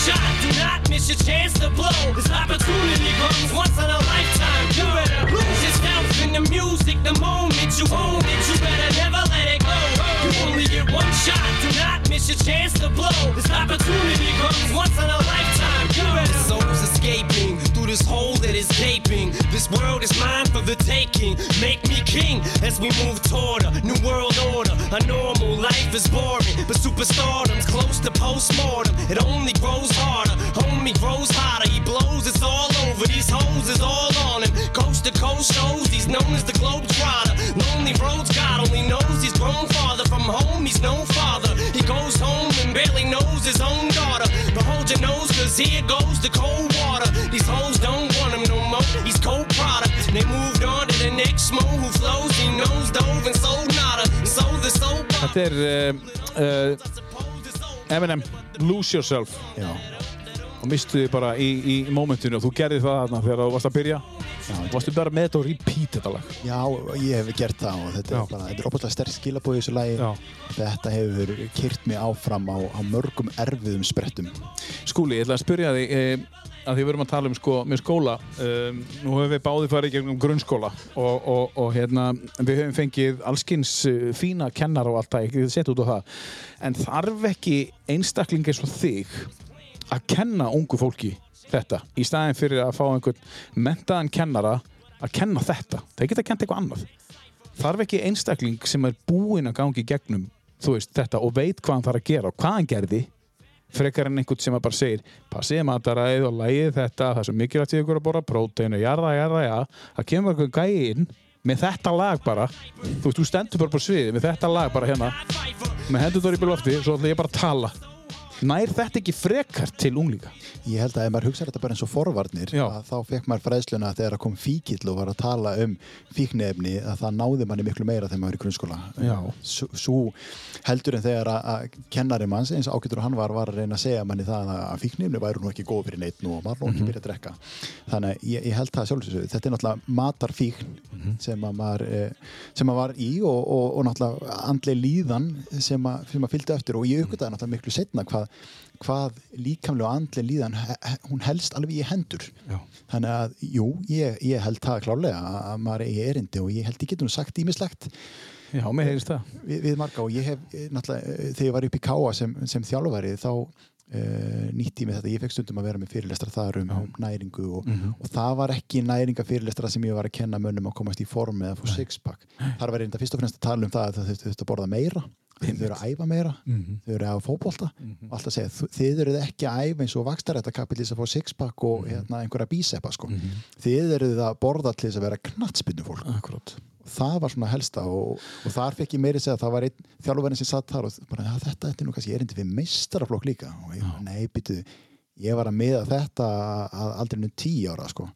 [SPEAKER 4] shot. Do not miss your chance to blow. This opportunity comes once in a lifetime. You better lose yourself in the music. The moment you own it, you better never let it go. You only get one shot. Do not miss your chance to blow. This opportunity comes once in a lifetime. This soul's escaping through this hole that is gaping. This world is mine for the taking. Make me king as we move toward a new world order. A normal life is boring, but superstardom's close to postmortem. It only grows harder. Homie grows hotter. He blows. It's all over. These hoes is all on him. Coast to coast shows. He's known as the globe trotter. Lonely roads. God only knows he's grown farther from home. He's no father. Cause here goes the cold water. These hoes don't want him no more. He's cold product. They moved on to the next mo who flows. He knows dove and sold nada. And so the soul
[SPEAKER 2] þetta er uh, uh, Eminem Lose Yourself
[SPEAKER 3] já,
[SPEAKER 2] og mistu þið bara í, í momentinu. Og þú gerði það þarna þegar þú varst að byrja. Þú varstu bara með þetta og repeat þetta lag?
[SPEAKER 3] Já, ég hef gert það og þetta
[SPEAKER 2] Já.
[SPEAKER 3] er bara, þetta er opaslega sterk skilabóð í þessu lagi.
[SPEAKER 2] Já.
[SPEAKER 3] þetta hefur kyrt mig áfram á, á mörgum erfiðum sprettum.
[SPEAKER 2] Skúli, ég ætla að spyrja þig eh, að því við erum að tala um sko, með skóla um, nú höfum við báði farið gegnum grunnskóla og, og, og hérna við höfum fengið allskins uh, fína kennar og allt það, ekki setja út á það. En þarf ekki einstakling eins og þig að kenna ungu fólki þetta í staðin fyrir að fá einhvern mentaðan kennara að kenna þetta. Það geta kent eitthvað annað. Þarf ekki einstakling sem er búinn að gangi gegnum veist þetta og veit hvað hann þarf að gera og hvað hann gerði frekar en einhvern sem bara segir passið mataræðið og lægið þetta það er svo mikilvægt í ykkur að borða prótein og jarða, jarða, já það kemur einhvern gæi inn með þetta lag bara. Þú veist, þú stendur bara på sviði með þetta lag bara hérna með hendur þar í byrju lofti svo ætla ég bara að tala nær þetta ekki frekar til unglinga?
[SPEAKER 3] Ég held að ef maður hugsaði þetta bara eins og forvarnir að þá fekk maður fræðsluna þegar að kom fíkill og var að tala um fíknefni að það náði manni miklu meira þegar maður var í grunnskóla.
[SPEAKER 2] Já.
[SPEAKER 3] S- Sú heldur en þegar að, að kennari manns eins ágætur og hann var var að reyna að segja manni það að fíknefni væru nú ekki góð fyrir neitt nú og maður nú
[SPEAKER 2] Mhm.
[SPEAKER 3] ekki byrja að drekka. Þannig að ég, ég held það sjálfsögðu. Þetta er náttúrulega matarfíkn
[SPEAKER 2] Mhm.
[SPEAKER 3] sem að maður eh, sem að var í og, og, og náttúrulega andleg líðan sem að, sem að fylgdi eftir. Og ég uppgötaði náttúrulega miklu setna hvað, hvað líkamlega og andleg líðan hún helst alveg í hendur.
[SPEAKER 2] Já.
[SPEAKER 3] þannig að jú, ég, ég held það klálega að- að maður eigi erindi og ég held ég getur sagt ímislegt
[SPEAKER 2] Já, mér heyrist það.
[SPEAKER 3] Við, við marga og ég hef eh, náttúrulega eh, þegar ég var upp í Káa sem, sem þjálfari þá uh, nýtti ég mig þetta, ég fekk stundum að vera með fyrirlestra þar um, um næringu og, og það var ekki næringa fyrirlestra sem ég var að kenna mönnum að komast í form eða fór sixpack. Þar var reynda fyrst og fremst að tala um það að þau þurftu að borða meira. Þau eru að æfa meira, þau eru að hafa fótbolta. Og alltaf segja, "Þú- þið eruð ekki að æfa eins og vakstarættakapil til þess að fá sixpack og hérna, einhverja bísepa sko. þið eruð að borða til þess að vera knattspinnu fólk
[SPEAKER 2] Akkurát
[SPEAKER 3] það var svona helsta og, og þar fekk ég meiri segja að það var einn þjálfurinn sem satt þar og bara, "Ja, þetta, er nú kannski erindi við meistaraflokk líka og ég, nei, byttu ég var að miða þetta að aldrei tíu ára sko.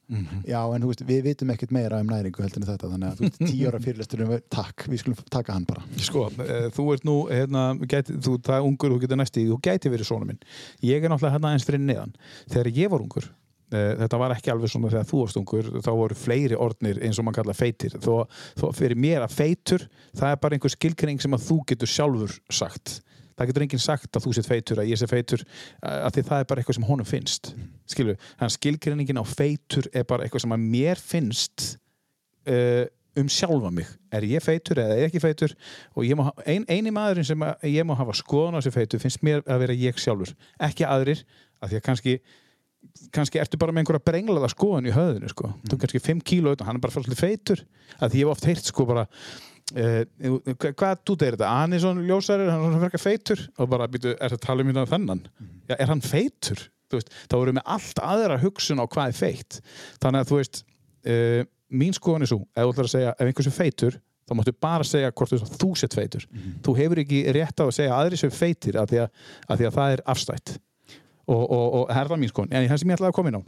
[SPEAKER 3] já, en þú veist, við vitum ekkert meira um næringu heldur en þetta, þannig að veist, tíu ára fyrirlestur takk, við skulum taka hann bara
[SPEAKER 2] Sko, eh, þú ert nú, hérna, gæti, þú, það er ungur, þú getur næst í, þú gæti verið svona minn. Ég er náttúrulega hérna eins fyrir neðan. Þegar ég var ungur, þetta var ekki alveg svona þegar þú varst ungur, þá voru fleiri orðnir eins og mann kalla feitir. Þó, þó fyrir mér að feitur, það er bara einhver skilgreining sem að þú getur sjálfur sagt. Það getur enginn sagt að þú sett feitur, að ég sé feitur, að því það er bara eitthvað sem honum finnst. Skilju, þannig að skilgreiningin á feitur er bara eitthvað sem að mér finnst uh, um sjálfa mig er ég feitur eða er ekki feitur og ég má, ein, eini maðurinn sem að ég má hafa skoðun á þessi feitur finnst mér að vera ég sjálfur ekki aðrir, af því að kannski kannski ertu bara með einhverja brenglaða skoðun í höðinu sko, þú kannski 5 kíló utan, hann er bara fyrir feitur, af því ég hef oft heyrt sko bara Uh, hvað dút er þetta? Hann er svona ljósari, hann er svona frekar feitur og bara býtu, er þetta tala um hérna þennan? Já, er hann feitur? Þú Veist, þá erum við allt aðra hugsun á hvað er feitt þannig að þú veist uh, mín skoðan er svo, ef þú ætlar að segja ef einhvers er feitur, þá máttu bara segja hvort þú, þú sett feitur. Þú hefur ekki rétt á að segja aðri sem feitir af því að, af því að það er afstætt og, og, og er það mín skoðan en það sem ég ætlaði að koma inn á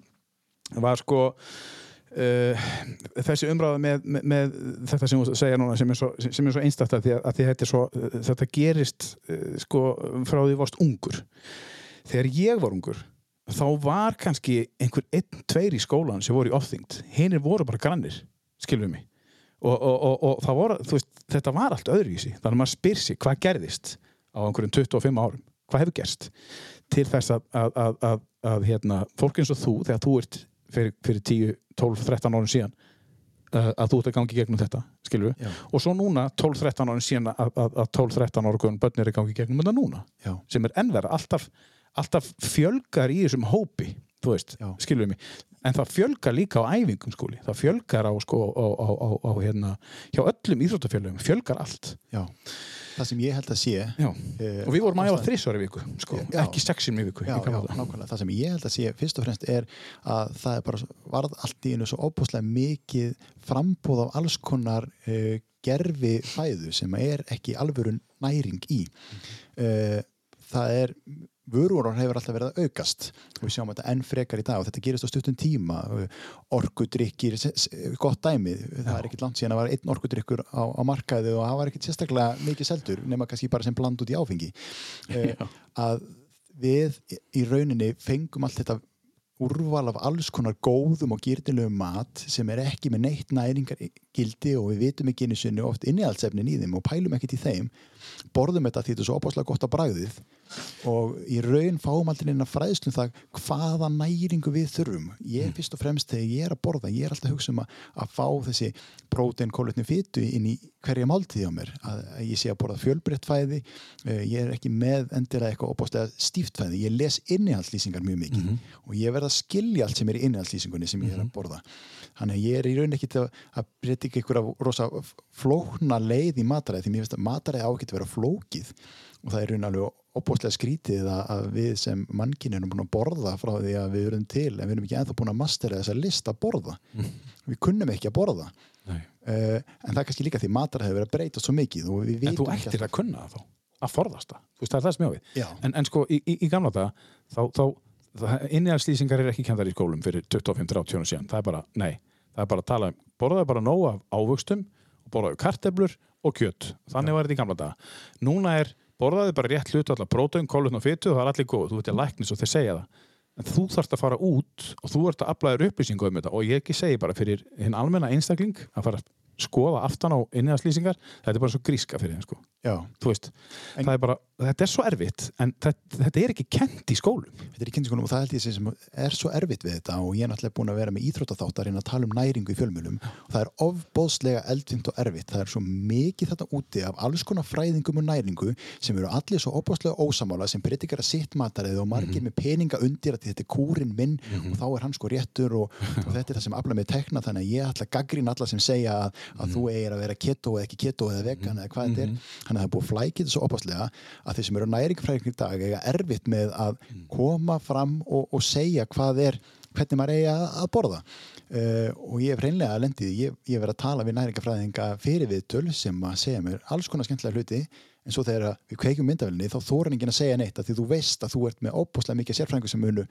[SPEAKER 2] var sko uh, þessi umræða með, með, með þetta sem þú segja núna sem er svo, sem er svo einstætt að því að, að því þetta, er svo, þetta gerist uh, sko frá því varst ungur. Þegar ég var ungur þá var kannski einhver einn, tveir í skólan sem voru í ofþyngd hinnir voru bara grannir, skilum við mig. Og, og, og, og voru, veist, þetta var allt öðruvísi, þannig að maður spyr sig hvað gerðist á einhverjum 25 árum? Hvað hefur gerst til þess að, að, að, að, að hérna, fólk eins og þú, þegar þú ert fyrir, fyrir 10, 12, 13 árum síðan uh, að þú ert að gangi gegnum þetta skilur við,
[SPEAKER 3] Já.
[SPEAKER 2] og svo núna 12, 13 árum síðan að, að, að 12, 13 ára börn er að gangi gegnum þetta núna
[SPEAKER 3] Já.
[SPEAKER 2] sem er ennverða, alltaf, alltaf fjölgar í þessum hópi þú veist,
[SPEAKER 3] Já.
[SPEAKER 2] skilur við mig en það fjölgar líka á æfingum skóli það fjölgar á, sko, á, á, á, hérna, hjá öllum íþróttafjölugum fjölgar allt
[SPEAKER 3] Já. Það sem ég held að sé
[SPEAKER 2] Já.
[SPEAKER 3] eh,
[SPEAKER 2] og við vorum að æfa
[SPEAKER 3] ástæðan-
[SPEAKER 2] þrísvar í viku sko.
[SPEAKER 3] Já.
[SPEAKER 2] ekki sexin viku
[SPEAKER 3] Já,
[SPEAKER 2] það.
[SPEAKER 3] sem ég held að sé fyrst og fremst er að það er bara varð allt í einu svo óbúslega mikið frambúð af alls konar uh, gerfi fæðu sem er ekki alvöru næring í. Uh, það er vöruvorar hefur alltaf verið að aukast. Og við sjáum þetta enn frekar í dag og þetta gerist á stuttum tíma. Orkudrykkir, gott dæmi það er ekkit langt síðan að var einn orkudrykkur á, á markaði og það var ekkit sérstaklega mikið seldur nema kannski bara sem bland út í áfengi. Uh, að við í rauninni fengum allt þetta úrval af alls konar góðum og gýrnilegum mat sem er ekki með neitt næringar gildi og við vitum ekki einu sinni oft innihaldsefnin í þeim og pælum ekkit í þeim borðum þetta því þetta er svo opáslega gott að bragðið og í raun fáum aldrei inn að fræðslum það hvaða næringu við þurfum. Ég fyrst og fremst þegar ég er að borða ég er alltaf að hugsa um að, að fá þessi prótein, kólvetni, fytu inn í hverja máltíð á mér, að, að ég sé að borða fjölbreytt fæði, uh, ég er ekki með endilega eitthvað opáslega stíft fæði. Ég les innihaldslýsingar mjög mikið og ég verð að skilja allt sem er innihaldslýsingunni sem ég er að borða. Þannig að ég er í raun ekki að, að að að vera flókið. Og það er raun alveg opbóðslega skrítið að, við sem mannkinn erum búin að borða frá því að við erum til en við erum ekki ennþá búin að mastera þessa list að borða. Við kunnum ekki að borða. Uh, en það er kannski líka því matar hefur verið að breyta svo mikið og við
[SPEAKER 2] en þú ættir að kunna það þá að forðast það. Þú veist, það er það sem ég á við. En, en sko, í, í, í gamla daga þá, þá, þá innihalslýsingar er ekki kendar í skólum fyrir 25-30 ára síðan. Það er bara, nei, það er bara að tala um borðaðu bara nóg af ávöxtum og borðaðu karteblur og kjött þannig var þetta í gamla daga. Núna er borðaðu bara rétt hlutu allar prótein, kólutn og fytu og það er allir góð, þú veit ég læknis og þeir segja það. En þú þarfst að fara út og þú ert að aflaður upplýsingu um þetta. Og ég ekki segi bara fyrir hinn almenna einstakling að fara að skoða aftan á inniðarslýsingar þetta er bara svo gríska fyrir þeim sko veist, það er bara, þetta er svo erfitt en þetta, þetta er ekki kent í skólum.
[SPEAKER 3] Þetta er í kynningunum og það held ég sem er svo erfitt við þetta og ég er náttúrulega búin að vera með íþróttaþáttar en að tala um næringu í fjölmjölum og það er ofbóðslega eldfimt og erfitt. Það er svo mikið þetta úti af alls konar fræðingum og næringu sem eru allir svo ofbóðslega ósamála sem breytikar að sitt mataræði og margir með peninga undir að þetta er kúrin minn og þá er hann sko réttur og, og þetta er það sem afla með tekna þannig að ég ætla að þannig að það er búið þetta svo opaslega að þeir sem eru næringfræðingar í dag eiga erfitt með að koma fram og, og segja hvað er hvernig maður eiga að, borða. Uh, og ég hef reynlega lendið ég, hef verið að tala við næringafræðinga fyrir viðtöl sem að segja mér alls konar skemmtilega hluti en svo þegar við kveikjum myndavelni þá þóra enginn að segja neitt að því þú veist að þú ert með óbúslega mikið sérfræðingur sem munu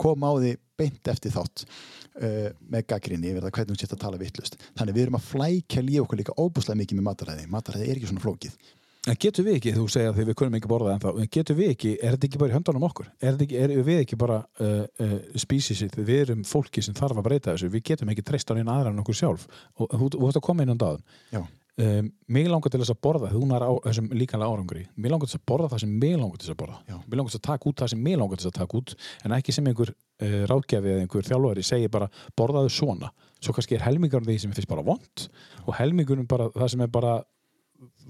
[SPEAKER 3] koma á því beint eftir þátt uh, með gaggrinni yfir það hvernig þú sétt að tala vittlust þannig við erum að flækja líf okkur líka óbúslega mikið með mataræði. Mataræði er ekki svona flókið.
[SPEAKER 2] En getur við ekki, þú segja að við kunum ekki borða en þá, en getur við ekki, er þetta ekki bara í höndunum okkur? Er, ekki, er við ekki bara uh, uh, spísisið, við erum fólki sem þarf að breyta þessu, við getum ekki treyst á einn aðra en okkur sjálf. Og þú ert að koma inn á dagun. Um, mig langar til þess að borða, þú nær á þessum líkanlega árangri, mig langar til þess að borða það sem mig langar til þess að borða,
[SPEAKER 3] Já.
[SPEAKER 2] mig langar til þess að taka út það sem mig langar til þess að taka út en ekki sem einhver uh, ráðgjafi eða einhver þjálfari segir bara borðaðu svona. Svo kannski er helmingarinn því sem fyrst bara vond og helmingurinn bara það sem er bara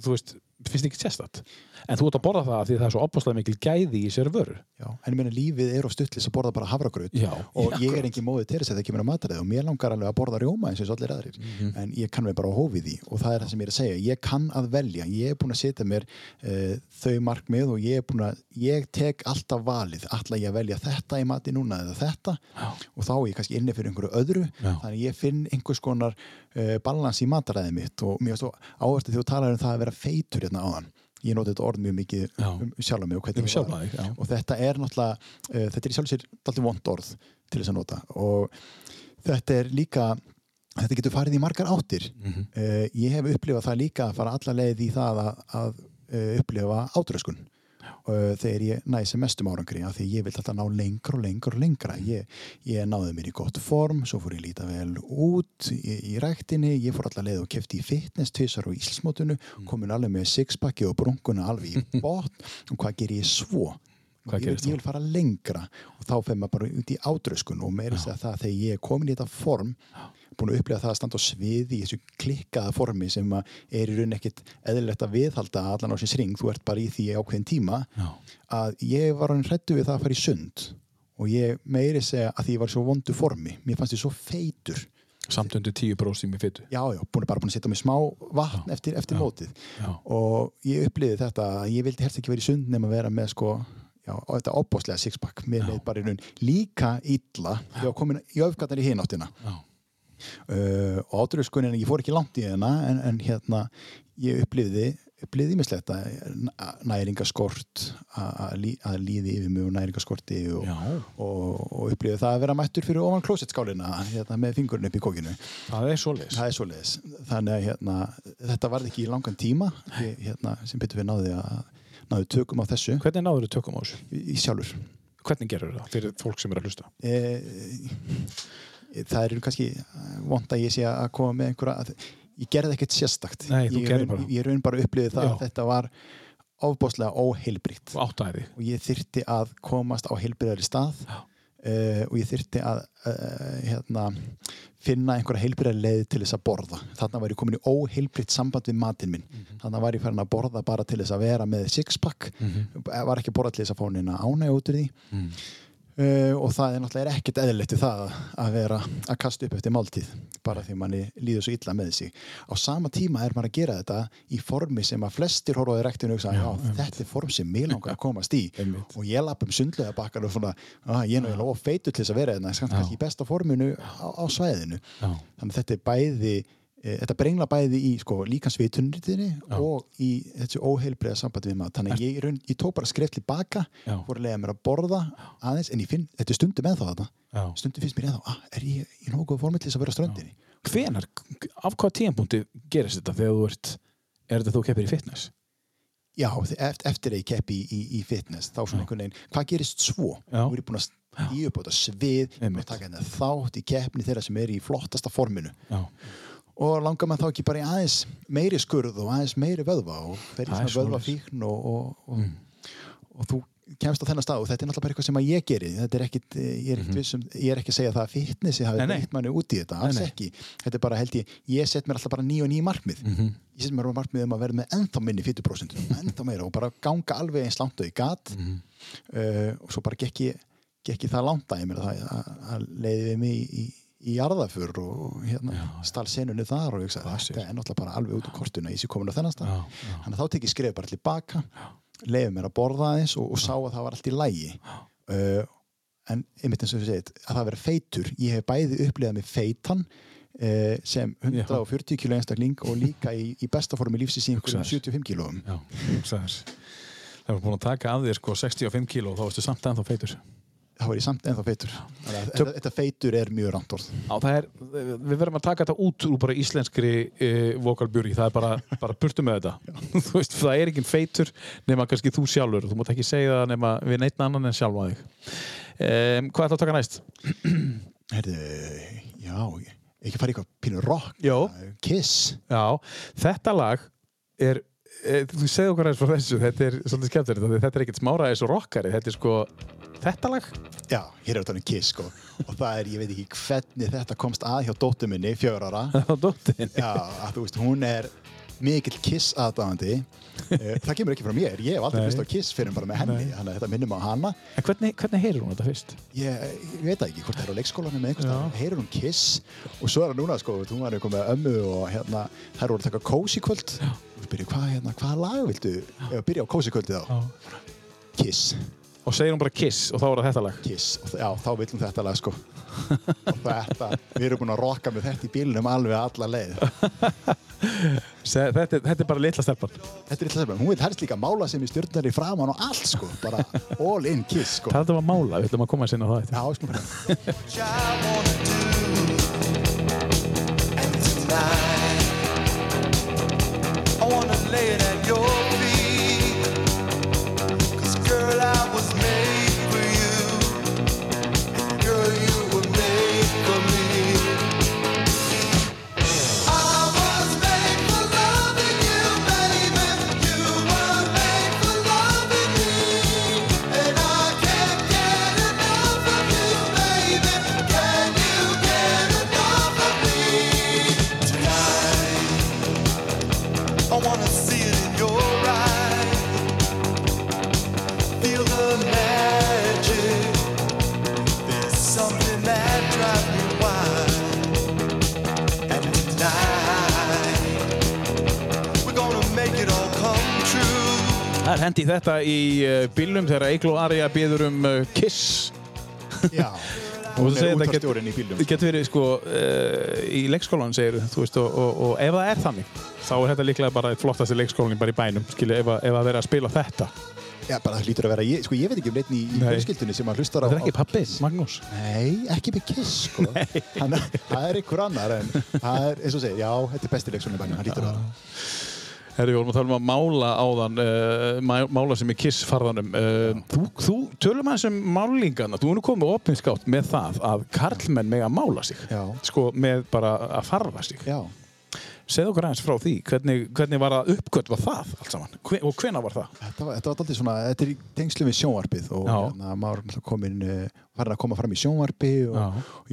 [SPEAKER 2] þú veist, finnst ekki sérstætt en þú ert að borða það af því að það er svo opaslega mikil gæði í sér vöru.
[SPEAKER 3] Já, en ég meina lífið er á stuttlis að borða bara hafragraut
[SPEAKER 2] Já,
[SPEAKER 3] og
[SPEAKER 2] já,
[SPEAKER 3] ég er engin móðið til þess að það kemur að matarið og mér langar alveg að borða rjóma eins og allir aðrir.
[SPEAKER 2] Mhm.
[SPEAKER 3] en ég kann mig bara á hófið því og það er það sem ég er að segja. Ég kann að velja, ég er búin að setja mér uh, þau markmið og ég er búin að ég tek alltaf valið. Ætla ég að velja þetta í mati núna eða þetta?
[SPEAKER 2] Já.
[SPEAKER 3] og þá er ég kannski inni fyrir einhverju öðru.
[SPEAKER 2] Já.
[SPEAKER 3] þannig ég finn einhvers konar uh, balans í mataræðið mitt og mér að vera feitur hérna áðan ég noti þetta orð mjög mikið
[SPEAKER 2] Já.
[SPEAKER 3] um sjálf mig og hvernig
[SPEAKER 2] um
[SPEAKER 3] ég var
[SPEAKER 2] já.
[SPEAKER 3] og þetta er náttúrulega uh, þetta er í sjálf sér alltaf vond orð til þess að nota og þetta er líka þetta getur farið í margar áttir
[SPEAKER 2] Mhm.
[SPEAKER 3] uh, ég hef upplifað það líka að fara alla leið í það að, að uh, upplifa átröskun uh, þegar ég næði sem mestum árangri af því ég vil alltaf ná lengra og lengra og lengra. Ég, ég náði mér í gott form svo fór ég að líta vel út í, í ræktinni, ég fór alltaf leið og kefti í fitness tvisar á Íslandsmótunu komin alveg með sixpacki og brunkuna alveg í botn. Og hvað ger ég svo? Ég, vil, ég vil fara lengra og þá fer maður bara út í átröskun og meira segja það þegar ég er komin í þetta form búin að upplifa það að standa á sviði í þessu klikkaða formi sem er í raun ekkit eðlilegt að viðhalda allan á sinns ring, þú ert bara í því ákveðin tíma
[SPEAKER 2] Já.
[SPEAKER 3] að ég var hann hrættu við það að fara í sund og ég meiri segja að því ég var í svo vondu formi. Mér fannst ég svo feitur.
[SPEAKER 2] Samt undir 10% í mig fytu
[SPEAKER 3] já, já, búin bara búin að setja mig smá vatn eftir, eftir mótið.
[SPEAKER 2] Já.
[SPEAKER 3] og ég uppliði þetta að ég vildi helst ekki vera í sund nema að vera með sko já, og þetta opbóðslega sixpack. Mér leið bara í raun líka illa. Þegar komin í öfgatnar í hináttina.
[SPEAKER 2] Já.
[SPEAKER 3] Uh, og átröskunin ég fór ekki langt í hérna en, en hérna ég upplifði upplifði mislegt að næringaskort að, lí- líði yfir og næringaskorti og, og, og upplifði það að vera mættur fyrir ofan klósettskálina hérna, með fingurinn upp í kókinu
[SPEAKER 2] það er svoleiðis.
[SPEAKER 3] Þannig að hérna, þetta varði ekki í langan tíma hérna, sem betur við náði að náði tökum á þessu.
[SPEAKER 2] Hvernig náður þú tökum á þessu?
[SPEAKER 3] í, sjálfur.
[SPEAKER 2] Hvernig gerur það fyrir fólk sem er að hlusta?
[SPEAKER 3] e, það er kannski vond að ég sé að koma með einhverja ég gerði ekkert sérstakt.
[SPEAKER 2] Nei,
[SPEAKER 3] ég, raun- ég raun bara upplifið það
[SPEAKER 2] Já.
[SPEAKER 3] að þetta var ofbóðslega óheilbritt
[SPEAKER 2] og
[SPEAKER 3] og ég þyrti að komast á heilbriðari stað uh, og ég þyrti að uh, hérna, finna einhverja heilbriðari leið til þess að borða. Þarna var ég komin í óheilbritt samband við matinn minn.
[SPEAKER 2] Mhm.
[SPEAKER 3] þarna var ég farin að borða bara til þess að vera með sixpack. Var ekki borða til þess að fá neina ánæg út úr því.
[SPEAKER 2] Mm.
[SPEAKER 3] Uh, og það er náttúrulega ekkert eðlilegt við það að vera að kasta upp eftir máltíð bara því manni líður svo illa með sig. Á sama tíma er maður að gera þetta í formi sem að flestir horfaði rektinu og hugsa, já, þetta er form sem mér langar að komast í.
[SPEAKER 2] Einmitt.
[SPEAKER 3] og ég lapp um sundlega bakkar og svona, að ég er nú of feitur til þess að vera þetta, kannski í besta forminu á, á svæðinu.
[SPEAKER 2] Já.
[SPEAKER 3] þannig að þetta er bæði þetta brengla bæði í sko, líkansvitunriðinni og í þessu óheilbreiða sambandi við maður þannig ég, raun- ég tók bara skref tilbaka
[SPEAKER 2] Já.
[SPEAKER 3] fór að lega mér að borða aðeins en ég finn, þetta er stundum ennþá þetta
[SPEAKER 2] Já.
[SPEAKER 3] stundum finnst mér ennþá, ah, er ég í til þess að vera ströndinni
[SPEAKER 2] Hvenar, af hvaða tíðanbúndi gerist þetta þegar þú ert, er þetta þú keppir í fitness?
[SPEAKER 3] Já, eftir, að ég keppi í, í, í fitness þá svona einhvern veginn, hvað gerist svo?
[SPEAKER 2] Já.
[SPEAKER 3] Nú er ég búin að stíða upp á þetta svið að taka hérna þátt í keppni þeirra sem er í flottasta forminu
[SPEAKER 2] Já.
[SPEAKER 3] Og langar maður þá ekki bara í aðeins meiri skurð og aðeins meiri vöðva og fer í svona vöðva fíkn og, og, og, og þú kemst á þennan stað og þetta er náttúrulega bara eitthvað sem að ég geri þetta er ekkit, ég er ekkit vissum ég er ekki að segja það að fitnessi hafi
[SPEAKER 2] Mhm.
[SPEAKER 3] Breytt manni út í þetta, alls
[SPEAKER 2] Nei, nei.
[SPEAKER 3] ekki þetta er bara held ég, ég set mér alltaf bara ný og ný markmið
[SPEAKER 2] Mhm.
[SPEAKER 3] ég set mér markmið um að vera með ennþá minni 40% ennþá meira og bara ganga alveg eins langt og ég gat
[SPEAKER 2] Mhm.
[SPEAKER 3] uh, og svo bara gekk ég, gekk ég það langt að ég meina það að- að leiði við mig í, í, í jarðafur og hérna stál senunni þar og
[SPEAKER 2] Klassískt.
[SPEAKER 3] þetta er náttúrulega bara alveg út úr kortuna ég sé komin á þennan stað
[SPEAKER 2] Já, já.
[SPEAKER 3] þannig að þá tek ég skref bara tilbaka leiði mér að borða aðeins og, og sá að það var allt í lægi uh, en einmitt eins og þú segið að það vera feitur ég hef bæði upplifað mig feitan uh, sem 140 kilo einstakling og líka í, í besta formi lífsins í einhverjum
[SPEAKER 2] Hugsaðu.
[SPEAKER 3] 75 kilóum
[SPEAKER 2] Já, hugsaðu þér. Það var búin að taka af þér sko 65 kíló og þá varstu samt ennþá feitur.
[SPEAKER 3] Þá var ég samt ennþá feitur að þetta, feitur er mjög
[SPEAKER 2] Já, það er, við verðum að taka þetta út úr bara íslenskri e, vokalbjúri, það er bara, bara burtu með þetta. veist, það er ekki feitur nema kannski þú sjálfur, þú mátt ekki segja það nema við neitt annan en sjálfa þig. Um, hvað ætla að taka næst?
[SPEAKER 3] Herðu, já, ekki fara í eitthvað pínu rock
[SPEAKER 2] Jó.
[SPEAKER 3] Kiss
[SPEAKER 2] Já, þetta lag er, e, þú segðu okkur aðeins frá þessu, þetta er svolítið skemmtilegt, þetta er ekkert smára eins og rockari, þetta er sko, þetta lag?
[SPEAKER 3] Já, hér er þetta um Kiss sko. Og það er, ég veit ekki hvernig þetta komst að hjá dóttur minni, fjör ára.
[SPEAKER 2] Á dóttin.
[SPEAKER 3] Já, að þú veist, hún er mikill Kiss aðdáðandi það kemur ekki frá mér, ég hef aldrei hlust á Kiss fyrir bara með henni, þannig að þetta minnum á hana.
[SPEAKER 2] En hvernig, hvernig heyrir hún þetta fyrst?
[SPEAKER 3] ég, ég veit ekki, hvort það er á leikskólanum með einhvers heyrir hún Kiss? Og svo er það núna sko, hún var eitthvað með ömmu og hérna, þær voru að taka kósi kvöld. Og spyrja, hvað, hérna, hvaða lag að byrja á kósi kvöldi þá? Kiss,
[SPEAKER 2] Og segir hún bara kiss og þá er það þetta lag.
[SPEAKER 3] Kiss já, þá vil hún þetta lag sko og þetta, við erum búin að rocka með þetta í bílunum alveg alla leið
[SPEAKER 2] Se, þetta, er- þetta er bara litla stelpan.
[SPEAKER 3] Þetta er eitthvað hún vil helst líka mála sem í stjórnar í framann og allt sko, bara all in kiss sko.
[SPEAKER 2] Það er að mála, við ætlum að koma að sinna það.
[SPEAKER 3] Já, sko
[SPEAKER 2] hendi þetta í uh, bílnum þegar Eiklo Arja býður um uh, Kiss.
[SPEAKER 3] Já,
[SPEAKER 2] Og
[SPEAKER 3] hún
[SPEAKER 2] þú segir
[SPEAKER 3] er
[SPEAKER 2] þetta
[SPEAKER 3] útvarstjórinn í bílnum.
[SPEAKER 2] Þetta getur verið sko uh, í leikskólan segir þú veist og, og, og ef það er þannig þá er þetta líklega bara eitt flottasti leikskólan bara í bænum skilja ef, ef að vera að spila þetta.
[SPEAKER 3] Já, bara það lítur að vera, ég, sko ég veit ekki um neitt í, í
[SPEAKER 2] Nei.
[SPEAKER 3] fjölskyldunni sem að hlustar á
[SPEAKER 2] Þetta er ekki
[SPEAKER 3] á
[SPEAKER 2] pappi,
[SPEAKER 3] Kiss.
[SPEAKER 2] Magnús.
[SPEAKER 3] Nei, ekki með Kiss sko. Að það er einhver annar en það er, eins og segir, já, þetta er besti leiksunni bænum, hann lítur að vera
[SPEAKER 2] Herri, við vorum að tala um að mála áðan uh, mála sem er Kiss farðanum uh, þú, þú tölum aðeins um málingana þú er nú komið opinskátt með það að karlmenn með að mála sig.
[SPEAKER 3] Já.
[SPEAKER 2] sko með bara að farða sig.
[SPEAKER 3] Já,
[SPEAKER 2] segð okkur aðeins frá því, hvernig, hvernig var að uppgötva það allt saman? Hve, og hvena var það?
[SPEAKER 3] þetta var, þetta var alltaf svona, þetta er í tengslu við sjónvarpið og hérna, maður komin uh, farin að koma fram í sjónvarpi og
[SPEAKER 2] Já.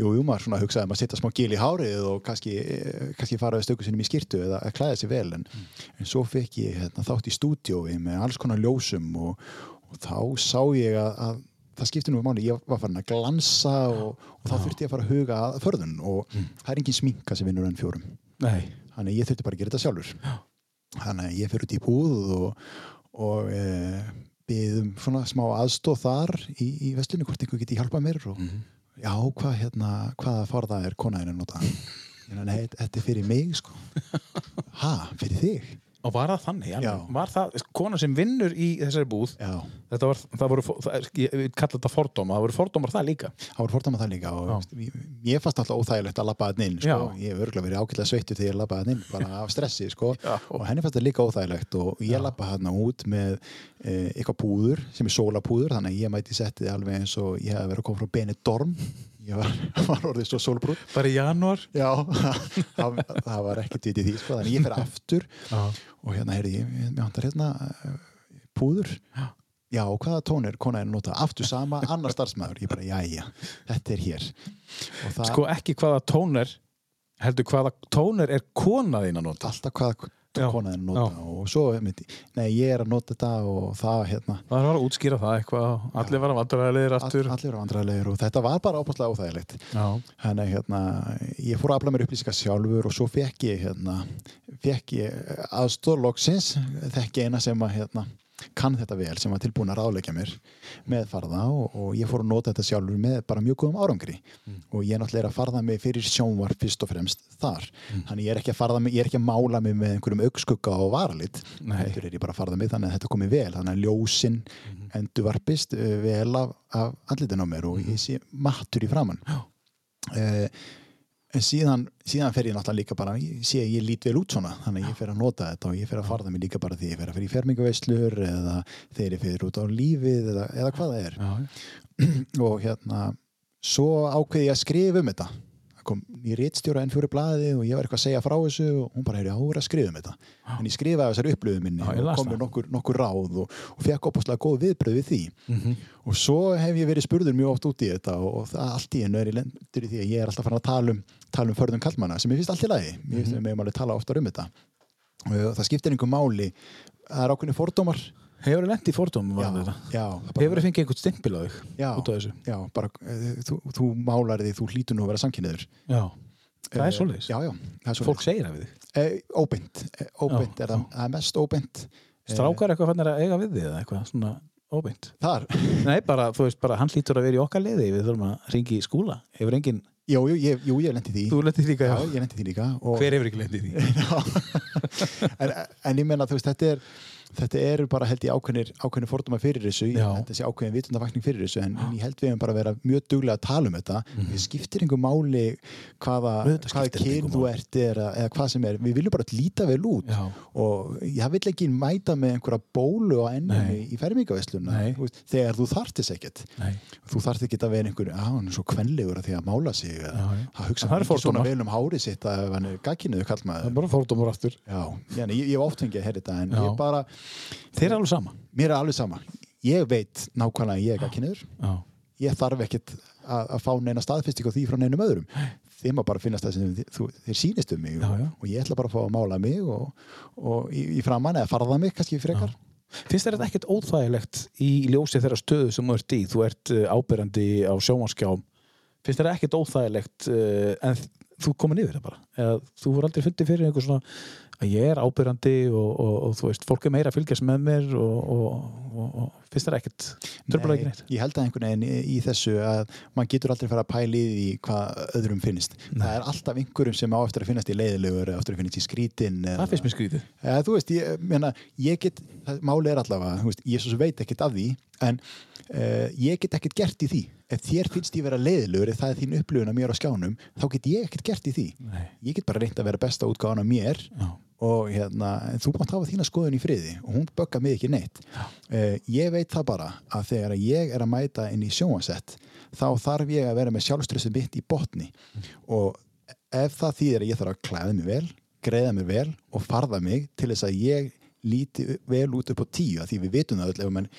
[SPEAKER 3] jú, jú, maður svona hugsaði um að setja smá gil í hárið og kannski, eh, kannski fara við stöku sinni í skýrtu eða klæða sér vel en, en svo fekk ég hérna, þátt í stúdiói með alls konar ljósum og, og þá sá ég að, að það skipti nú máli, ég var farin að glansa og, og þá þurfti ég að fara að huga að förðun og það er engin sminka sem vinnur enn fjórum.
[SPEAKER 2] Nei,
[SPEAKER 3] þannig að ég þurfti bara að gera þetta sjálfur. Þannig að ég fyrir út í búð og, og e, byðum svona smá aðstóð þar í, í vestlunni hvort einhver geti hjálpað mér og já, hvað hérna, hvaða farða er konaðin að nota? Nei, þetta er fyrir mig sko. Ha, fyrir þig
[SPEAKER 2] Og var það þannig? Alveg? Var það kona sem vinnur í þessari búð?
[SPEAKER 3] já,
[SPEAKER 2] Þetta var, það voru, það, ég kalla þetta fordóma, það voru fordómar það líka.
[SPEAKER 3] það voru fordæma það líka og ég, ég fannst alltaf óþægilegt að labba hann inn sko. Ég hef örgulega verið ágætlega sveittu þegar ég labbaði hann inn bara af stressi sko. Og henni fannst það líka óþægilegt og ég labbaði hann út með e, eitthvað púður sem er sólapúður þannig að ég mæti settið alveg eins og ég hef verið að koma frá Benidorm ég var, var orðið svo sólbrún
[SPEAKER 2] Bara í janúar?
[SPEAKER 3] Já, það, það var ekkert vitið því sko. þannig ég fer aftur
[SPEAKER 2] Já.
[SPEAKER 3] og hérna heyrði ég, mér vantar hérna eh, púður já, og hvaða tónir konaðin nota aftur sama, annar starfsmæður ég bara, jæja, þetta er hér það
[SPEAKER 2] Sko ekki hvaða tóner, heldur hvaða tóner er kona þín að nota?
[SPEAKER 3] alltaf hvaða
[SPEAKER 2] Já,
[SPEAKER 3] konaðin nota
[SPEAKER 2] já.
[SPEAKER 3] og svo, myndi, nei, ég er að nota þetta og það, hérna
[SPEAKER 2] Það var að útskýra það eitthvað, allir var að vandræðilegir
[SPEAKER 3] all,
[SPEAKER 2] aftur.
[SPEAKER 3] allir var vandræðilegur og þetta var bara ápastlega óþægilegt
[SPEAKER 2] Já.
[SPEAKER 3] Þannig að hérna, ég fór að afla mér upplýsingar sjálfur og svo fekk ég, hérna, fekk ég aðstórlóksins, þekki eina sem að, hérna, kann þetta vel, sem var tilbúin að ráðleggja mér með farða og, og ég fór að nota þetta sjálfur með bara mjög góðum árangri. Og ég er náttúrulega að farða mig fyrir sjónvar fyrst og fremst þar. Þannig ég er ekki að farða mig, ég er ekki að mála mig með einhverjum augskugga og varalit,
[SPEAKER 2] Nei.
[SPEAKER 3] heldur er ég bara að farða mig þannig að þetta komi vel, þannig að ljósin endurvarpist uh, vel af, af andlitin á mér og ég sé mattur í framann uh, en síðan, síðan fer ég náttúrulega líka bara ég sé að ég lít vel út svona þannig að ég fer að nota þetta og ég fer að farða mig líka bara því ég fer að fer í fermingaveislur eða þegar ég fer út á lífið eða, eða hvað það er.
[SPEAKER 2] Já.
[SPEAKER 3] og hérna svo ákveði ég að skrifa um þetta kom í réttstjóra enn fyrir blaði og ég var eitthvað að segja frá þessu og hún bara hefði áður að skrifa um þetta. En ég skrifaði þessari upplöfu minni
[SPEAKER 2] ég
[SPEAKER 3] og kom með nokkur, nokkur ráð og, og fekk opaslega góð viðbröð við því.
[SPEAKER 2] Mhm.
[SPEAKER 3] og svo hef ég verið spurður mjög oft út í þetta og, og það allt í hennu er ég lendur í því að ég er alltaf farin að tala um, tala um förðum kallmanna sem ég finnst allt í lagi. Mér finnst við meðum alveg tala oftar um þetta. Og það skiptir einhver máli. Það er ákveðni fordómar
[SPEAKER 2] Hefur þið lent í fordómum var þetta?
[SPEAKER 3] já,
[SPEAKER 2] Hefur þið fengið einhvern stimpil á þig út af þessu?
[SPEAKER 3] já, bara, eh, þú, þú málar því þú hlýtur nú að vera samkynniður
[SPEAKER 2] Já. Það er
[SPEAKER 3] Eh,
[SPEAKER 2] svoleiðis?
[SPEAKER 3] já, já, það er svoleiðis
[SPEAKER 2] Fólk segir það við þig?
[SPEAKER 3] Óbeint, eh, óbeint
[SPEAKER 2] Já,
[SPEAKER 3] er það, það er mest óbeint Eh,
[SPEAKER 2] Strákar eitthvað fannir að eiga við þig eða eitthvað svona óbeint?
[SPEAKER 3] þar,
[SPEAKER 2] Nei, bara, þú veist, bara hann hlýtur að vera í okkar liði við þurfum að ringi í skúla Hefur engin,
[SPEAKER 3] jú, jú, ég, jú, ég lendi því
[SPEAKER 2] þú lentið líka
[SPEAKER 3] já,
[SPEAKER 2] já.
[SPEAKER 3] ég lendi því líka og,
[SPEAKER 2] Hver hefur ekki lentið því?
[SPEAKER 3] en, en ég menna, þú veist, þetta er þetta eru bara held ég ákveðnir, ákveðnir fordóma fyrir þessu, ég held þessi ákveðin vitundavakning fyrir þessu, en, en ég held við hefum bara vera mjög duglega að tala um þetta. Við skiptir einhver máli hvaða, hvaða kyn þú ert eða, eða hvað sem er, við viljum bara líta vel út.
[SPEAKER 2] Já.
[SPEAKER 3] og ég vil ekki mæta með einhverja bólu á ennum í, í fermingavesluna þegar þú þarftis ekkert.
[SPEAKER 2] Nei.
[SPEAKER 3] þú þarft ekki að vera einhver, að hann er svo kvenlegur að því að mála sig það hugsa ekki svona vel um hárið sitt að hann er gagkinuðu
[SPEAKER 2] Það
[SPEAKER 3] kallmaður Já, já þetta
[SPEAKER 2] Já. Þeir eru alveg sama
[SPEAKER 3] mér er alveg sama ég veit nákvæmlega ég er gagkinuður
[SPEAKER 2] Já.
[SPEAKER 3] ég þarf ekkert að, fá neina staðfesting á því frá neinum öðrum þeim að bara finnast það sem þeir sýnist um mig
[SPEAKER 2] Já,
[SPEAKER 3] og,
[SPEAKER 2] já.
[SPEAKER 3] og ég ætla bara að fá að mála mig og, og í, í framann eða farða mig kannski frekar
[SPEAKER 2] Finnst þér þetta ekkert óþægilegt í ljósi þeirra stöðu sem þú ert í? Þú ert uh, ábyrjandi á sjómanskjám. Finnst þér ekkert óþægilegt uh, en þú komin yfir það bara? Eða þú voru aldrei fundið fyrir einhver svona að ég er ábyrjandi og, og, og þú veist, fólk er meira að fylgjast með mér og, og, og, og finnst þér ekkert tröfla ekki neitt?
[SPEAKER 3] ég held að einhvern veginn í, í þessu að maður getur aldrei fara að pæla í hvað öðrum finnst það er alltaf einhverjum sem á eftir að finnast í leiðilegur eða eftir að finnast í skrítin
[SPEAKER 2] Það finnst mér skrítið.
[SPEAKER 3] eða, þú veist, ég, meina, ég get það, máli er allavega, veist, ég veit ekkert af því en uh, ég get ekkert gert í því ef þér finnst ég vera leiðilegur ef það er þín upplifun að mér á skjánum þá get ég ekkert gert í því.
[SPEAKER 2] Nei.
[SPEAKER 3] ég get bara reynt að vera besta útgáðan af mér
[SPEAKER 2] Já.
[SPEAKER 3] og hérna, þú mátt hafa þína skoðun í friði og hún bögga mig ekki neitt. Uh, ég veit það bara að þegar ég er að mæta inn í sjónvarsett þá þarf ég að vera með sjálfstressið mitt í botni. Og ef það þýðir að ég þarf að klæða mig vel greiða mig vel og farða mig til þess að ég líti vel út upp á tíu að því við vitum það öll ef mann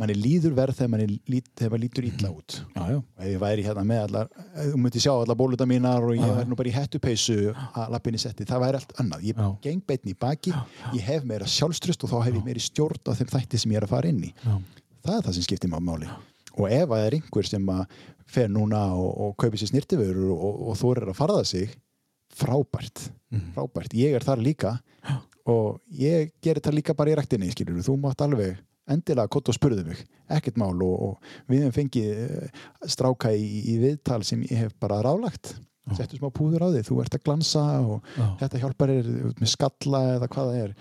[SPEAKER 3] manni líður verð þegar manni lít, þegar maður lítur illa út.
[SPEAKER 2] Já,
[SPEAKER 3] ef ég væri hérna með allar þú myndi sjá allar bóluta mínar og ég væri nú bara í hettupeysu að lappin í setti, það væri allt annað. Ég geng beitni í baki, ég hef meira sjálfströst og þá hef ég meiri stjórn á þeim þætti sem ég er að fara inn í.
[SPEAKER 2] Já.
[SPEAKER 3] það er það sem skiptir maður máli. Og ef það er einhver sem að fer núna og, og kaupir sér snirtiförur og, og, og þú er að farða sig frábært, frábært. Ég er þar líka og ég gerir það líka bara í ræktinni skilur, þú mátt alveg endilega kott og spurðu mig, ekkert mál og, og við hefum fengið eh, stráka í, í viðtal sem ég hef bara rálagt settu smá púður á þig, þú ert að glansa og
[SPEAKER 2] Já.
[SPEAKER 3] þetta hjálpar ert með skalla eða hvað það er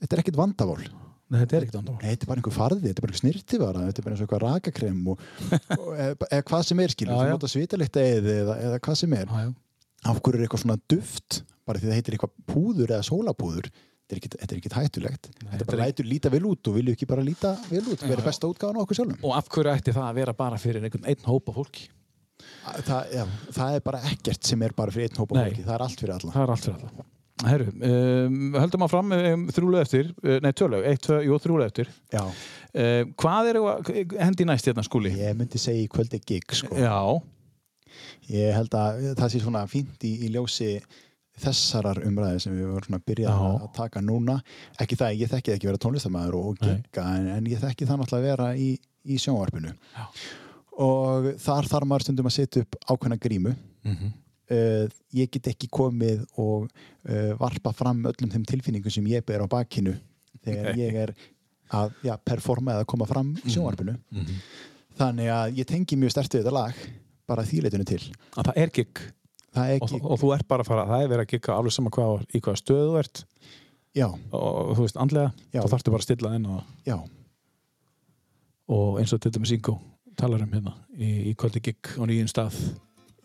[SPEAKER 3] þetta er ekkit vandavál
[SPEAKER 2] Nei, þetta er ekkert andamál.
[SPEAKER 3] Nei, þetta er bara einhver farði, þetta er bara einhver snirtifara þetta er bara eins og eitthvað rakakrem og, og eða, eða hvað sem er skilur,
[SPEAKER 2] Já,
[SPEAKER 3] þú
[SPEAKER 2] já.
[SPEAKER 3] nota svitalikt eða, eða hvað sem er
[SPEAKER 2] Já, já.
[SPEAKER 3] af hverju er eitthvað svona duft bara því það heitir eitthvað púður eða sólapúður þetta er er ekkit hættulegt þetta bara lætur líta vel út og vilju ekki bara líta vel út vera besta útgáðan á okkur sjálfum
[SPEAKER 2] Og af hverju ætti það að vera bara fyrir einhvern einn hópa fólki?
[SPEAKER 3] það, já, það er bara ekkert sem er bara fyrir einn hópa
[SPEAKER 2] Nei.
[SPEAKER 3] fólki, það er allt fyrir alla
[SPEAKER 2] Það er allt fyrir alla. Herru, um, höldum að fram um, þrjúlega eftir, uh, nei tjóðlega, eitt, tvö, jú, þrjúlega eftir.
[SPEAKER 3] já,
[SPEAKER 2] Uh, hvað er hendi næst hérna skúli?
[SPEAKER 3] ég myndi segja í kvöldi gig sko.
[SPEAKER 2] Já,
[SPEAKER 3] ég held að það sé svona fínt í, í ljósi þessarar umræði sem við vorum svona að að að taka núna ekki það, ég þekki ekki vera tónlistamæður og
[SPEAKER 2] Nei.
[SPEAKER 3] gigga en, en ég þekki það náttúrulega að vera í, í sjónvarpinu
[SPEAKER 2] Já.
[SPEAKER 3] og þar þarf maður stundum að setja upp ákveðna grímu
[SPEAKER 2] Mhm.
[SPEAKER 3] uh, ég get ekki komið og uh, varpa fram öllum þeim tilfinningum sem ég ber á bakinu þegar
[SPEAKER 2] Nei.
[SPEAKER 3] ég er að ja, performa eða koma fram
[SPEAKER 2] Mhm.
[SPEAKER 3] í sjónvarpinu þannig að ég tengi mjög stertu þetta lag bara þýleitinu til
[SPEAKER 2] að það er
[SPEAKER 3] er
[SPEAKER 2] og, og þú ert bara að fara, það er verið að gigga alveg sama hvað, í hvaða stöðu þú ert.
[SPEAKER 3] Já,
[SPEAKER 2] og, þú veist, andlega,
[SPEAKER 3] Já.
[SPEAKER 2] þá þarftu bara að stilla inn og, og eins og til dæmis Ingo talar um hérna í, í kvöldi gig og nýjum stað.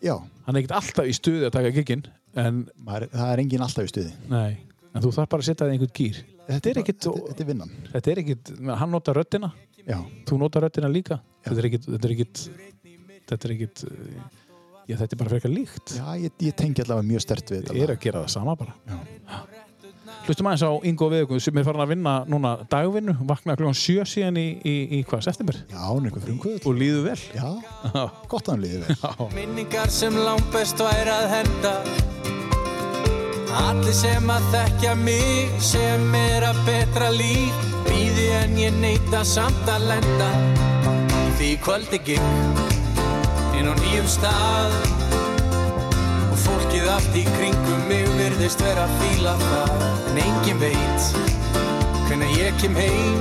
[SPEAKER 3] Já.
[SPEAKER 2] Hann er ekkert alltaf í stuði að taka giggin en,
[SPEAKER 3] maður, það er engin alltaf í stuði.
[SPEAKER 2] Nei, en þú þarf bara að setja það í einhvern gýr þetta er ekkert,
[SPEAKER 3] þetta, þetta er vinnan.
[SPEAKER 2] þetta er ekkert hann nota röddina,
[SPEAKER 3] já,
[SPEAKER 2] þú nota röddina líka. Þetta er ekkert þetta er ekkert þetta er ekkert já, þetta er bara frekar líkt.
[SPEAKER 3] Já ég, ég tengi allavega mjög stert við þetta
[SPEAKER 2] ég er að gera það sama bara.
[SPEAKER 3] Já.
[SPEAKER 2] hlustum aðeins á Ingo Viðugum sem er farin að vinna núna dagvinnu vakna klukkan sjö síðan í, í, í hvað, september?
[SPEAKER 3] Já, hún er einhver frumkvöð
[SPEAKER 2] og líður vel.
[SPEAKER 3] Já, gott að hann liði vel.
[SPEAKER 9] Minningar sem langt best væri að henda. Allir sem að þekkja mig sem er að betra líf Býði en ég neita samt að lenda. Því kvöldi gikk inn á nýjum stað. Og fólkið allt í kringum mig virðist vera að fíla það. En engin veit hvenær ég kem heim.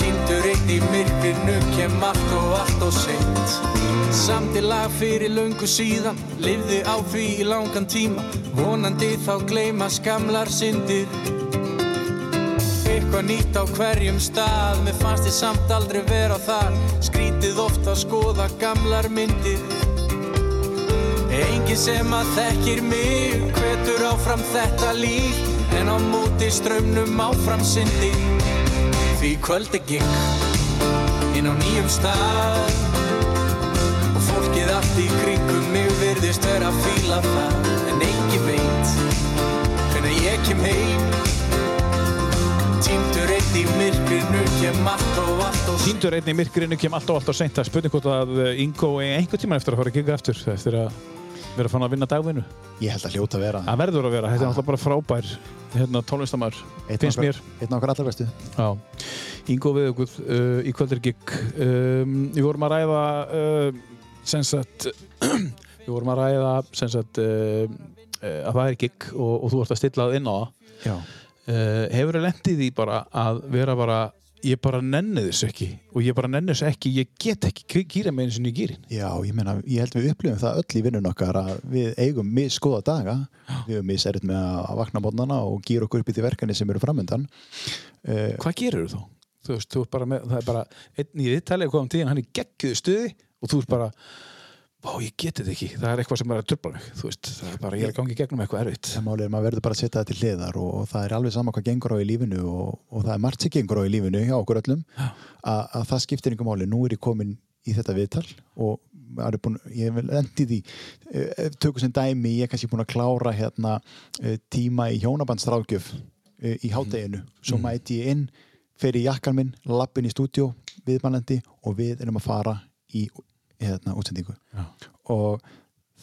[SPEAKER 9] Týndur eitt í myrkrinu kem allt og allt og seint. Samti lag fyrir löngu síðan Livði á því í langan tíma. Vonandi þá gleyma skamlar syndir Eitthvað nýtt á hverjum stað. Mér fannst ég samt aldrei vera þar. Skrítið oft að skoða gamlar myndir. Engin sem að þekkir mig Hvetur áfram þetta líf En á móti strömmnum áfram syndir Því kvöld er gikk inn á nýjum stað. Og fólkið allt í kringum mig virðist vera að fíla það. En engin veit hvernig ég kem heim í myrkrinu kem allt og allt og
[SPEAKER 2] Týndur einn í myrkrinu kem alltaf alltaf seint. Að spurning hvort að eh, Ingo er einhver tíma eftir að fara að gigga eftir eftir að vera fann að vinna dagvinnu.
[SPEAKER 3] Ég held að hljóta að vera.
[SPEAKER 2] Það verður að vera, þetta er alltaf bara frábær hérna, tónlistamær,
[SPEAKER 3] Einn
[SPEAKER 2] finnst mér.
[SPEAKER 3] einn af okkar allar bestu.
[SPEAKER 2] Já, Ingo Viðuguð uh, í kvöldir gig um, Við vorum að ræða uh, sem sagt við vorum að ræða sem sagt uh, uh, að það er gig og, og þú ert að stilla það inn á það.
[SPEAKER 3] Já,
[SPEAKER 2] uh, Hefur það lendið í bara að vera bara ég bara nenni þessu ekki og ég bara nenni þessu ekki, ég get ekki gýra með eins og ég gýrin
[SPEAKER 3] já, ég meina ég held við upplifum það öll í vinnun okkar að við eigum misgóða daga. Við eigum miserið með að vakna mótnana og gýra okkur upp í því verkefni sem eru framöndan uh,
[SPEAKER 2] Hvað gerir þú þá? Þú veist, þú ert bara með, það er bara einn í viðtalið komum tíðan, hann er geggjuðu stuði og þú ert bara Vá, ég geti þetta ekki, það er eitthvað sem er að tröfla mig þú veist, það er bara, ég er gangi gegnum eitthvað erfitt.
[SPEAKER 3] Það málið er maður verður bara að setja það til hliðar og, og það er alveg sama hvað gengur á í lífinu og, og það er margt sem gengur á í lífinu hjá okkur öllum. Að, að það skiptir einhver máli. Nú er ég komin í þetta viðtal og búin, ég vil endi því. Uh, tökum sem dæmi, ég er kannski búin að klára hérna uh, tíma í hjónabandstráðgjöf uh, í hádeginu. Svo mæti ég inn, fer í jakkan minn lappin í stúdjó, viðmælandi og við erum að fara í hérna, útsendingu.
[SPEAKER 2] Já.
[SPEAKER 3] og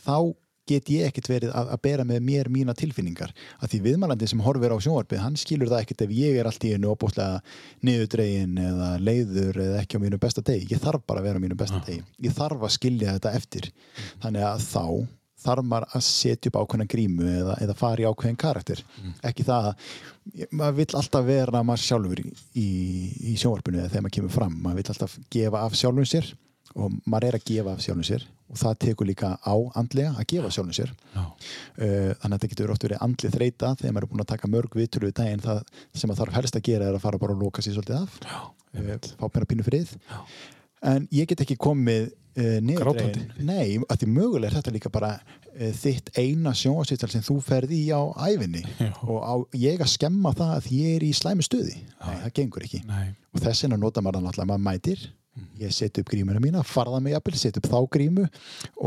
[SPEAKER 3] þá get ég ekkert verið að, að bera með mér mína tilfinningar. Að því viðmælandi sem horfir á sjónvarpið hann skilur það ekkert ef ég er allt í einu opbúslega niðurdregin eða leiður eða ekki á mínu besta degi. Ég þarf bara að vera á mínu besta degi. Ég þarf að skilja þetta eftir. Þannig að þá þarf maður að setja upp ákveðna grímu eða, eða fara í ákveðin karakter. Ekki það að maður vill alltaf vera maður sjálfur í, í, í sjónvarpinu eða þegar maður kemur fram. Maður vill alltaf gefa af sjálfum sér og maður er að gefa af sjálfum sér og það tekur líka á andlega að gefa sjálfum sér.
[SPEAKER 2] Já.
[SPEAKER 3] uh, þannig að þetta getur oft verið andlið þreita þegar maður er búin að taka mörg vitur við daginn. Það sem maður þarf helst að gera er að fara bara og loka sér svolítið af.
[SPEAKER 2] Já,
[SPEAKER 3] uh, fá mér að pínu frið. En ég get ekki komið uh, niðurdregin nei, að því mögulega er þetta líka bara þitt eina sjónvarsýttal sem þú ferði í á æfinni og á, ég að skemma það að ég er í slæmi stuði. Nei, það gengur ekki.
[SPEAKER 2] Nei.
[SPEAKER 3] og þess ég set upp grímuna mína, farða mig jafnvel set upp þá grímu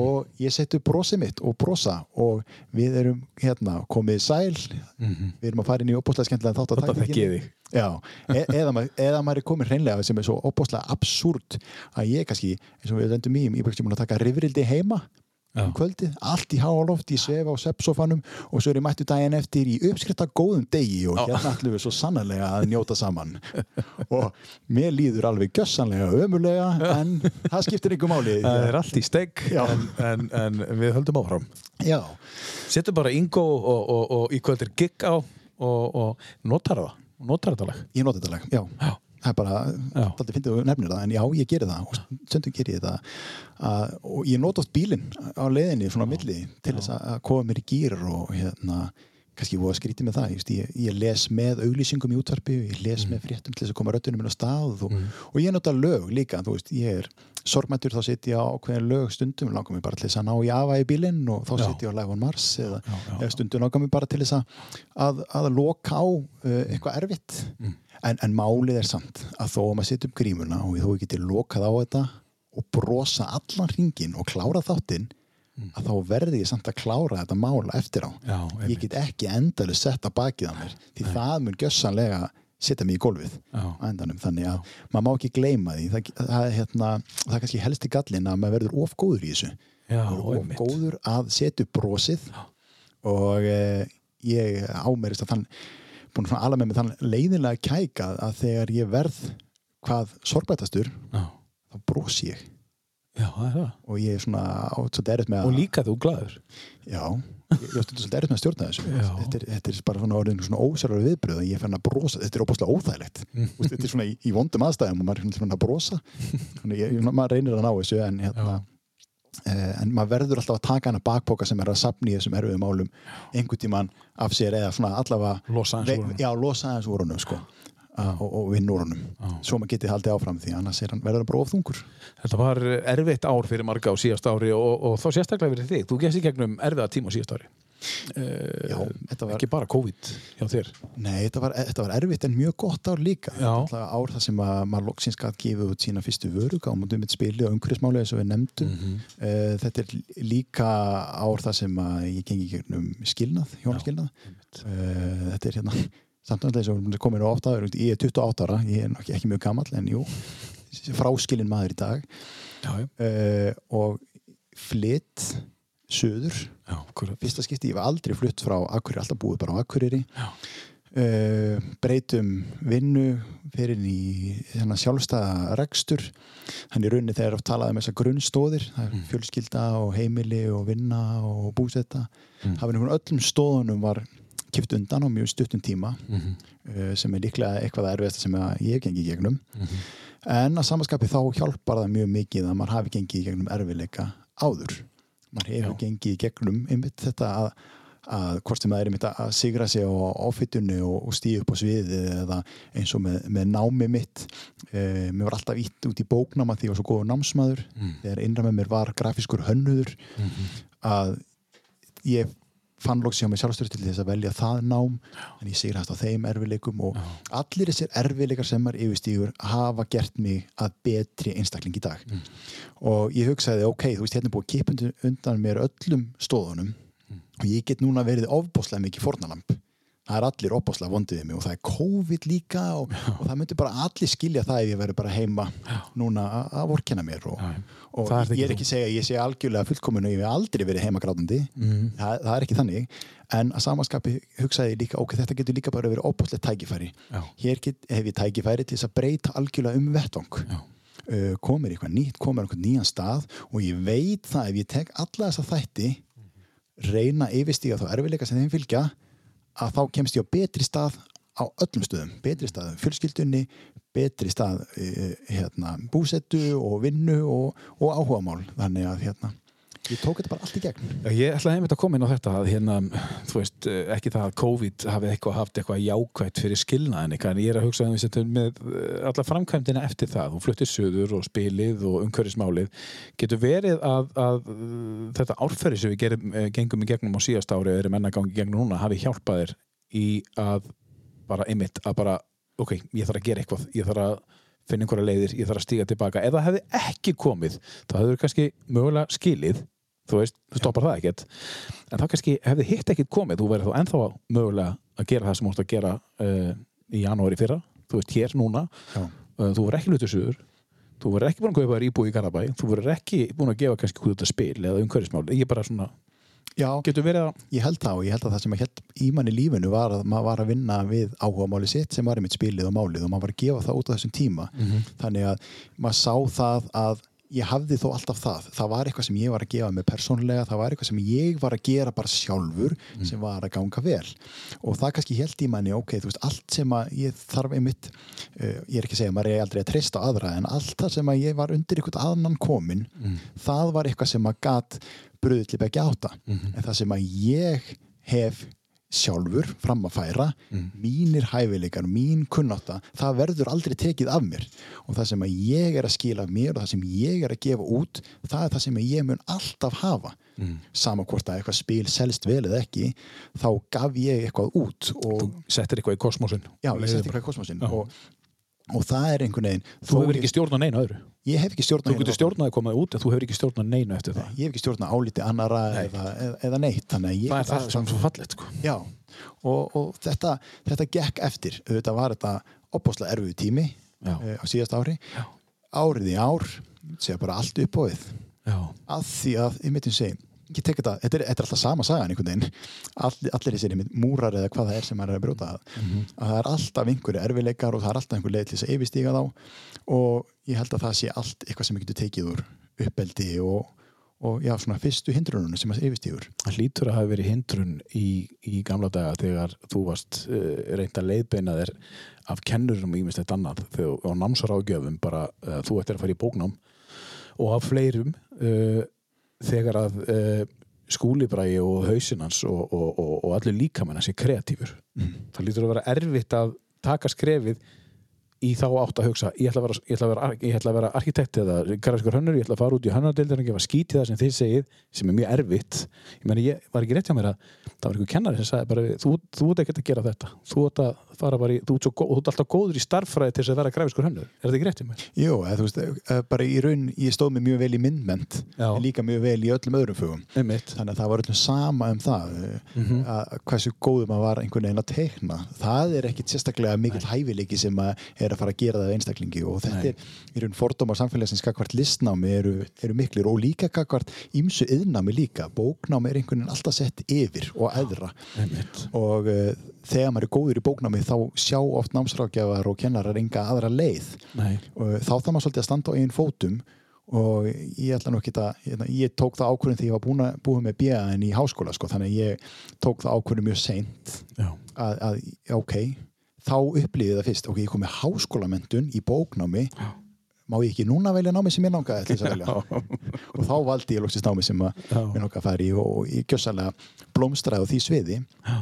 [SPEAKER 3] og ég set upp brosið mitt og brosa og við erum hérna komið sæl við erum að fara inn í opbúslega skemmtilega þátt að
[SPEAKER 2] ég þig.
[SPEAKER 3] E eða, maður, eða maður er komin hreinlega sem er svo opbúslega absúrt að ég kannski, eins og við lendum í ég búin að taka rifrildi heima. Um kvöldið, allt í háaloft, ég svef á seppsofanum og svo er ég mættu daginn eftir í uppskrifta góðum degi og hérna ætlum við svo sannarlega að njóta saman. Og mér líður alveg gjössanlega ömulega en það skiptir einhver máli.
[SPEAKER 2] Það er allt í steg en, en, en við höldum áfram.
[SPEAKER 3] Já,
[SPEAKER 2] Settum bara Ingo og, og, og í kvöld er gig á og, og notar það? Notar þetta lag?
[SPEAKER 3] Ég nota þetta lag, já.
[SPEAKER 2] Já.
[SPEAKER 3] Það er bara, þetta finnst þú nefnir það en já, ég geri það. Og stundum geri ég það að, og ég nota oft bílinn á leiðinni svona á milli til þess að koma mér í gýr og hérna kannski voru að skríti með það, just, ég, ég les með auglýsingum í útvarpi, ég les
[SPEAKER 2] Mm.
[SPEAKER 3] með fréttum til þess að koma röddunum minn á stað og, og ég nota lög líka, þú veist, ég er sorgmættur þá sitt ég á ákveðin lög stundum langar mér bara til þess að ná í afa í bílinn og þá sitt ég á Live on Mars eða,
[SPEAKER 2] Já, já,
[SPEAKER 3] eða stundum langar mér bara til þess að, að, að loka á uh, eitthvað erfitt.
[SPEAKER 2] Mm.
[SPEAKER 3] en, en málið er samt að þó að maður setja upp grímuna og ég geti lokað á þetta og brosa allan ringin og klára þáttinn að þá verði ég samt að klára þetta mála eftir á.
[SPEAKER 2] Mm. Já,
[SPEAKER 3] ég get ekki endalega sett að bakið á mér því það mun gjössanlega setja mig í gólfið
[SPEAKER 2] Já.
[SPEAKER 3] á endanum. Þannig að maður má ekki gleyma því. Það, það, hérna, það er kannski helsti gallin að maður verður of góður í þessu.
[SPEAKER 2] Já,
[SPEAKER 3] maður er of
[SPEAKER 2] einmitt.
[SPEAKER 3] góður að setja upp brosið og eh, ég ámerist að þann búin að ala með mig þann leiðinlega kæka að þegar ég verð hvað sorgbætastur
[SPEAKER 2] Já.
[SPEAKER 3] þá brosi ég.
[SPEAKER 2] Já,
[SPEAKER 3] og ég er svona
[SPEAKER 2] Og líka þú glaður.
[SPEAKER 3] Já, ég ég átti svolítið með að stjórna þessu. Þetta er, þetta er bara svona orðin svona ósærar viðbröð ég fann að brosa, þetta er óbúslega óþægilegt. Úst, þetta er svona í, í vondum aðstæðum og maður er svona að brosa. Ég, maður reynir að ná þessu en hérna eh, en maður verður alltaf að taka hana bakpoka sem er að sapna í þessum erfiðum málum einhvern tíman af sér eða svona allavega
[SPEAKER 2] losa aðeins úr honum
[SPEAKER 3] sko. Og, og vinna úr honum svo maður getið haldið áfram því annars hann verður hann bara ofþungur
[SPEAKER 2] Þetta var erfitt ár fyrir marga á síðast ári og, og þá sérstaklega fyrir þig. Þú gæst í gegnum erfiða tíma á síðast ári.
[SPEAKER 3] já, þetta var,
[SPEAKER 2] Ekki bara COVID hjá þér.
[SPEAKER 3] nei, þetta var, þetta var erfitt en mjög gott ár líka
[SPEAKER 2] Já.
[SPEAKER 3] Ár þar sem að maður loksins gætt gefið út sína fyrstu vöru gámundum mitt spili og umhverfismáli eins og við nefndum
[SPEAKER 2] Mhm.
[SPEAKER 3] Eh, þetta er líka ár þar sem að ég gengi gegnum skilnað, hjónaskilnað uh, þetta er hérna samtvæmlega eins og við komum nú ofta ég er 28 ára, ég er ekki, ekki mjög gamall en jú, fráskilin maður í dag. Uh, og flytt söður
[SPEAKER 2] Já,
[SPEAKER 3] fyrsta skipti, ég var aldrei flutt frá Akureyri, alltaf búið bara á Akureyri. Uh, breytum vinnu fyrir í hérna, sjálfstæða rekstur. Hann í rauninni þegar talaði um þessar grunnstóðir er fjölskylda og heimili og vinna og búsetta mm. var einhvern öllum stóðunum var kipt undan á mjög stuttum tíma
[SPEAKER 2] Mhm.
[SPEAKER 3] uh, sem er líklega eitthvað erfiðast sem ég gengi í gegnum. En að samaskapi þá hjálpar það mjög mikið að maður hafi gengið í gegnum erfiðleika áður. Maður hefur gengið í gegnum einmitt þetta að, að hvort sem það er einmitt að sigra sig á áfittunni og, og stíða upp á sviði eða eins og með, með námi mitt e, mér var alltaf ítt út í bóknáma því ég var svo góður námsmaður. Þegar innra með mér var grafískur hönnuður. Að ég fann loks hjá mig sjálfstöru til þess að velja það nám en ég sigrast á þeim erfileikum og allir þessir erfileikar sem maður yfirstígur hafa gert mig að betri einstakling í dag. Og ég hugsaði ok, þú veist hérna er búið kipa undan- mér öllum stóðunum og ég get núna verið ofbáslega mikið fórnalamb það er allir opbáslega vondið við mig og það er COVID líka og, og það myndi bara allir skilja það ef ég verið bara heima núna að- vorkenna mér og, og
[SPEAKER 2] ekki
[SPEAKER 3] ég er ekki að segja ég sé algjörlega fullkominu ég hef aldrei verið heimagrátandi. Mm. það, það er ekki þannig. En að samanskapi hugsaði líka ok, þetta getur líka bara verið opbáslega tækifæri.
[SPEAKER 2] Já.
[SPEAKER 3] hér get, hef ég tækifæri til þess að breyta algjörlega um vettvang.
[SPEAKER 2] Já.
[SPEAKER 3] uh, komir eitthvað nýtt, komir eitthvað nýjan stað og ég veit það ef ég tek alla þessa þætti reyna yfirstíga þá erfileika sem þeim fylgja að þá kemst ég á betri stað á öllum stöðum, betri staðum fjölskyldunni, betri stað eh, hérna, búsettu og vinnu og, og áhugamál. Þannig að hérna, ég tók þetta bara allt í gegn.
[SPEAKER 2] Ég ætlaði einmitt að koma inn á þetta að hérna, þú veist, eh, ekki það að COVID hafi eitthvað haft eitthvað jákvætt fyrir skilnaðin en ég er að hugsa að við setjum með eh, alla framkvæmdina eftir það, þú fluttir söður og spilið og umhverfismálið. Getur verið að, að uh, þetta árferði sem við gerum, eh, gengum í gegnum á síðast ári eða erum enn að gangi í gegnum núna hafi hjálpað þér í að bara einmitt að bara, ok, ég þarf að gera eitthvað ég þarf að finna einhverja leiðir, ég þarf að stíga tilbaka ef það hefði ekki komið, þá hefur kannski mögulega skilið þú veist, þú stoppar það ekkert. En þá kannski hefði hitt ekkert komið. Þú verður þá ennþá mögulega að gera það sem þú ert að gera uh, í janúari fyrra. Þú veist, hér núna. Uh, þú verður ekki lutur suður. Þú verður ekki búin að kaupa þér íbúi í Garabæ þú verður ekki búin að gefa kannski út þetta spil eða umhverfismál, ég bara svona
[SPEAKER 3] Já,
[SPEAKER 2] að
[SPEAKER 3] ég held það og ég held að það sem að held í manni lífinu var að maður var að vinna við áhugamáli sitt sem var einmitt spilið og málið og maður var að gefa það út á þessum tíma. Þannig að maður sá það að ég hafði þó alltaf það. Það var eitthvað sem ég var að gefa mig persónlega það var eitthvað sem ég var að gera bara sjálfur sem var að ganga vel. Og það kannski held í manni, ok, þú veist allt sem að ég þarf einmitt uh, ég er ekki að segja, maður er aldrei að treysta aðra en allt það sem að ég var undir eitthvað annan komin það var eitthvað sem að gat bröðið til begge átta. En það sem að ég hef sjálfur fram að færa mínir hæfileikar, mín kunnátta það verður aldrei tekið af mér. Og það sem ég er að skila af mér og það sem ég er að gefa út það er það sem ég mun alltaf hafa. Sama hvort að eitthvað spil selst vel eða ekki þá gaf ég eitthvað út og
[SPEAKER 2] settir eitthvað í kosmosin
[SPEAKER 3] já, ég setti eitthvað í kosmosin og, og það er einhvern veginn
[SPEAKER 2] þú hefur ekki stjórnað neina öðru
[SPEAKER 3] ég hef ekki stjórnað
[SPEAKER 2] þú getur stjórnað að koma út en þú hefur ekki stjórnað neina eftir það.
[SPEAKER 3] Ég hef ekki stjórnað áliti annara eða, eða, eða neitt.
[SPEAKER 2] Það er það sem er svo fallegt sko.
[SPEAKER 3] Og, og þetta, þetta gekk eftir, auðvitað var þetta opbáslega erfiðu tími uh, á síðast ári.
[SPEAKER 2] Já.
[SPEAKER 3] árið í ár, segja bara allt upp á við að því að, ég myndi að segja þetta, þetta er, þetta er alltaf sama sagan einhvern veginn. Allir, allir þessir múrar eða hvað það er sem maður er að brjóta. Að, að það er alltaf einhverju erfileikar og það er alltaf einhver leið til þess að yfirstíga þá. Og ég held að það sé allt eitthvað sem við getum tekið úr uppeldi og, og já, svona fyrstu hindrunum sem að yfirstígur.
[SPEAKER 2] Það hlýtur að hafa verið hindrun í, í gamla daga þegar þú varst uh, reynd að leiðbeina þér af kennurum og ímislegt annað. Þegar á námsarágjöfum bara uh, þú ættir að fara í bóknám og af fleirum uh, þegar að skúlibrægi og hausinans og, og, og, og allir líkamenn sé kreatífur það lítur að vera erfitt að taka skrefið í þá átt að hugsa ég ætla að vera, ætla að vera, ætla að vera arkitekt eða garðskur hönnur, ég ætla að fara út í hönnardeildar og gefa skít í það sem þið segið sem er mjög erfitt. Ég meni, ég var ekki rétt hjá mér að það var einhver kennari sem sagði bara, þú, þú ert ekkert að gera þetta. Þú ert að fara bara í, þú ert, svo, gó- þú ert alltaf góður í starffræði til þess að vera grafiskur hönnur. Er þetta ekki rétt hjá mér?
[SPEAKER 3] Eða, þú veist, eh, bara í raun ég stóð mig mjög vel í myndment
[SPEAKER 2] Já.
[SPEAKER 3] en líka mjög vel í öllum öðrum
[SPEAKER 2] Einmitt.
[SPEAKER 3] þannig að það var öllum sama um það mm að hversu góður maður var einhvern veginn að teikna. Það er ekkit sérstaklega mikill hæfileiki sem að er að fara að gera það af einstaklingi og þetta
[SPEAKER 2] Nei.
[SPEAKER 3] er í raun fordómar samfélagsins kakvart listnámi eru, eru miklir og líka kakvart ímsu yðnámi líka, bóknámi er einhvern veginn alltaf sett yfir og
[SPEAKER 2] Einmitt.
[SPEAKER 3] og uh, þegar maður er góður í bóknámi þá sjá oft námsrákjafar og kennarar enga aðra leið. Og þá þarf maður svolítið að standa á eigin fótum og ég ætla nú ekki að ég, tók það ákvörðin þegar ég var búin að búið með BAN í háskóla sko, þannig að ég tók það ákvörðin mjög seint að, að ok, þá upplýði það fyrst ok, ég kom með háskólamendun í bóknámi má ég ekki núna velja námi sem ég langaði og þá valdi ég loksist námi sem
[SPEAKER 2] Já.
[SPEAKER 3] mér langaði að fara í og, ég gjössalega blómstraði á því sviði
[SPEAKER 2] Já.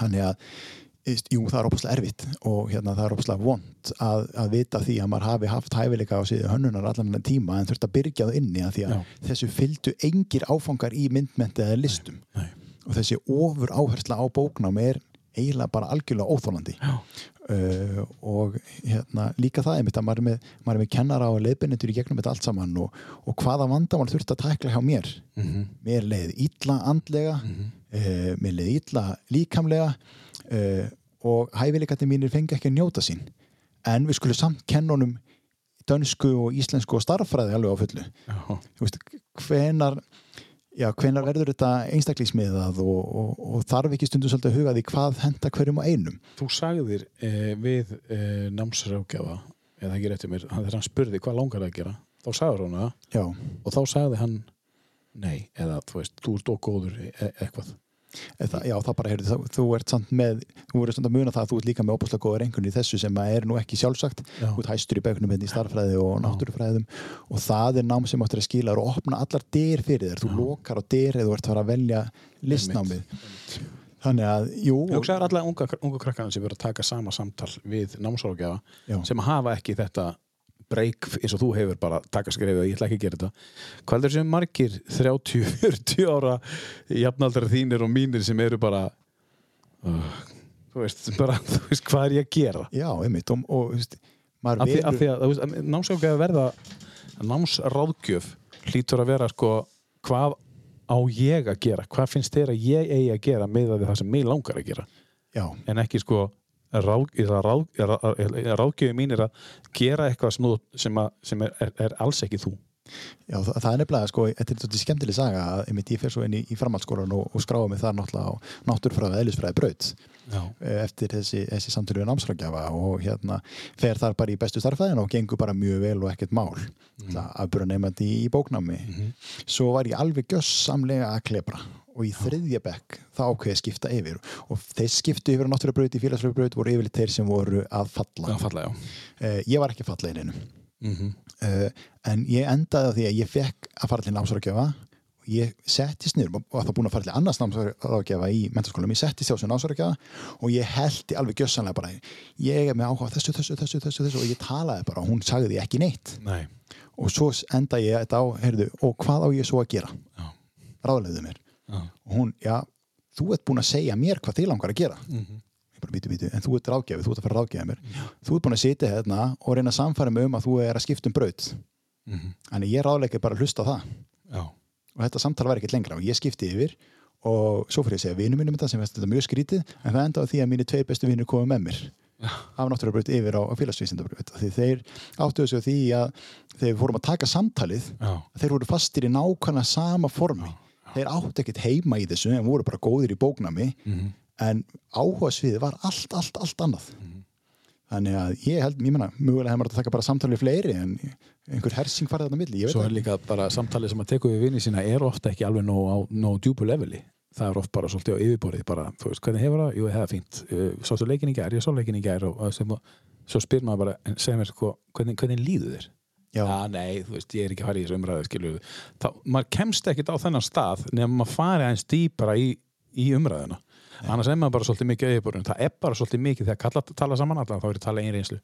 [SPEAKER 3] þannig að jú, það er ópaslega erfitt og hérna, það er ópaslega vond að, að vita því að maður hafi haft hæfileika á síðu hönnunar allan þennan tíma en þurft að byrja það inni að því að
[SPEAKER 2] Já.
[SPEAKER 3] þessu fylgdu engir áfangar í myndmenti eða listum
[SPEAKER 2] Nei.
[SPEAKER 3] og þessi ofur áhersla á bóknám er eiginlega bara algjörlega óþólandi uh, og hérna, líka það einmitt að maður er með, maður er með kennara og leiðbennendur í gegnum þetta allt saman og, og hvaða vandamál þurft að tækla hjá mér? Mér leið illa andlega uh, mér leið illa líkamlega uh, og hæfileikandi mínir fengi ekki að njóta sín. En við skulum samt kennunum dönsku og íslensku og starffræði alveg á fullu. Veist, hvenar já, hvenar verður þetta einstaklingsmiðað og, og, og þarf ekki stundu svolítið að huga því hvað henda hverjum og einum?
[SPEAKER 2] Þú sagðir eh, við eh, námsrákjafa eða ekki réttið mér, þegar hann spurði hvað langar það að gera. Þá sagður hún það. Og þá sagði hann nei, eða þú veist, þú ert okk góður e e eitthvað
[SPEAKER 3] Það, já, það bara, heyrðu, þú, ert samt með þú ert samt að muna það að þú ert líka með óbúslega góða rengun í þessu sem að er nú ekki sjálfsagt.
[SPEAKER 2] Já.
[SPEAKER 3] þú ert hæstur í begnum hérna í starffræði og náttúrufræðum og það er nám sem áttur að skila og opna allar dyr fyrir þér, þú lokar á dyr eða þú ert að fara að velja listnámið. Þannig að, jú.
[SPEAKER 2] Ég hugsaður alla unga, unga krakkarna sem verður að taka sama samtal við námsálgjafa
[SPEAKER 3] Já.
[SPEAKER 2] sem hafa ekki þetta breyk eins og þú hefur bara taka skrefið og ég ætla ekki að gera þetta. Hvað er sem margir 30-40 ára jafnaldrar þínir og mínir sem eru bara uh, þú veist, bara, þú veist hvað er ég að gera?
[SPEAKER 3] Já, einmitt og, og þú veist, maður
[SPEAKER 2] því, af því að, þú veist, námsálgjafa verða námsráðgjöf hlýtur að vera sko hvað á ég að gera? Hvað finnst þér að ég eigi að gera með það sem mig langar að gera?
[SPEAKER 3] Já,
[SPEAKER 2] en ekki sko ráð, ráð, ráð, ráðgjöfi mín er að gera eitthvað þú- sem, að, sem er, er, er alls ekki þú.
[SPEAKER 3] Já, það, það er nefnilega, sko, þetta er þetta skemmtileg saga að einmitt ég fer svo inn í, í framhaldsskólan og, og skráði mig þar náttúrulega á náttúrfræði eðlisfræði braut
[SPEAKER 2] Já.
[SPEAKER 3] eftir þessi, þessi samtölu við námsrákjafa og hérna fer þar bara í bestu starfæðin og gengur bara mjög vel og ekkert mál. Mm. það afbúra nefnandi í, í bóknámi. Svo var ég alveg gjössamlega að klebra og í þriðja bekk þá ákveði skipta yfir. Og þeir skiptu yfir á náttúrfræði braut í félagsfræði braut voru yfirleitt þeir sem voru að falla.
[SPEAKER 2] Já, falla, já.
[SPEAKER 3] Eh, ég var ekki að falla í neinum.
[SPEAKER 2] Mhm.
[SPEAKER 3] uh, en ég endaði á því að ég fekk að fara til námsrákjafa og ég settist niður og það búin að fara til annars námsrákjafa í mentaskólum, ég settist hjá þessu námsrákjafa og ég heldi alveg gjössanlega bara ég er með áhuga þessu, þessu, þessu, þessu, þessu og ég talaði bara og hún sagði ekki neitt.
[SPEAKER 2] Nei.
[SPEAKER 3] og svo enda ég þetta á, heyrðu, og hvað á ég svo að gera?
[SPEAKER 2] Já.
[SPEAKER 3] ráðleiðu mér
[SPEAKER 2] Já.
[SPEAKER 3] og hún, já, þú ert búin að segja mér hvað þið langar að gera
[SPEAKER 2] Mhm.
[SPEAKER 3] ég bara bítu, bítu, en þú ert ráðgjafi, þú ert að fara að ráðgjafa mér þú ert búin að sitja hérna og reyna að samfæra mig um að þú er að skipta um braut
[SPEAKER 2] Mhm.
[SPEAKER 3] þannig ég ráðleika bara að hlusta á það
[SPEAKER 2] Já.
[SPEAKER 3] og þetta samtal var ekkert lengra og ég skipti yfir og svo fyrir ég að segja vinum mínum þetta sem þetta mjög skrítið en það enda á því að mínir tveir bestu vinnur komið með mér af náttúrulega braut yfir á, á félagsvísindabraut því þeir áttuðu sig á því að við fórum að taka samtalið
[SPEAKER 2] Já.
[SPEAKER 3] þeir voru fastir í nákvæmlega sama formi þeir áttu ekkert heima í þessu en voru bara góðir í bóknami
[SPEAKER 2] Mhm.
[SPEAKER 3] en áhuga sviði var allt, allt, allt annað þannig að ég held, ég menna mögulega hefur maður að taka bara samtalið fleiri en einhver hersing farið þarna milli, ég veit
[SPEAKER 2] Svo er líka bara samtalið sem að teku við vinni sína er ofta ekki alveg nóg á nóg djúpu leveli það er oft bara svolítið á yfirborðið bara, þú veist, hvernig hefur það? Jú, það er fínt Sástu leikin í gær, ég sá leikin í gær og, og sem, svo spyr maður bara, segja mér sko, hvernig, hvernig líður þér?
[SPEAKER 3] Já.
[SPEAKER 2] nei, þú veist, ég er ekki að fara í þessu umræðu skilur þá, maður kemst ekkit á þennan stað nema maður fari aðeins dýpara í, í umræðuna. Annars er maður bara svolítið mikið yfirborðinu. Það er bara svolítið mikið þegar kalla, tala saman allan þá er ég að tala einn reynslu.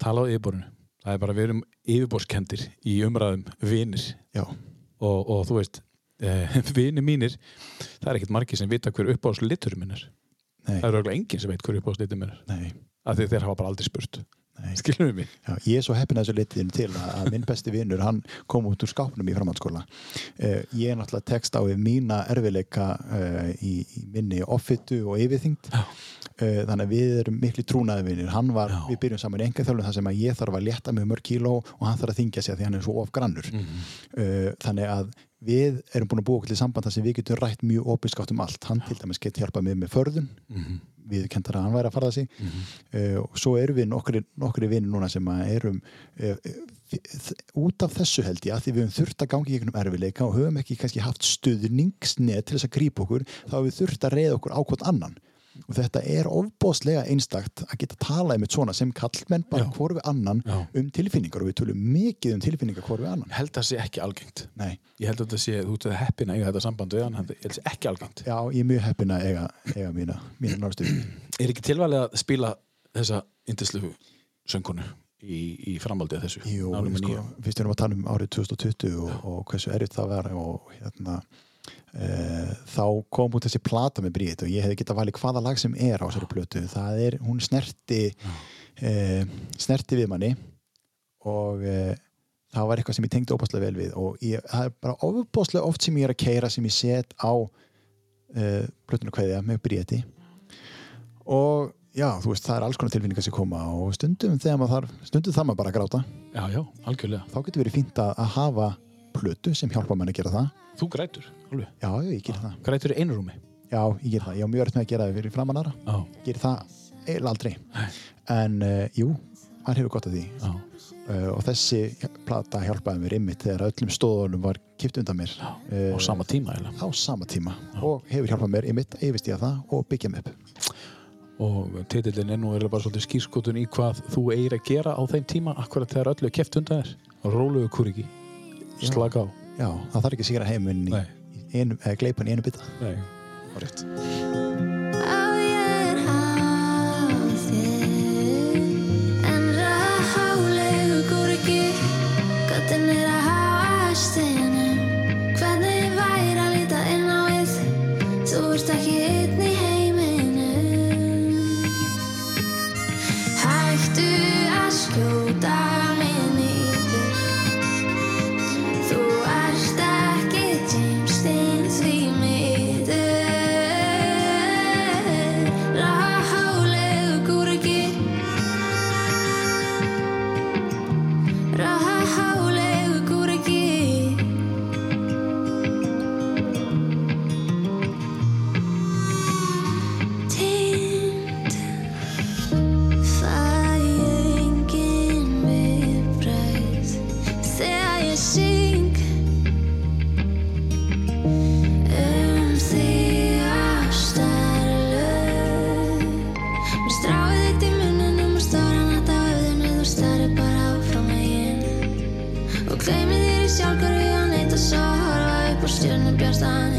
[SPEAKER 2] Tala á yfirborðinu. Það er bara við erum yfirborðskendir í umræðum vinir.
[SPEAKER 3] Já.
[SPEAKER 2] og, og þú veist eh, vinir mínir það er ekkit margir sem vita hver uppáðs litur minn er.
[SPEAKER 3] Nei.
[SPEAKER 2] það er auðvitað enginn sem veit hver uppáðs litur minn er.
[SPEAKER 3] Nei.
[SPEAKER 2] af því þeir hafa bara aldrei spurt skilur við
[SPEAKER 3] Já, ég er svo heppin að þessu litinu til að, að minn besti vinnur, hann kom út úr skápnum í framhaldsskóla. Uh, ég er náttúrulega tekst á við mína erfileika uh, í, í minni offitu og yfirþyngd. Uh, þannig að við erum miklu trúnaði vinnir. Hann var, við byrjum saman í enga þjálfum þar sem að ég þarf að létta mig mörg kíló og hann þarf að þingja sig að því hann er svo ofgrannur. uh, þannig að við erum búin að búa okkur til samband þar sem við getum rætt mjög opinskátt um allt. Hann til dæmis getur hjálpað mig með förðun. Við kentar að hann væri að fara sig. Uh, og svo erum við nokkri, nokkri vinni núna sem erum uh, út af þessu held ég að því við höfum þurft að gangi í einhvern erfileika og höfum ekki kannski haft stuðningsnið til þess að grípa okkur þá höfum við þurft að reyða okkur á hvort annan og þetta er ofbóðslega einstakt að geta talað með svona sem kallmenn bara hvort við annan
[SPEAKER 2] Já.
[SPEAKER 3] um tilfinningar. Og við tölum mikið um tilfinningar hvort við annan.
[SPEAKER 2] Held að það sé ekki algengt.
[SPEAKER 3] Nei.
[SPEAKER 2] Ég held að það sé, þú ert heppin að eiga þetta samband að það sé ekki algengt.
[SPEAKER 3] Já, ég er mjög heppin að eiga, eiga mína, mína náttúru
[SPEAKER 2] Er ekki tilvalið að spila þessa indislu söngunu í, í framhaldi af þessu?
[SPEAKER 3] Jú, sko, fyrst erum við að tala um árið 2020 og, og hversu erfitt það var og hérna e, þá kom út þessi plata með Bríðit og ég hefði getað valið hvaða lag sem er á þessari plötu. Það er, hún snerti e, snerti við manni og e, það var eitthvað sem ég tengdi óbáslega vel við og ég, það er bara ofbáslega oft sem ég er að keira sem ég set á plötuna kveðja með Bríðiti og já, þú veist, það er alls konar tilfinningar sem koma og stundum þegar maður þarf, stundum þarf maður bara að gráta.
[SPEAKER 2] Já, já, algjörlega.
[SPEAKER 3] Þá getur verið fínt að, að hafa plötu sem hjálpa mann að gera það.
[SPEAKER 2] Þú grætur, alveg?
[SPEAKER 3] Já, ég ger það.
[SPEAKER 2] Grætur í einrúmi
[SPEAKER 3] já, ég ger það, ég á mjög öll með að gera það fyrir framann aðra.
[SPEAKER 2] Já,
[SPEAKER 3] ger það eiginlega aldrei. En uh, jú, hann hefur gott að því.
[SPEAKER 2] Já
[SPEAKER 3] uh, og þessi plata hjálpaði mér ymmit þegar öllum stóðunum var kipt undan mér. Uh,
[SPEAKER 2] á sama tíma eiginlega.
[SPEAKER 3] á sama tíma. Og hefur hjálpað mér ymmit að yfirst ég það og byggja mig upp.
[SPEAKER 2] Og titillin er nú eiginlega bara svolítið skýrskotun í hvað þú eigir að gera á þeim tíma akkurat þegar öllu er keft undan þér. Róluðu kuriki, slaka á.
[SPEAKER 3] Já, það þarf ekki að sigra heiminn í, einu, eða gleipan í einu bytta
[SPEAKER 2] Nei, það er rétt understand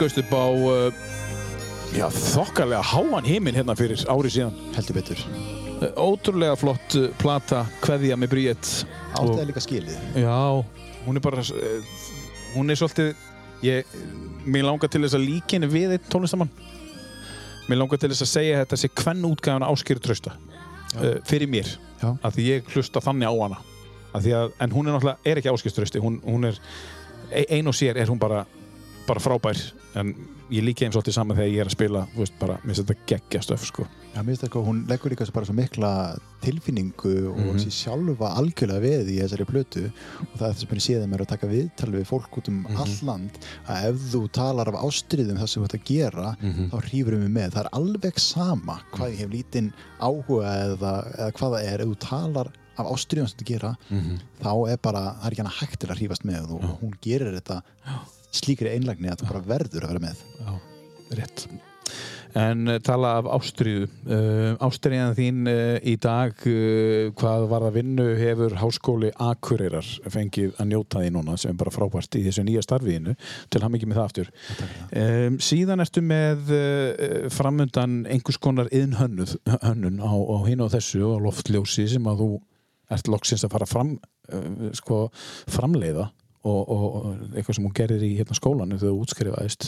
[SPEAKER 2] skauðst upp á uh, já, þokkarlega háan heiminn hérna fyrir ári síðan.
[SPEAKER 3] Heldur betur.
[SPEAKER 2] Uh, Ótrúlega flott uh, plata Kveðja með Bríett
[SPEAKER 3] það líka skilið.
[SPEAKER 2] Já, hún er bara hún er svolítið ég, mér langar til þess að líka henni við einn tónlistamann mér langar til þess að segja þetta sé hvern útgáðan áskýri trausta uh, fyrir mér,
[SPEAKER 3] Já.
[SPEAKER 2] af því ég hlusta þannig á hana. Að, en hún er náttúrulega er ekki áskýri trausti, hún, hún er e- ein og sér er hún bara, bara frábær en ég líka eins svolítið saman þegar ég er að spila veist bara, mér finnst þetta geggja stöf sko.
[SPEAKER 3] Já, mér finnst sko, hún leggur líka svo bara svo mikla tilfinningu og mm sér sjálfa algjörlega við í þessari plötu og það er þess að mér séð að mér að taka viðtal við fólk út um
[SPEAKER 2] Mhm.
[SPEAKER 3] all land að ef þú talar af ástriðum það sem þú ert að gera
[SPEAKER 2] Mhm.
[SPEAKER 3] þá hrýfur við mig með. Það er alveg sama hvað ég hef lítinn áhuga eða, eða hvað það er, ef þú talar af ástriðum sem þú gera
[SPEAKER 2] Mhm.
[SPEAKER 3] þá er bara, það er ekki hana hægt til að hrífast með og hún gerir þetta slíkri einlagni að þú bara verður að vera með
[SPEAKER 2] Já, rétt. En uh, tala af ástriðu. Uh, ástriðan þín uh, í dag, hvað var það vinnu, hefur Háskóli Akureyrar fengið að njóta því núna sem bara frábært í þessu nýja starfiðinu til hann mikið með það aftur. Um, síðan ertu með framundan einhvers konar yðnhönnun hönnun á, á hinn og þessu og loftljósi sem að þú ert loksins að fara fram, sko, framleiða og, og, og eitthvað sem hún gerir í hérna, skólanum þegar þú útskrifaðist.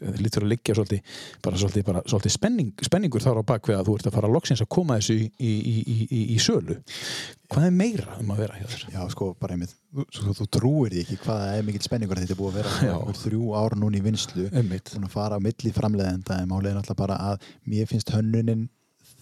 [SPEAKER 2] Það lítur að liggja svolítið, bara svolítið, bara, svolítið spenning, spenningur þar á bakvið að þú ert að fara loksins að koma þessu í, í, í, í, sölu. Hvað er meira um að vera hjá þér?
[SPEAKER 3] Já, sko, bara einmitt, þú, þú, trúir því ekki hvað er mikill spenningur þetta er búið að vera einhver þrjú ár núna í vinslu að fara á milli framleiðenda en er náttúrulega bara að mér finnst hönnunin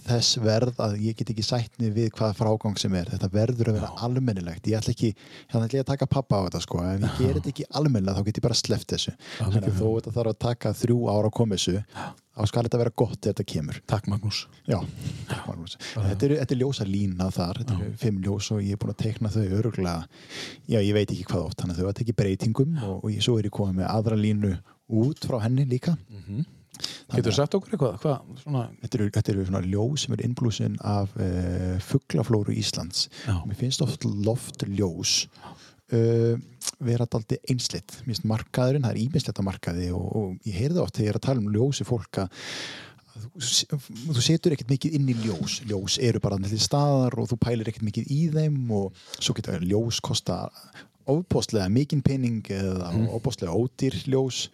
[SPEAKER 3] þess verð að ég get ekki sætt mig við hvaða frágang sem er. Þetta verður að vera almennilegt. Ég ætla ekki, hérna ætla ég að taka pappa á þetta sko. Ef ég gerir þetta ekki almennilega þá get ég bara sleppt þessu. Þannig að þó þetta þarf að taka þrjú ára að koma þessu þá skal þetta vera gott ef þetta kemur.
[SPEAKER 2] Takk Magnús.
[SPEAKER 3] Já, takk Magnús. Þetta eru, þetta er ljósa lína þar, þetta eru fimm ljós og ég er búin að teikna þau öruglega, já ég veit ekki hvað oft, þannig að þau að tekja breytingum og, og ég, svo er ég komið með aðra línu út frá henni líka.
[SPEAKER 2] Getur þú sagt okkur eitthvað? Hvað, svona,
[SPEAKER 3] Þetta eru, þetta eru svona ljós sem er innblúsin af uh, fugglaflóru Íslands.
[SPEAKER 2] Já.
[SPEAKER 3] Mér finnst oft loft ljós uh, vera daldi einslitt. Mér finnst markaðurinn, það er ímislegt á markaði og, og ég heyrði oft þegar ég er að tala um ljósi fólk að þú, setur ekkert mikið inn í ljós ljós eru bara til staðar og þú pælir ekkert mikið í þeim og svo geta ljós kosta ofbóstlega mikinn pening eða mm. ofbóstlega ódýr ljós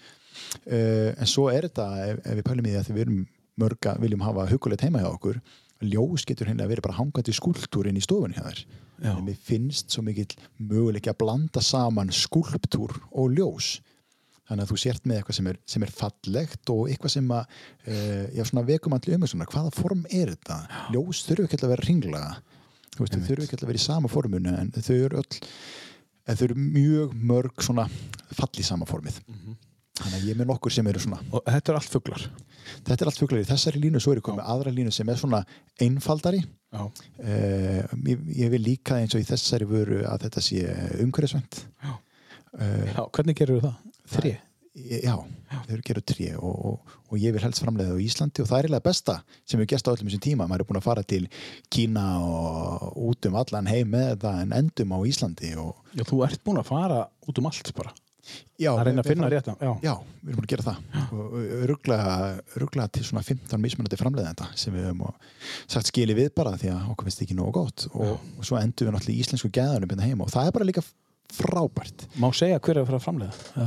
[SPEAKER 3] en svo er þetta ef, ef við pælum í því að við erum mörga viljum hafa hugulegt heima hjá okkur ljós getur henni að vera bara hangandi skúltúr inn í stofunni hjá
[SPEAKER 2] Já.
[SPEAKER 3] en mér finnst svo mikill möguleiki að blanda saman skúlptúr og ljós. Þannig að þú sért með eitthvað sem er, sem er fallegt og eitthvað sem að uh, já, svona vekum allir um svona, hvaða form er þetta? Ljós þurfu ekki alltaf að vera ringlaga þú veist, þau þurfu ekki alltaf að vera í sama formunu en þau eru öll en þau eru mjög mörg svona fall í sama formið þannig að ég er með nokkur sem eru svona
[SPEAKER 2] og þetta er allt fuglar
[SPEAKER 3] þetta er allt fuglar í þessari línu, svo er ég komið með aðra línu sem er svona einfaldari
[SPEAKER 2] Já.
[SPEAKER 3] Uh, ég, ég vil líka eins og í þessari vöru að þetta sé umhverfisvænt
[SPEAKER 2] Já.
[SPEAKER 3] uh,
[SPEAKER 2] Já, hvernig gerur það? Þri?
[SPEAKER 3] Já, þau eru gerur tré og, og, og ég vil helst framleiða það á Íslandi og það er eiginlega besta sem við gerst á öllum þessum tíma maður er búin að fara til Kína og út um allan heim með þetta en endum á Íslandi og
[SPEAKER 2] Já, þú ert búin að fara út um allt bara
[SPEAKER 3] Já,
[SPEAKER 2] að reyna að finna rétt já.
[SPEAKER 3] Já, við erum búin að gera það. Og öruglega, öruglega til svona 15 mismunandi framleiðenda sem við höfum sagt skili við bara því að okkur finnst ekki nógu gott. Og, og svo endum við náttúrulega í íslensku gæðanum hérna heima og það er bara líka frábært.
[SPEAKER 2] Má segja hver er að að framleiða? Já,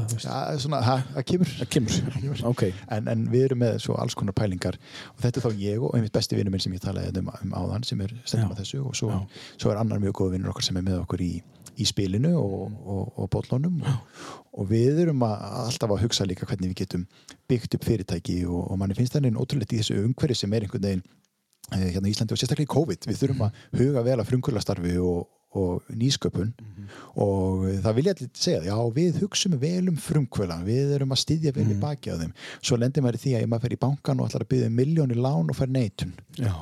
[SPEAKER 3] svona, það, það kemur.
[SPEAKER 2] Það kemur, ok.
[SPEAKER 3] En, en við erum með svo alls konar pælingar og þetta er þá ég og einmitt besti vinnur minn sem ég talaði um, um áðan sem er stendum
[SPEAKER 2] Já.
[SPEAKER 3] að þessu og svo, svo er annar mjög góð vinnur okkar sem er með okkur í, í spilinu og, og, og bollunum. Og, og við erum að, alltaf að hugsa líka hvernig við getum byggt upp fyrirtæki og, og manni finnst það einn ótrúlegt í þessu umhverfi sem er einhvern veginn eh, hérna í Íslandi og sérstaklega í COVID. Við þurfum að huga vel að frumkvölastarfi og, og nýsköpun. Og það vil ég allir segja já við hugsaum vel um frumkvöla við erum að styðja vel í baki á þeim. Svo lendir maður í því að ef maður fer í bankan og ætlar að byggja um miljónir lán og fer neitun.
[SPEAKER 2] Já,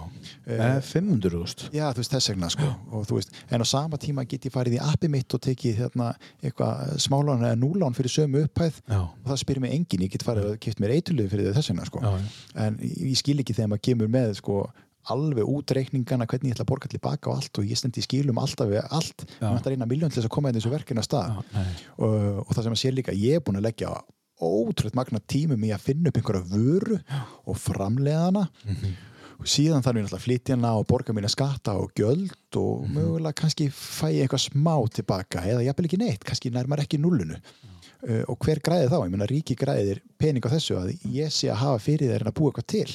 [SPEAKER 2] eh, 500 úrst
[SPEAKER 3] já þú veist þess vegna sko. Og veist en á sama tíma get ég farið í appi mitt og tekið hérna eitthvað smálán eða núlán fyrir sömu upphæð.
[SPEAKER 2] Já,
[SPEAKER 3] og það spyrir mig enginn, ég get farið að kipt mér eiturlið fyrir þess vegna sko.
[SPEAKER 2] Já,
[SPEAKER 3] en ég ég skil ekki þegar maður kemur með sko alveg út reikningana hvernig ég ætla að borga tilbaka og allt og ég stendi í skilum alltaf við allt, maður ætla að reyna miljón til þess að koma inn þessu verkinu að stað.
[SPEAKER 2] Já,
[SPEAKER 3] og, og það sem að sé líka, ég er búin að leggja ótrútt magna tímum í að finna upp einhverja vöru og framleiða hana. Og síðan þarf ég náttúrulega að flytja hana og borga mína skatta og gjöld og mögulega kannski fæ ég eitthvað smá tilbaka eða jafnvel ekki neitt, kannski nærmar ekki nullunu uh, og hver græði þá? Ég meina ríki græðir pening á þessu að ég sé að hafa fyrir þeir en að búa eitthvað til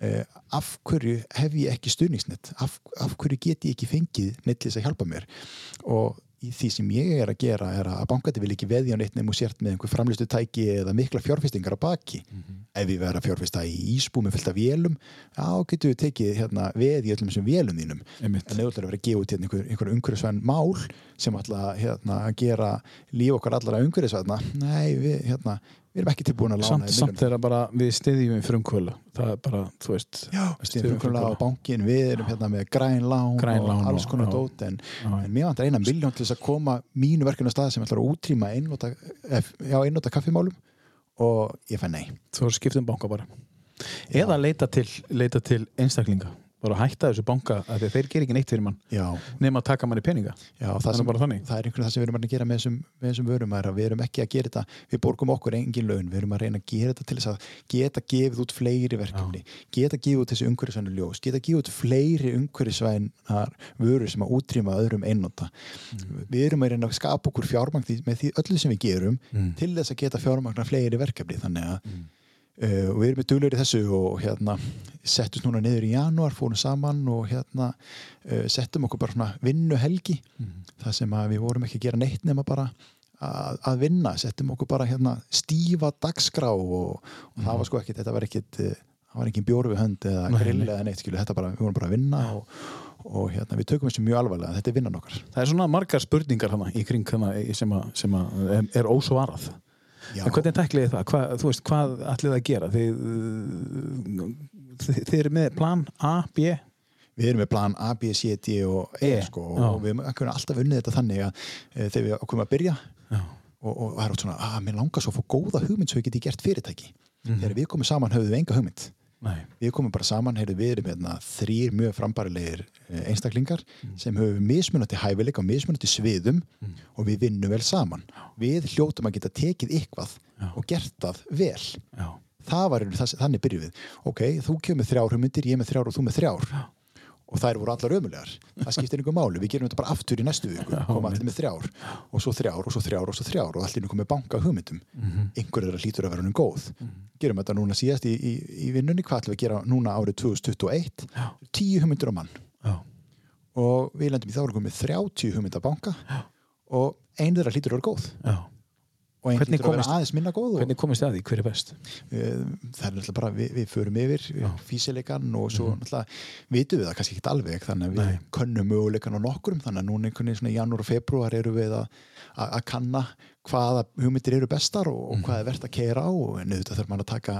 [SPEAKER 3] af hverju hef ég ekki stuðningsnett af, af hverju get ég ekki fengið neitt til þess að hjálpa mér? Og því sem ég er að gera er að bankati vil ekki veðja neitt nefnum sért með einhver framlistu tæki eða mikla fjárfestingar á baki. Ef við verðum að fjárfesta í ísbúmi fullt af vélum já, getum við tekið hérna, veð í öllum þessum vélum þínum.
[SPEAKER 2] Einmitt.
[SPEAKER 3] en þú ætlar að vera að gefa út hérna, einhver, einhver umhverfisvæn mál sem ætla hérna, að gera líf okkar allara umhverfisvæna nei, við, hérna, við erum ekki tilbúin að lána
[SPEAKER 2] Samt, samt er það bara við stiðjum frumkvölu Það er bara, þú veist
[SPEAKER 3] Já, við erum frumlega á bankin, við erum hérna með græn lán,
[SPEAKER 2] Græn lán
[SPEAKER 3] og alls konar dót en, en mér vantar eina miljón til þess að koma mínu verkefni á stað sem ætlar að útrýma einnóta, eh, já, einnóta kaffimálum og ég fæ nei.
[SPEAKER 2] Þú skiptum banka bara. Eða leita til, leita til einstaklinga bara hætta þessu banka að þeir ger ekki neitt fyrir mann
[SPEAKER 3] Já,
[SPEAKER 2] nema að taka manni peninga.
[SPEAKER 3] Já
[SPEAKER 2] Það
[SPEAKER 3] það,
[SPEAKER 2] er
[SPEAKER 3] sem,
[SPEAKER 2] þannig.
[SPEAKER 3] það er einhvern veginn það sem við erum að gera með þessum, með þessum vörum er að við erum ekki að gera þetta við borgum okkur engin laun, við erum að reyna að gera þetta til þess að geta gefið út fleiri verkefni geta gefið út þessi umhverfisvænu ljós geta gefið út fleiri umhverfisvænar vörur sem að útrýma öðrum einnóta við erum að reyna að skapa okkur fjármagn með því öllu sem við gerum til þess að geta fjármagnar fleiri verkefni. Þannig að Uh, og við erum með duglur í þessu og hérna settum núna niður í janúar, fórum saman og hérna uh, settum okkur bara svona vinnuhelgi. Það sem að við vorum ekki að gera neitt nema bara að, að vinna, settum okkur bara hérna stífa dagskrá og, og það var sko ekkit, þetta var ekkit uh, það var ekki bjór við hönd eða grill eða neitt, skilu, þetta bara, við vorum bara að vinna og, og hérna, við tökum þessu mjög alvarlega. Þetta er vinnan okkar.
[SPEAKER 2] Það er svona margar spurningar hana í kring hana sem, að, sem er, er ósvarað
[SPEAKER 3] Já.
[SPEAKER 2] En hvernig tæklið þið það? Hva, þú veist, hvað ætlið að gera? Þið, þið, þið eru með plan A, B
[SPEAKER 3] Við erum með plan A, B, C, D og E,
[SPEAKER 2] E,
[SPEAKER 3] sko,
[SPEAKER 2] já.
[SPEAKER 3] og við erum alltaf unnið þetta þannig að e, þegar við okkur að byrja
[SPEAKER 2] Já.
[SPEAKER 3] og, og það er oft svona, að mér langar svo að fá góða hugmynd svo ég geti gert fyrirtæki
[SPEAKER 2] Mhm.
[SPEAKER 3] þegar við komum saman höfðum við enga hugmynd
[SPEAKER 2] Nei.
[SPEAKER 3] við komum bara saman, heyrðu við erum hérna, þrýr mjög frambarilegir eh, einstaklingar
[SPEAKER 2] Mhm.
[SPEAKER 3] sem höfum mismunandi hæfileika og mismunandi sviðum og við vinnum vel saman. Við hljótum að geta tekið eitthvað og gert það vel.
[SPEAKER 2] Já.
[SPEAKER 3] það var einhvern, það, þannig byrjuð við. Ok, þú kemur þrjár hugmyndir, ég með þrjár og þú með þrjár og þær voru allar ömulegar það skiptir einhver máli, við gerum þetta bara aftur í næstu viku. Koma allir með þrjár. Og svo þrjár og svo þrjár og svo þrjár. Og allir komið banka hugmyndum.
[SPEAKER 2] Mhm.
[SPEAKER 3] einhver þeirra hlýtur að vera honum góð. Gerum þetta núna síðast í, í, í vinnunni. Hvað ætlum við að gera núna árið 2021 tíu hugmyndur á mann.
[SPEAKER 2] Já.
[SPEAKER 3] og við lendum í þá komið 30 hugmynda banka. Og ein þeirra hlýtur að vera góð.
[SPEAKER 2] Já.
[SPEAKER 3] Og ein
[SPEAKER 2] Hvernig
[SPEAKER 3] hlýtur að vera aðeins minna góð og,
[SPEAKER 2] Hvernig komist þið að því? Hver er best?
[SPEAKER 3] Eh, það er náttúrulega bara, við, við förum yfir físileikan og svo náttúrulega vitum við það kannski ekki alveg þannig að við
[SPEAKER 2] Mhm. Nei.
[SPEAKER 3] könnum möguleikan á nokkurum þannig að núna einhvern veginn í janúar og februar eru við að, kanna hvaða hugmyndir eru bestar og, og hvað er verðt að keira á og en auðvitað þarf maður að taka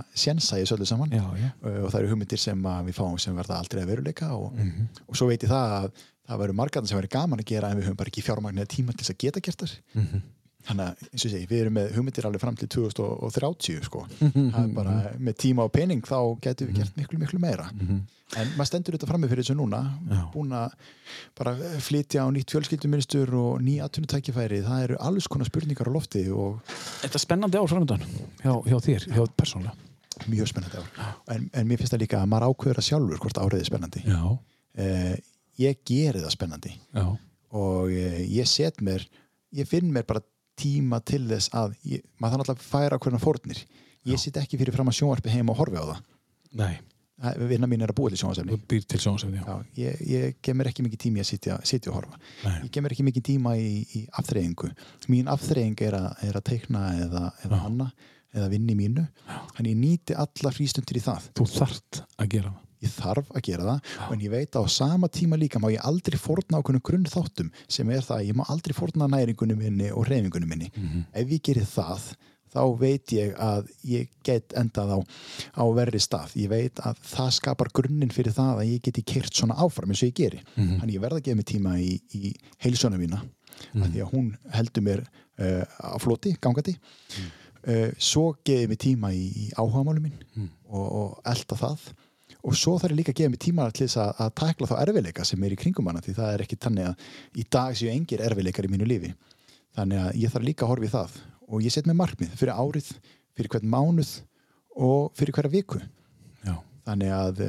[SPEAKER 3] í þessu öllu saman
[SPEAKER 2] Mhm. Já.
[SPEAKER 3] Eh, og það eru hugmyndir sem við fáum sem verða aldrei að veruleika og,
[SPEAKER 2] Mhm.
[SPEAKER 3] og svo veit ég það að það verður margarn sem verður gaman að gera en við höfum bara ekki fjármagnið tíma til þess að geta gert þar
[SPEAKER 2] Mhm.
[SPEAKER 3] Þannig að, eins og segi, við erum með hugmyndir alveg fram til 2030, sko. Það er bara, með tíma og pening, þá getum við gert miklu, miklu meira. En maður stendur þetta frammi fyrir þessu núna, búin að bara flytja á nýtt fjölskylduministur og ný atvinnutækifæri. Það eru alls konar spurningar á lofti og
[SPEAKER 2] Þetta er spennandi ár framöndan hjá, hjá þér, hjá persónulega.
[SPEAKER 3] mjög spennandi ár. En, en mér finnst það líka að maður ákveður að sjálfur hvort árið er spennandi. Eh, ég geri það spennandi.
[SPEAKER 2] já,
[SPEAKER 3] og eh, ég set mér ég finn mér bara tíma til þess að ég, maður þannig að færa hvernig fórnir. Ég sit ekki fyrir fram að sjónvarpi heima og horfi á það.
[SPEAKER 2] Nei,
[SPEAKER 3] Það- vinna mín er að búa til
[SPEAKER 2] já.
[SPEAKER 3] Já, ég, ég gef mér ekki mikið tíma í að sitja, sitja og horfa.
[SPEAKER 2] Nei.
[SPEAKER 3] ég gef mér ekki mikið tíma í, í afþreyingu. Mín afþreying er er að teikna eða, eða
[SPEAKER 2] Já.
[SPEAKER 3] hanna eða vinni mínu. Þannig ég nýti alla frístundir í það.
[SPEAKER 2] Þú þart að gera það.
[SPEAKER 3] Ég þarf að gera það en ég veit að á sama tíma líka má ég aldrei fórna ákveðnum grunn þáttum sem er það að ég má aldrei fórna næringunum minni og reyfingunum minni. Ef ég gerir það þá veit ég að ég get endað á, á verri stað. Ég veit að það skapar grunninn fyrir það að ég geti kert svona áfram eins og ég geri. Þannig ég verð að gefa mig tíma í, í heilsuna mína af því að hún heldur mér uh, á floti, gangandi. Uh, svo gefi mig tíma í, í áhugamálum minn og, og elda það og svo þarf ég líka að gefa mig tíma til þess að, að takla þá erfileika sem er í kringum hana því það er ekki tannig að í dag séu engir erfileikar í mínu lífi. Þannig að ég þarf líka að horfa í það. Og ég set mér markmið fyrir árið fyrir hvern mánuð og fyrir hverja viku.
[SPEAKER 2] Já.
[SPEAKER 3] þannig að e,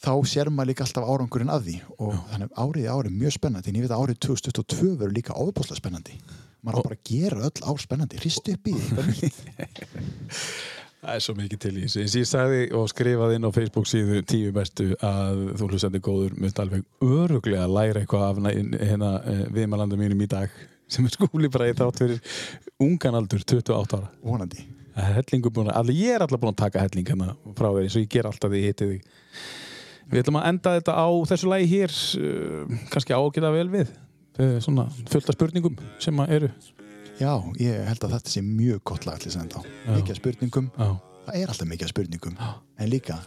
[SPEAKER 3] þá sér maður líka alltaf árangurinn að því. Og þannig að árið í árið er mjög spennandi en ég veit að árið 2022 verður líka ofbúslega spennandi. Maður á bara að gera öll ár spennandi. Hristu upp í því.
[SPEAKER 2] Það er svo mikið til í þessu. Ég sagði og skrifaði inn á Facebook síðu tíu bestu að þú hlustandi góður myndi alveg öruglega að læra eitthvað af hérna viðmælanda mínum í dag sem er skúli bara í þátt fyrir ungan aldur, 28 ára.
[SPEAKER 3] vonandi
[SPEAKER 2] Það er hellingu búin að, allir, ég er alltaf búin að taka helling hérna frá þér eins og ég ger alltaf því ég hitti þig. Við ætlum að enda þetta á þessu lagi hér, uh, kannski ágæta vel við, uh, svona fullt af spurningum sem eru.
[SPEAKER 3] Já, ég held að þetta sé mjög gott lag til þess að enda. Mikið spurningum,
[SPEAKER 2] Já.
[SPEAKER 3] það er alltaf mikið spurningum, en líka,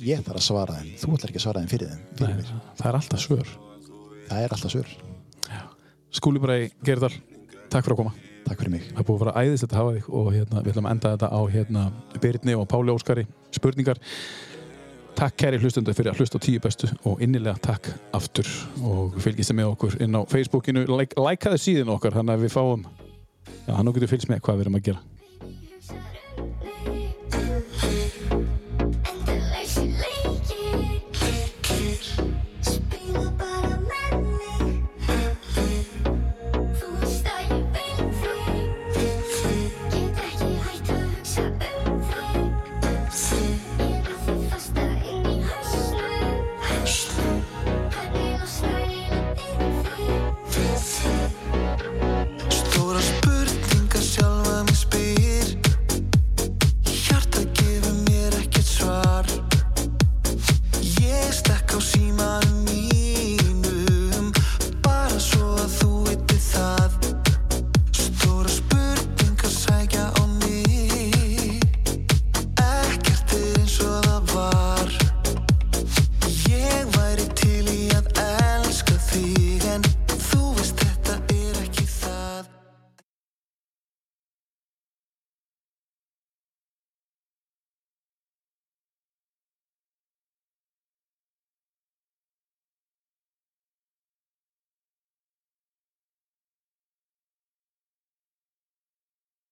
[SPEAKER 3] ég þarf að svara þeim, þú ætlar ekki að svara þeim fyrir þeim, fyrir mér.
[SPEAKER 2] Það er alltaf svör.
[SPEAKER 3] Það er alltaf svör.
[SPEAKER 2] Skúli bara í Gerdal, takk fyrir að koma.
[SPEAKER 3] Takk fyrir mig.
[SPEAKER 2] Það búið að vera æðislegt að hafa þig og hérna, við ætlum að enda þetta á hérna, Birni og Páli Óskari spurningar. Takk kæri hlustundu fyrir að hlusta á tíu bestu og innilega takk aftur og fylgist þið með okkur inn á Facebookinu, like, likeaði síðan okkar þannig að við fáum, já, hann getur fylgst með hvað við erum að gera.